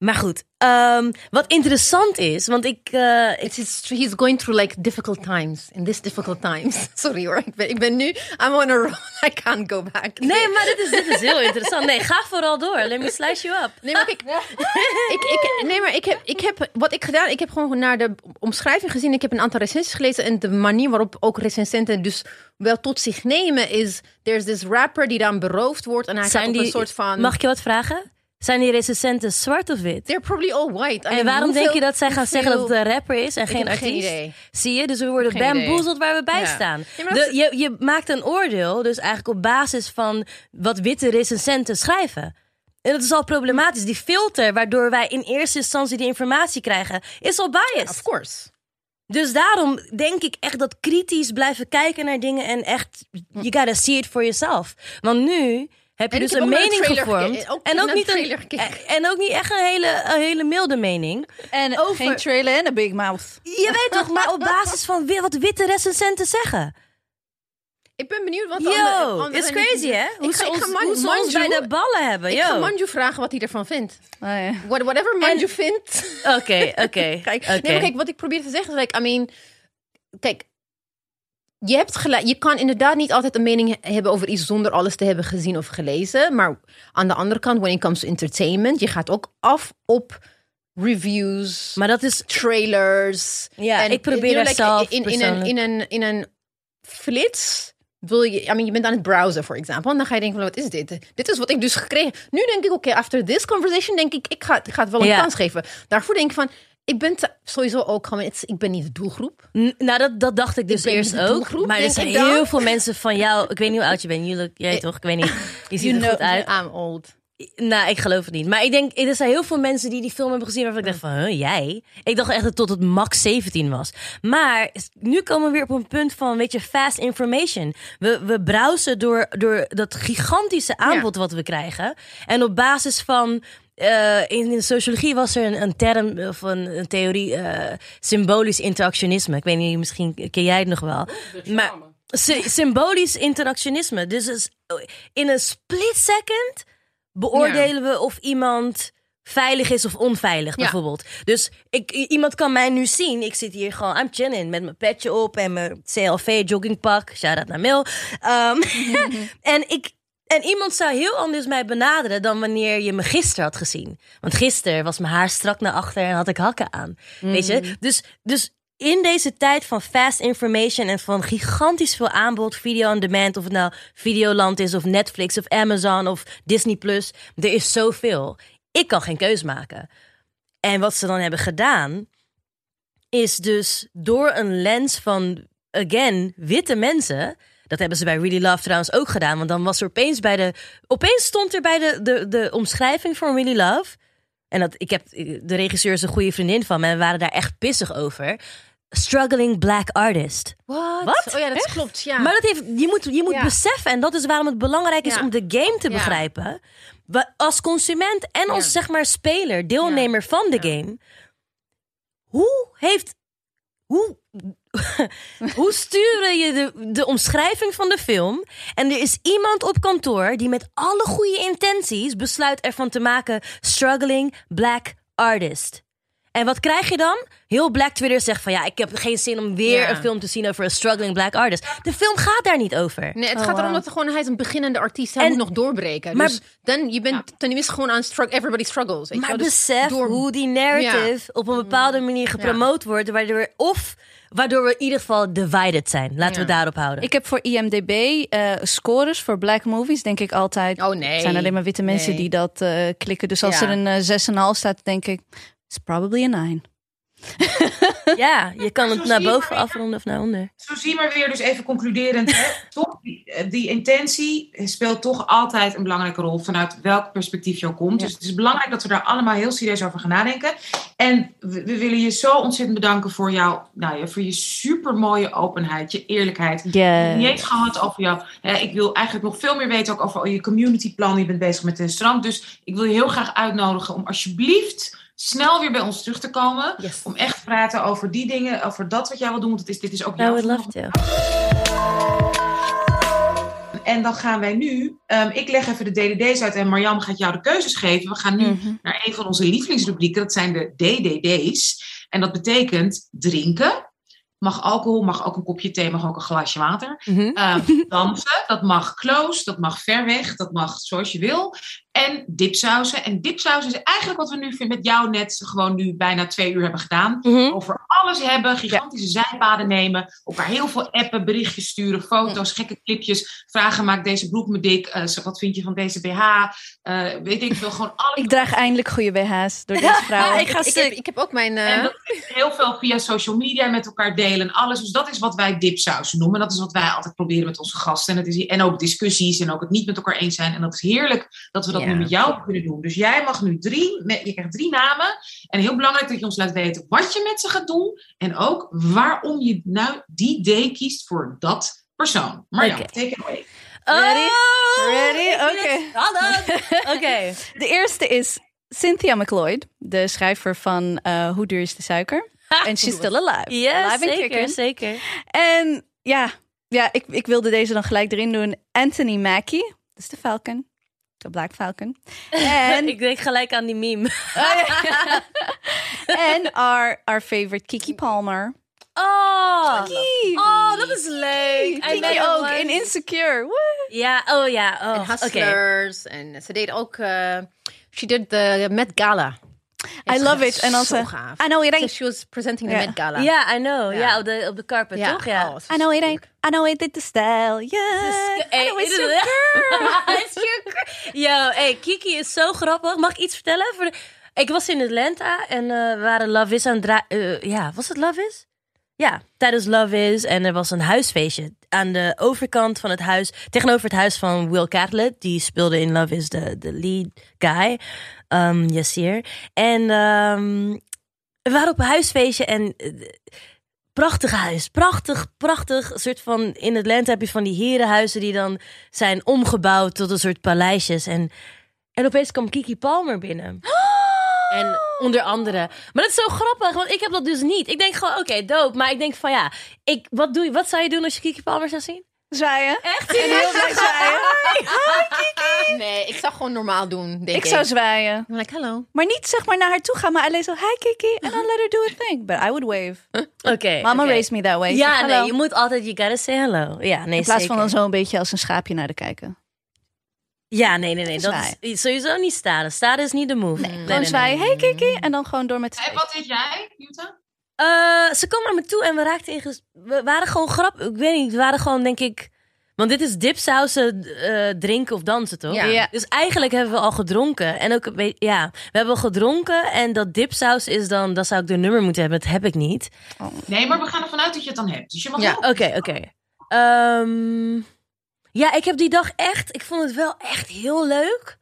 Maar goed, ehm, wat interessant is, want ik, ik It's, he's going through like difficult times. In this difficult times. (laughs) Sorry hoor. Ik ben, ik ben nu. I'm on a roll. (laughs) I can't go back. Nee, maar dit is, dit is heel interessant. Nee, ga vooral door. Let me slice you up. Nee, maar ik, (laughs) ik, ik, nee, maar ik heb, ik heb, wat ik gedaan, ik heb gewoon naar de omschrijving gezien. Ik heb een aantal recensies gelezen en de manier waarop ook recensenten dus wel tot zich nemen is, there's this rapper die dan beroofd wordt en hij Zijn gaat die, een soort van, Mag ik je wat vragen? Zijn die recensenten zwart of wit? they're probably all white. I En waarom hoeveel- denk je dat zij gaan zeggen dat het een rapper is en geen artiest? geen idee. Zie je? Dus we worden bamboezeld waar we bij Ja. staan. Ja, De- je, je maakt een oordeel, dus eigenlijk op basis van wat witte recensenten schrijven. En dat is al problematisch. Die filter waardoor wij in eerste instantie die informatie krijgen, is al biased. Of course. Dus daarom denk ik echt dat kritisch blijven kijken naar dingen en echt, you gotta see it for yourself. Want nu heb je En dus ik heb een mening gevormd. Ook en, ook niet een, en ook niet echt een hele, een hele milde mening. En Over- geen trailer en een big mouth. Je weet toch, maar op basis van wat witte recensenten zeggen. Ik ben benieuwd wat Yo, andere- andere- it's crazy hè? Hoe Ik ze ga, ik ons, ga Man- hoe ze ons bij Manju- de ballen hebben. Ik ga. Manju vragen wat hij ervan vindt. Oh, ja. What- Whatever Manju vindt. Oké, oké. (laughs) Nee, maar kijk, wat ik probeer te zeggen is, like, I mean, kijk, je hebt gelijk, je kan inderdaad niet altijd een mening he- hebben over iets zonder alles te hebben gezien of gelezen. Maar aan de andere kant, when it comes to entertainment, je gaat ook af op reviews, Maar dat is, trailers. ja, En, ik probeer like, zelf in, in, een, in, een, in een flits wil je, I mean, je bent aan het browsen, for example. En dan ga je denken van, wat is dit? Dit is wat ik dus gekregen. Nu denk ik, oké, after this conversation, denk ik, ik ga, ik ga het wel een Ja. kans geven. Daarvoor denk ik van, ik ben te- sowieso ook gewoon, het ik ben niet de doelgroep. N- Nou, dat, dat dacht ik dus eerst ook. Maar er zijn dan. heel veel mensen van jou. Ik weet niet hoe oud je bent. Jullie, jij toch? Ik weet niet. Je ziet er know- goed uit. I'm old. Nou, ik geloof het niet. Maar ik denk, er zijn heel veel mensen die die film hebben gezien waarvan ik dacht van, huh, jij? Ik dacht echt dat tot het max 17 was. Maar nu komen we weer op een punt van, weet je, fast information. We, we browsen door, door dat gigantische aanbod wat we krijgen. En op basis van, eh, in de sociologie was er een, een term of een, een theorie, eh, symbolisch interactionisme. Ik weet niet, misschien ken jij het nog wel. Maar sy- symbolisch interactionisme. Dus in een split second beoordelen we of iemand veilig is of onveilig, Ja. bijvoorbeeld. Dus ik, iemand kan mij nu zien. Ik zit hier gewoon, I'm chilling met mijn petje op en mijn CLV joggingpak. Shout out naar Mil. Ehm, (laughs) en ik. En iemand zou heel anders mij benaderen dan wanneer je me gisteren had gezien. Want gisteren was mijn haar strak naar achter en had ik hakken aan. Weet je? Dus, dus in deze tijd van fast information en van gigantisch veel aanbod, video on demand, of het nou Videoland is, of Netflix, of Amazon, of Disney Plus, er is zoveel. Ik kan geen keus maken. En wat ze dan hebben gedaan, is dus door een lens van, again, witte mensen. Dat hebben ze bij Really Love trouwens ook gedaan. Want dan was er opeens bij de. Opeens stond er bij de, de, de omschrijving van Really Love. En dat, ik heb, de regisseur is een goede vriendin van me. En we waren daar echt pissig over. Struggling black artist. Wat? Oh ja, dat klopt, ja. Maar dat heeft, je moet, je moet Ja. beseffen, en dat is waarom het belangrijk is Ja. om de game te begrijpen. We, als consument en als zeg maar speler, deelnemer van de game. Hoe heeft. Hoe, (laughs) hoe sturen je de, de omschrijving van de film? En er is iemand op kantoor die met alle goede intenties besluit ervan te maken: struggling black artist. En wat krijg je dan? Heel Black Twitter zegt van ja, ik heb geen zin om weer Ja. een film te zien over een struggling black artist. De film gaat daar niet over. Nee, het Oh, gaat erom wow. dat er gewoon, hij is een beginnende artiest. Hij En- moet nog doorbreken. Maar- dus dan, je bent ten eerste gewoon aan struggle. Everybody struggles. Weet je Maar wel? Dus besef door- hoe die narrative op een bepaalde manier gepromoot wordt, waardoor of waardoor we in ieder geval divided zijn. Laten we daarop houden. Ik heb voor IMDb eh, scores voor black movies, denk ik altijd. Oh nee. Het zijn alleen maar witte mensen Nee. die dat eh, klikken. Dus als Ja. er een eh, 6,5 staat, denk ik, it's probably a 9. Ja, (laughs) je kan het naar boven afronden of naar onder. Zo zie maar weer, dus even concluderend. Hè, (laughs) toch, die, eh, die intentie speelt toch altijd een belangrijke rol vanuit welk perspectief je ook komt. Ja. Dus het is belangrijk dat we daar allemaal heel serieus over gaan nadenken. En we, we willen je zo ontzettend bedanken voor, jou, nou ja, voor je supermooie openheid, je eerlijkheid. Ik heb niet eens gehad over jou. hè, ik wil eigenlijk nog veel meer weten ook over je communityplan. Je bent bezig met de strand. Dus ik wil je heel graag uitnodigen om alsjeblieft snel weer bij ons terug te komen. Yes. Om echt te praten over die dingen, over dat wat jij wil doen. Want het is, dit is ook I jouw would love to. En dan gaan wij nu, ehm, ik leg even de DDD's uit en Marjam gaat jou de keuzes geven. We gaan nu Mhm. naar een van onze lievelingsrubrieken, dat zijn de DDD's. En dat betekent drinken. Mag alcohol, mag ook een kopje thee, mag ook een glaasje water. Ehm, dansen, dat mag close, dat mag ver weg, dat mag zoals je wil. En dipsausen. En dipsausen is eigenlijk wat we nu met jou net gewoon nu bijna twee uur hebben gedaan. Mhm. Over alles hebben, gigantische zijpaden nemen, elkaar heel veel appen, berichtjes sturen, foto's, gekke clipjes, vragen maak deze broek me dik, eh, zo, wat vind je van deze BH, Eh, weet ik veel, gewoon alle Ik draag eindelijk goede BH's door (laughs) deze vrouw. ik ga Ik heb, stuk. ik heb ook mijn... eh, En dat heel veel via social media met elkaar delen en alles. Dus dat is wat wij dipsausen noemen. Dat is wat wij altijd proberen met onze gasten. En, het is, en ook discussies en ook het niet met elkaar eens zijn. En dat is heerlijk dat we dat Ja. nu met jou kunnen doen. Dus jij mag nu drie, je krijgt drie namen. En heel belangrijk dat je ons laat weten wat je met ze gaat doen. En ook waarom je nou die day kiest voor dat persoon. Maar ja, Oké. take it away. Ready? Oh, Ready? Oké. spannend. (laughs) Oké. De eerste is Cynthia McLeod, de schrijver van eh Hoe duur is de suiker? En she's still alive. Ja, alive and zeker, kicking. zeker. En ja, ja ik, ik wilde deze dan gelijk erin doen. Anthony Mackie, dat is de Falcon. De Black Falcon. (laughs) En, ik denk gelijk aan die meme. (laughs) en our, our favorite Kiki Palmer. Oh, Kiki. oh dat is leuk. I Kiki ook in Insecure. Woe. Ja, oh ja. Oh, En. Hustlers. En ze deed ook... eh she did the Met Gala. I love it. En dan zo gaaf. I know it So ain't, she was presenting the Ja. Met Gala. Ja, I know. Ja. Ja, op, de, op de carpet, toch? Ja. Oh, I know it ain't, I know it did the style. Yeah. I Hey, know it's is your het- girl. (laughs) It's your girl. Yo, hey, Kiki is zo grappig. Mag ik iets vertellen? Voor de- Ik was in Atlanta en eh, we waren Love Is aan het dra- eh, ja, was het Love Is? Ja, tijdens Love Is. En er was een huisfeestje aan de overkant van het huis. Tegenover het huis van Will Catlett. Die speelde in Love Is de, de lead guy. Um. En ehm, we waren op een huisfeestje en... eh, Prachtig huis, prachtig, prachtig. Een soort van in Atlanta heb je van die herenhuizen die dan zijn omgebouwd tot een soort paleisjes. En, en opeens kwam Kiki Palmer binnen. (gasps) En onder andere. Maar dat is zo grappig, want ik heb dat dus niet. Ik denk gewoon, oké, dope. Maar ik denk van ja, ik, wat, doe je, wat zou je doen als je Kiki Palmer zou zien? Zwaaien. Echt? En heel blij zwaaien. (laughs) Nee, ik zou gewoon normaal doen, denk ik. Ik zou zwaaien. I'm like, hello. Maar niet zeg maar naar haar toe gaan, maar alleen zo, hi Kiki, en dan let her do a thing. But I would wave. (laughs) Oké. Mama raised me that way. Ja, nee, je moet altijd, you gotta say hello. Ja, nee, In plaats zeker. van dan zo een beetje als een schaapje naar de kijken. Ja, nee, nee, nee. Dat Zwaaien. is sowieso niet staren. Staren is niet de move. Nee, Gewoon zwaaien, hey Kiki, en dan gewoon door met En wat deed jij, Jutta? Eh, ze kwam naar me toe en we raakten in ges- We waren gewoon grap. Ik weet niet, we waren gewoon denk ik. Want dit is dipsausen, eh, drinken of dansen, toch? Ja. Ja. Dus eigenlijk hebben we al gedronken. En ook, ja, we hebben al gedronken. En dat dipsaus is dan, dat zou ik de nummer moeten hebben. Dat heb ik niet. Nee, maar we gaan ervan uit dat je het dan hebt. Dus je mag Ja. Oké, oké. Ehm, ja, ik heb die dag echt, ik vond het wel echt heel leuk.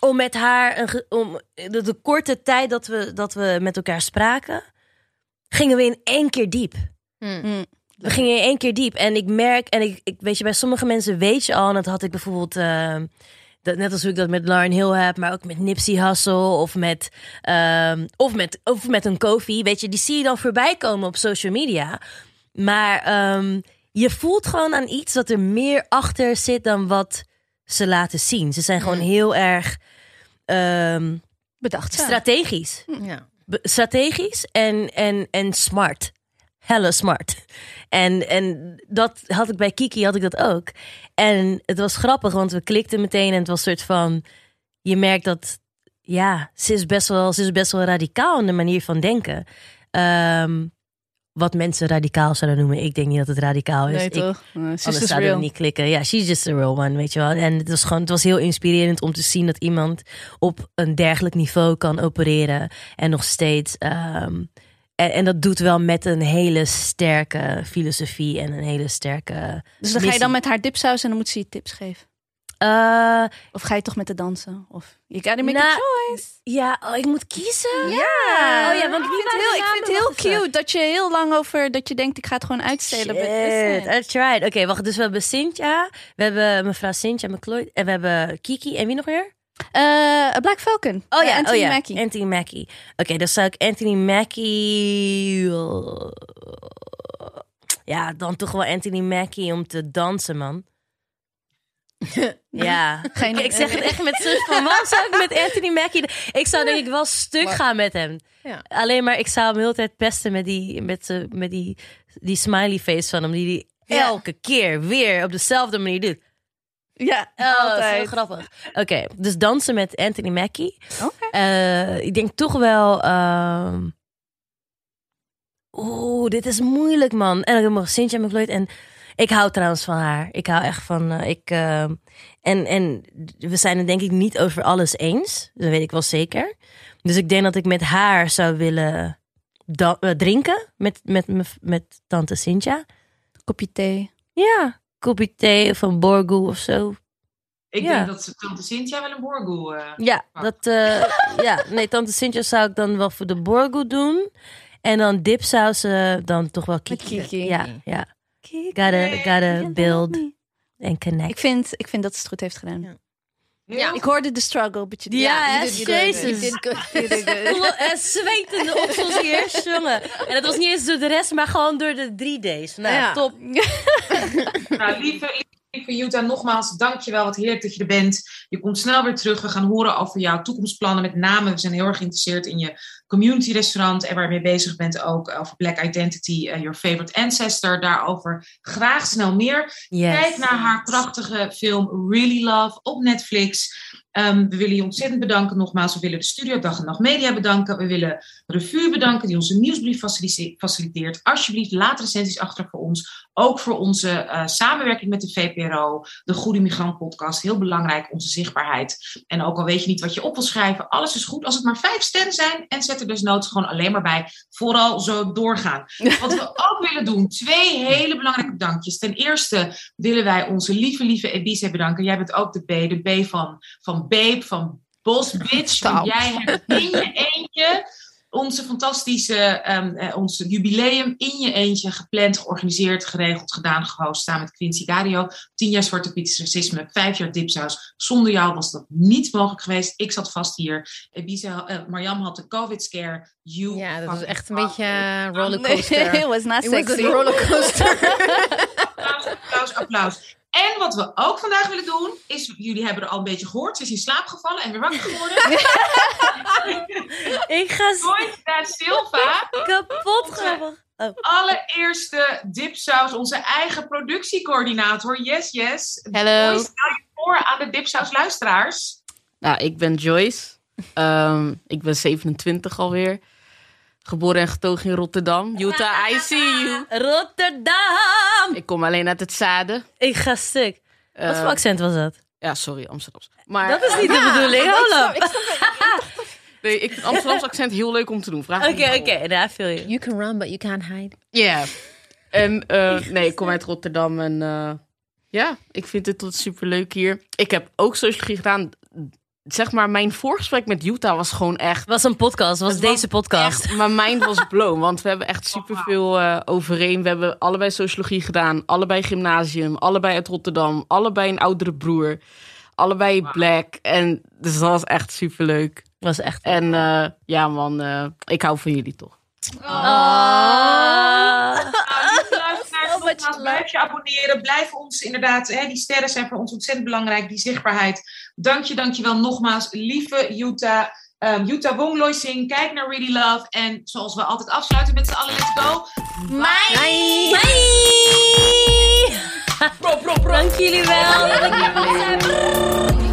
Om met haar, een, om de, de korte tijd dat we, dat we met elkaar spraken, gingen we in één keer diep. Mm. We gingen in één keer diep. En ik merk, en ik, ik weet je, bij sommige mensen weet je al, en dat had ik bijvoorbeeld, ehm, dat, net als hoe ik dat met Lauren Hill heb, maar ook met Nipsey Hussle of met, ehm, of met, of met een Kofi. Weet je, die zie je dan voorbij komen op social media. Maar ehm, je voelt gewoon aan iets dat er meer achter zit dan wat ze laten zien. Ze zijn gewoon heel erg ehm, Bedacht. strategisch Ja. be- strategisch en, en, en smart. Helle smart. En, en dat had ik bij Kiki, had ik dat ook. En het was grappig, want we klikten meteen en het was een soort van... Je merkt dat, ja, ze is best wel, ze is best wel radicaal in de manier van denken. Ehm, wat mensen radicaal zouden noemen. Ik denk niet dat het radicaal is. Nee Ik- toch? Anders Sisters zouden we niet klikken. Ja, she's just a real one, weet je wel. En het was gewoon, het was heel inspirerend om te zien dat iemand op een dergelijk niveau kan opereren en nog steeds. ehm, en, en dat doet wel met een hele sterke filosofie en een hele sterke. Dus dan ga je dan met haar dipsaus en dan moet ze je tips geven. Eh, Of ga je toch met de dansen? Of you gotta make a Nou, choice. ja, oh, ik moet kiezen. Ja. Oh ja, want ik vind heel, ik vind het heel cute dat je heel lang over dat je denkt ik ga het gewoon uitstelen. but Shit. I tried. Oké, wacht. Dus we hebben Cynthia, we hebben mevrouw Cynthia McCloy en we hebben Kiki en wie nog weer? Eh, A Black Falcon. Oh Eh, ja, Anthony oh ja. Mackie. Anthony Mackie. Oké, dan zou ik Anthony Mackie. Ja, dan toch wel Anthony Mackie om te dansen, man. (laughs) ja. Geen- ik, ik zeg het echt met zus van, waarom zou ik met Anthony Mackie... Ik zou denk ik wel stuk Maar- gaan met hem. Ja. Alleen maar, ik zou hem de hele tijd pesten met die, met, z'n- met die, die smiley face van hem. Die die Ja. elke keer weer op dezelfde manier doet. Ja, Oh, zo altijd. grappig. Oké, dus dansen met Anthony Mackie. Oké. Eh, ik denk toch wel. ehm, Oeh, dit is moeilijk, man. En dan nog Cynthia McLeod. En ik hou trouwens van haar. Ik hou echt van. eh, ik, ehm, en, en we zijn het denk ik niet over alles eens. Dat weet ik wel zeker. Dus ik denk dat ik met haar zou willen eh, drinken. Met, met, met, met tante Cynthia. Kopje thee. Ja, kopje thee of een borgoe of zo. Ik Ja. denk dat tante Cynthia wel een borgoe... eh, Ja, dat, eh, ja, nee, tante Sintje zou ik dan wel voor de borgo doen. En dan dipsaus eh, dan toch wel kiki. kiki. Ja, ja. Gotta, gotta build en Ik connect. vind, ik vind dat ze het goed heeft gedaan. Ja. heel Ik hoorde de struggle, but you Ja, you hè, did good. (laughs) Jezus. (laughs) Zwetende oksels hier, jongen. En dat was niet eens door de rest, maar gewoon door de drie days. Nou, Ja. top. (laughs) Nou, lieve, lieve Jutta, nogmaals, dankjewel. Wat heerlijk dat je er bent. Je komt snel weer terug. We gaan horen over jouw toekomstplannen. Met name, we zijn heel erg geïnteresseerd in je community restaurant. En waar je mee bezig bent ook over Black Identity, eh, Your Favorite Ancestor. Daarover graag snel meer. Yes. Kijk naar haar prachtige film Really Love op Netflix. Ehm, we willen je ontzettend bedanken nogmaals. We willen de studio Dag en Nacht Media bedanken. We willen Revue bedanken die onze nieuwsbrief facilite- faciliteert. Alsjeblieft, laat recensies achter voor ons. Ook voor onze eh, samenwerking met de VPRO. De Goede Migrant podcast. Heel belangrijk, onze zichtbaarheid. En ook al weet je niet wat je op wil schrijven. Alles is goed als het maar vijf sterren zijn. En zet er dus noods gewoon alleen maar bij. Vooral zo doorgaan. (laughs) Wat we ook willen doen. Twee hele belangrijke bedankjes. Ten eerste willen wij onze lieve, lieve Ebise bedanken. Jij bent ook de B. De B van, van Babe, van Boss Bitch. Want jij hebt in je (laughs) eentje onze fantastische, ehm, eh, ons jubileum in je eentje gepland, georganiseerd, geregeld, gedaan, gehost, samen met Quincy Dario. Tien jaar Zwarte Piet's racisme, vijf jaar dipsaus. Zonder jou was dat niet mogelijk geweest. Ik zat vast hier. Ebise, eh, Mariam had de COVID-scare. You Ja, dat was echt een beetje eh, Nee, rollercoaster. (laughs) it was not It was rollercoaster. (laughs) applaus, applaus, applaus. En wat we ook vandaag willen doen, is, jullie hebben er al een beetje gehoord, ze is in slaap gevallen en weer wakker geworden. (laughs) Ik ga Joy da Silva, kapot grappig. Oh. allereerste dipsaus, onze eigen productiecoördinator. Yes, yes. Hallo. Joy, stel je voor aan de dipsaus luisteraars. Nou, ik ben Joyce. Ehm, ik ben 27 alweer. Geboren en getogen in Rotterdam. Utah, I see you. Rotterdam! Ik kom alleen uit het zuiden. Ik ga stuk. Wat voor accent was dat? Ja, sorry, Amsterdams. Maar Dat is niet de bedoeling, hallo. Oké, (laughs) nee, ik vind Amsterdams accent heel leuk om te doen. Vraag me oké, waarom. daar viel je. You can run, but you can't hide. Ja. En eh, nee, ik kom uit Rotterdam en eh, ja, ik vind het tot super leuk hier. Ik heb ook sociologie gedaan. Zeg maar, mijn voorgesprek met Utah was gewoon echt. Was een podcast, was deze podcast. Echt, (laughs) mijn mind was blown, want we hebben echt superveel eh overeen. We hebben allebei sociologie gedaan, allebei gymnasium, allebei uit Rotterdam, allebei een oudere broer, allebei black. En dus dat was echt superleuk. was echt. En eh, ja man, eh, ik hou van jullie toch. Ah. Blijf je abonneren. Blijf ons inderdaad, hè, die sterren zijn voor ons ontzettend belangrijk, die zichtbaarheid. Dank je, dank je wel nogmaals, lieve Jutta. Um, Jutta Wongloising, kijk naar Really Love. En zoals we altijd afsluiten met z'n allen, let's go. Bye. Bye. Dank jullie wel. ik hier was.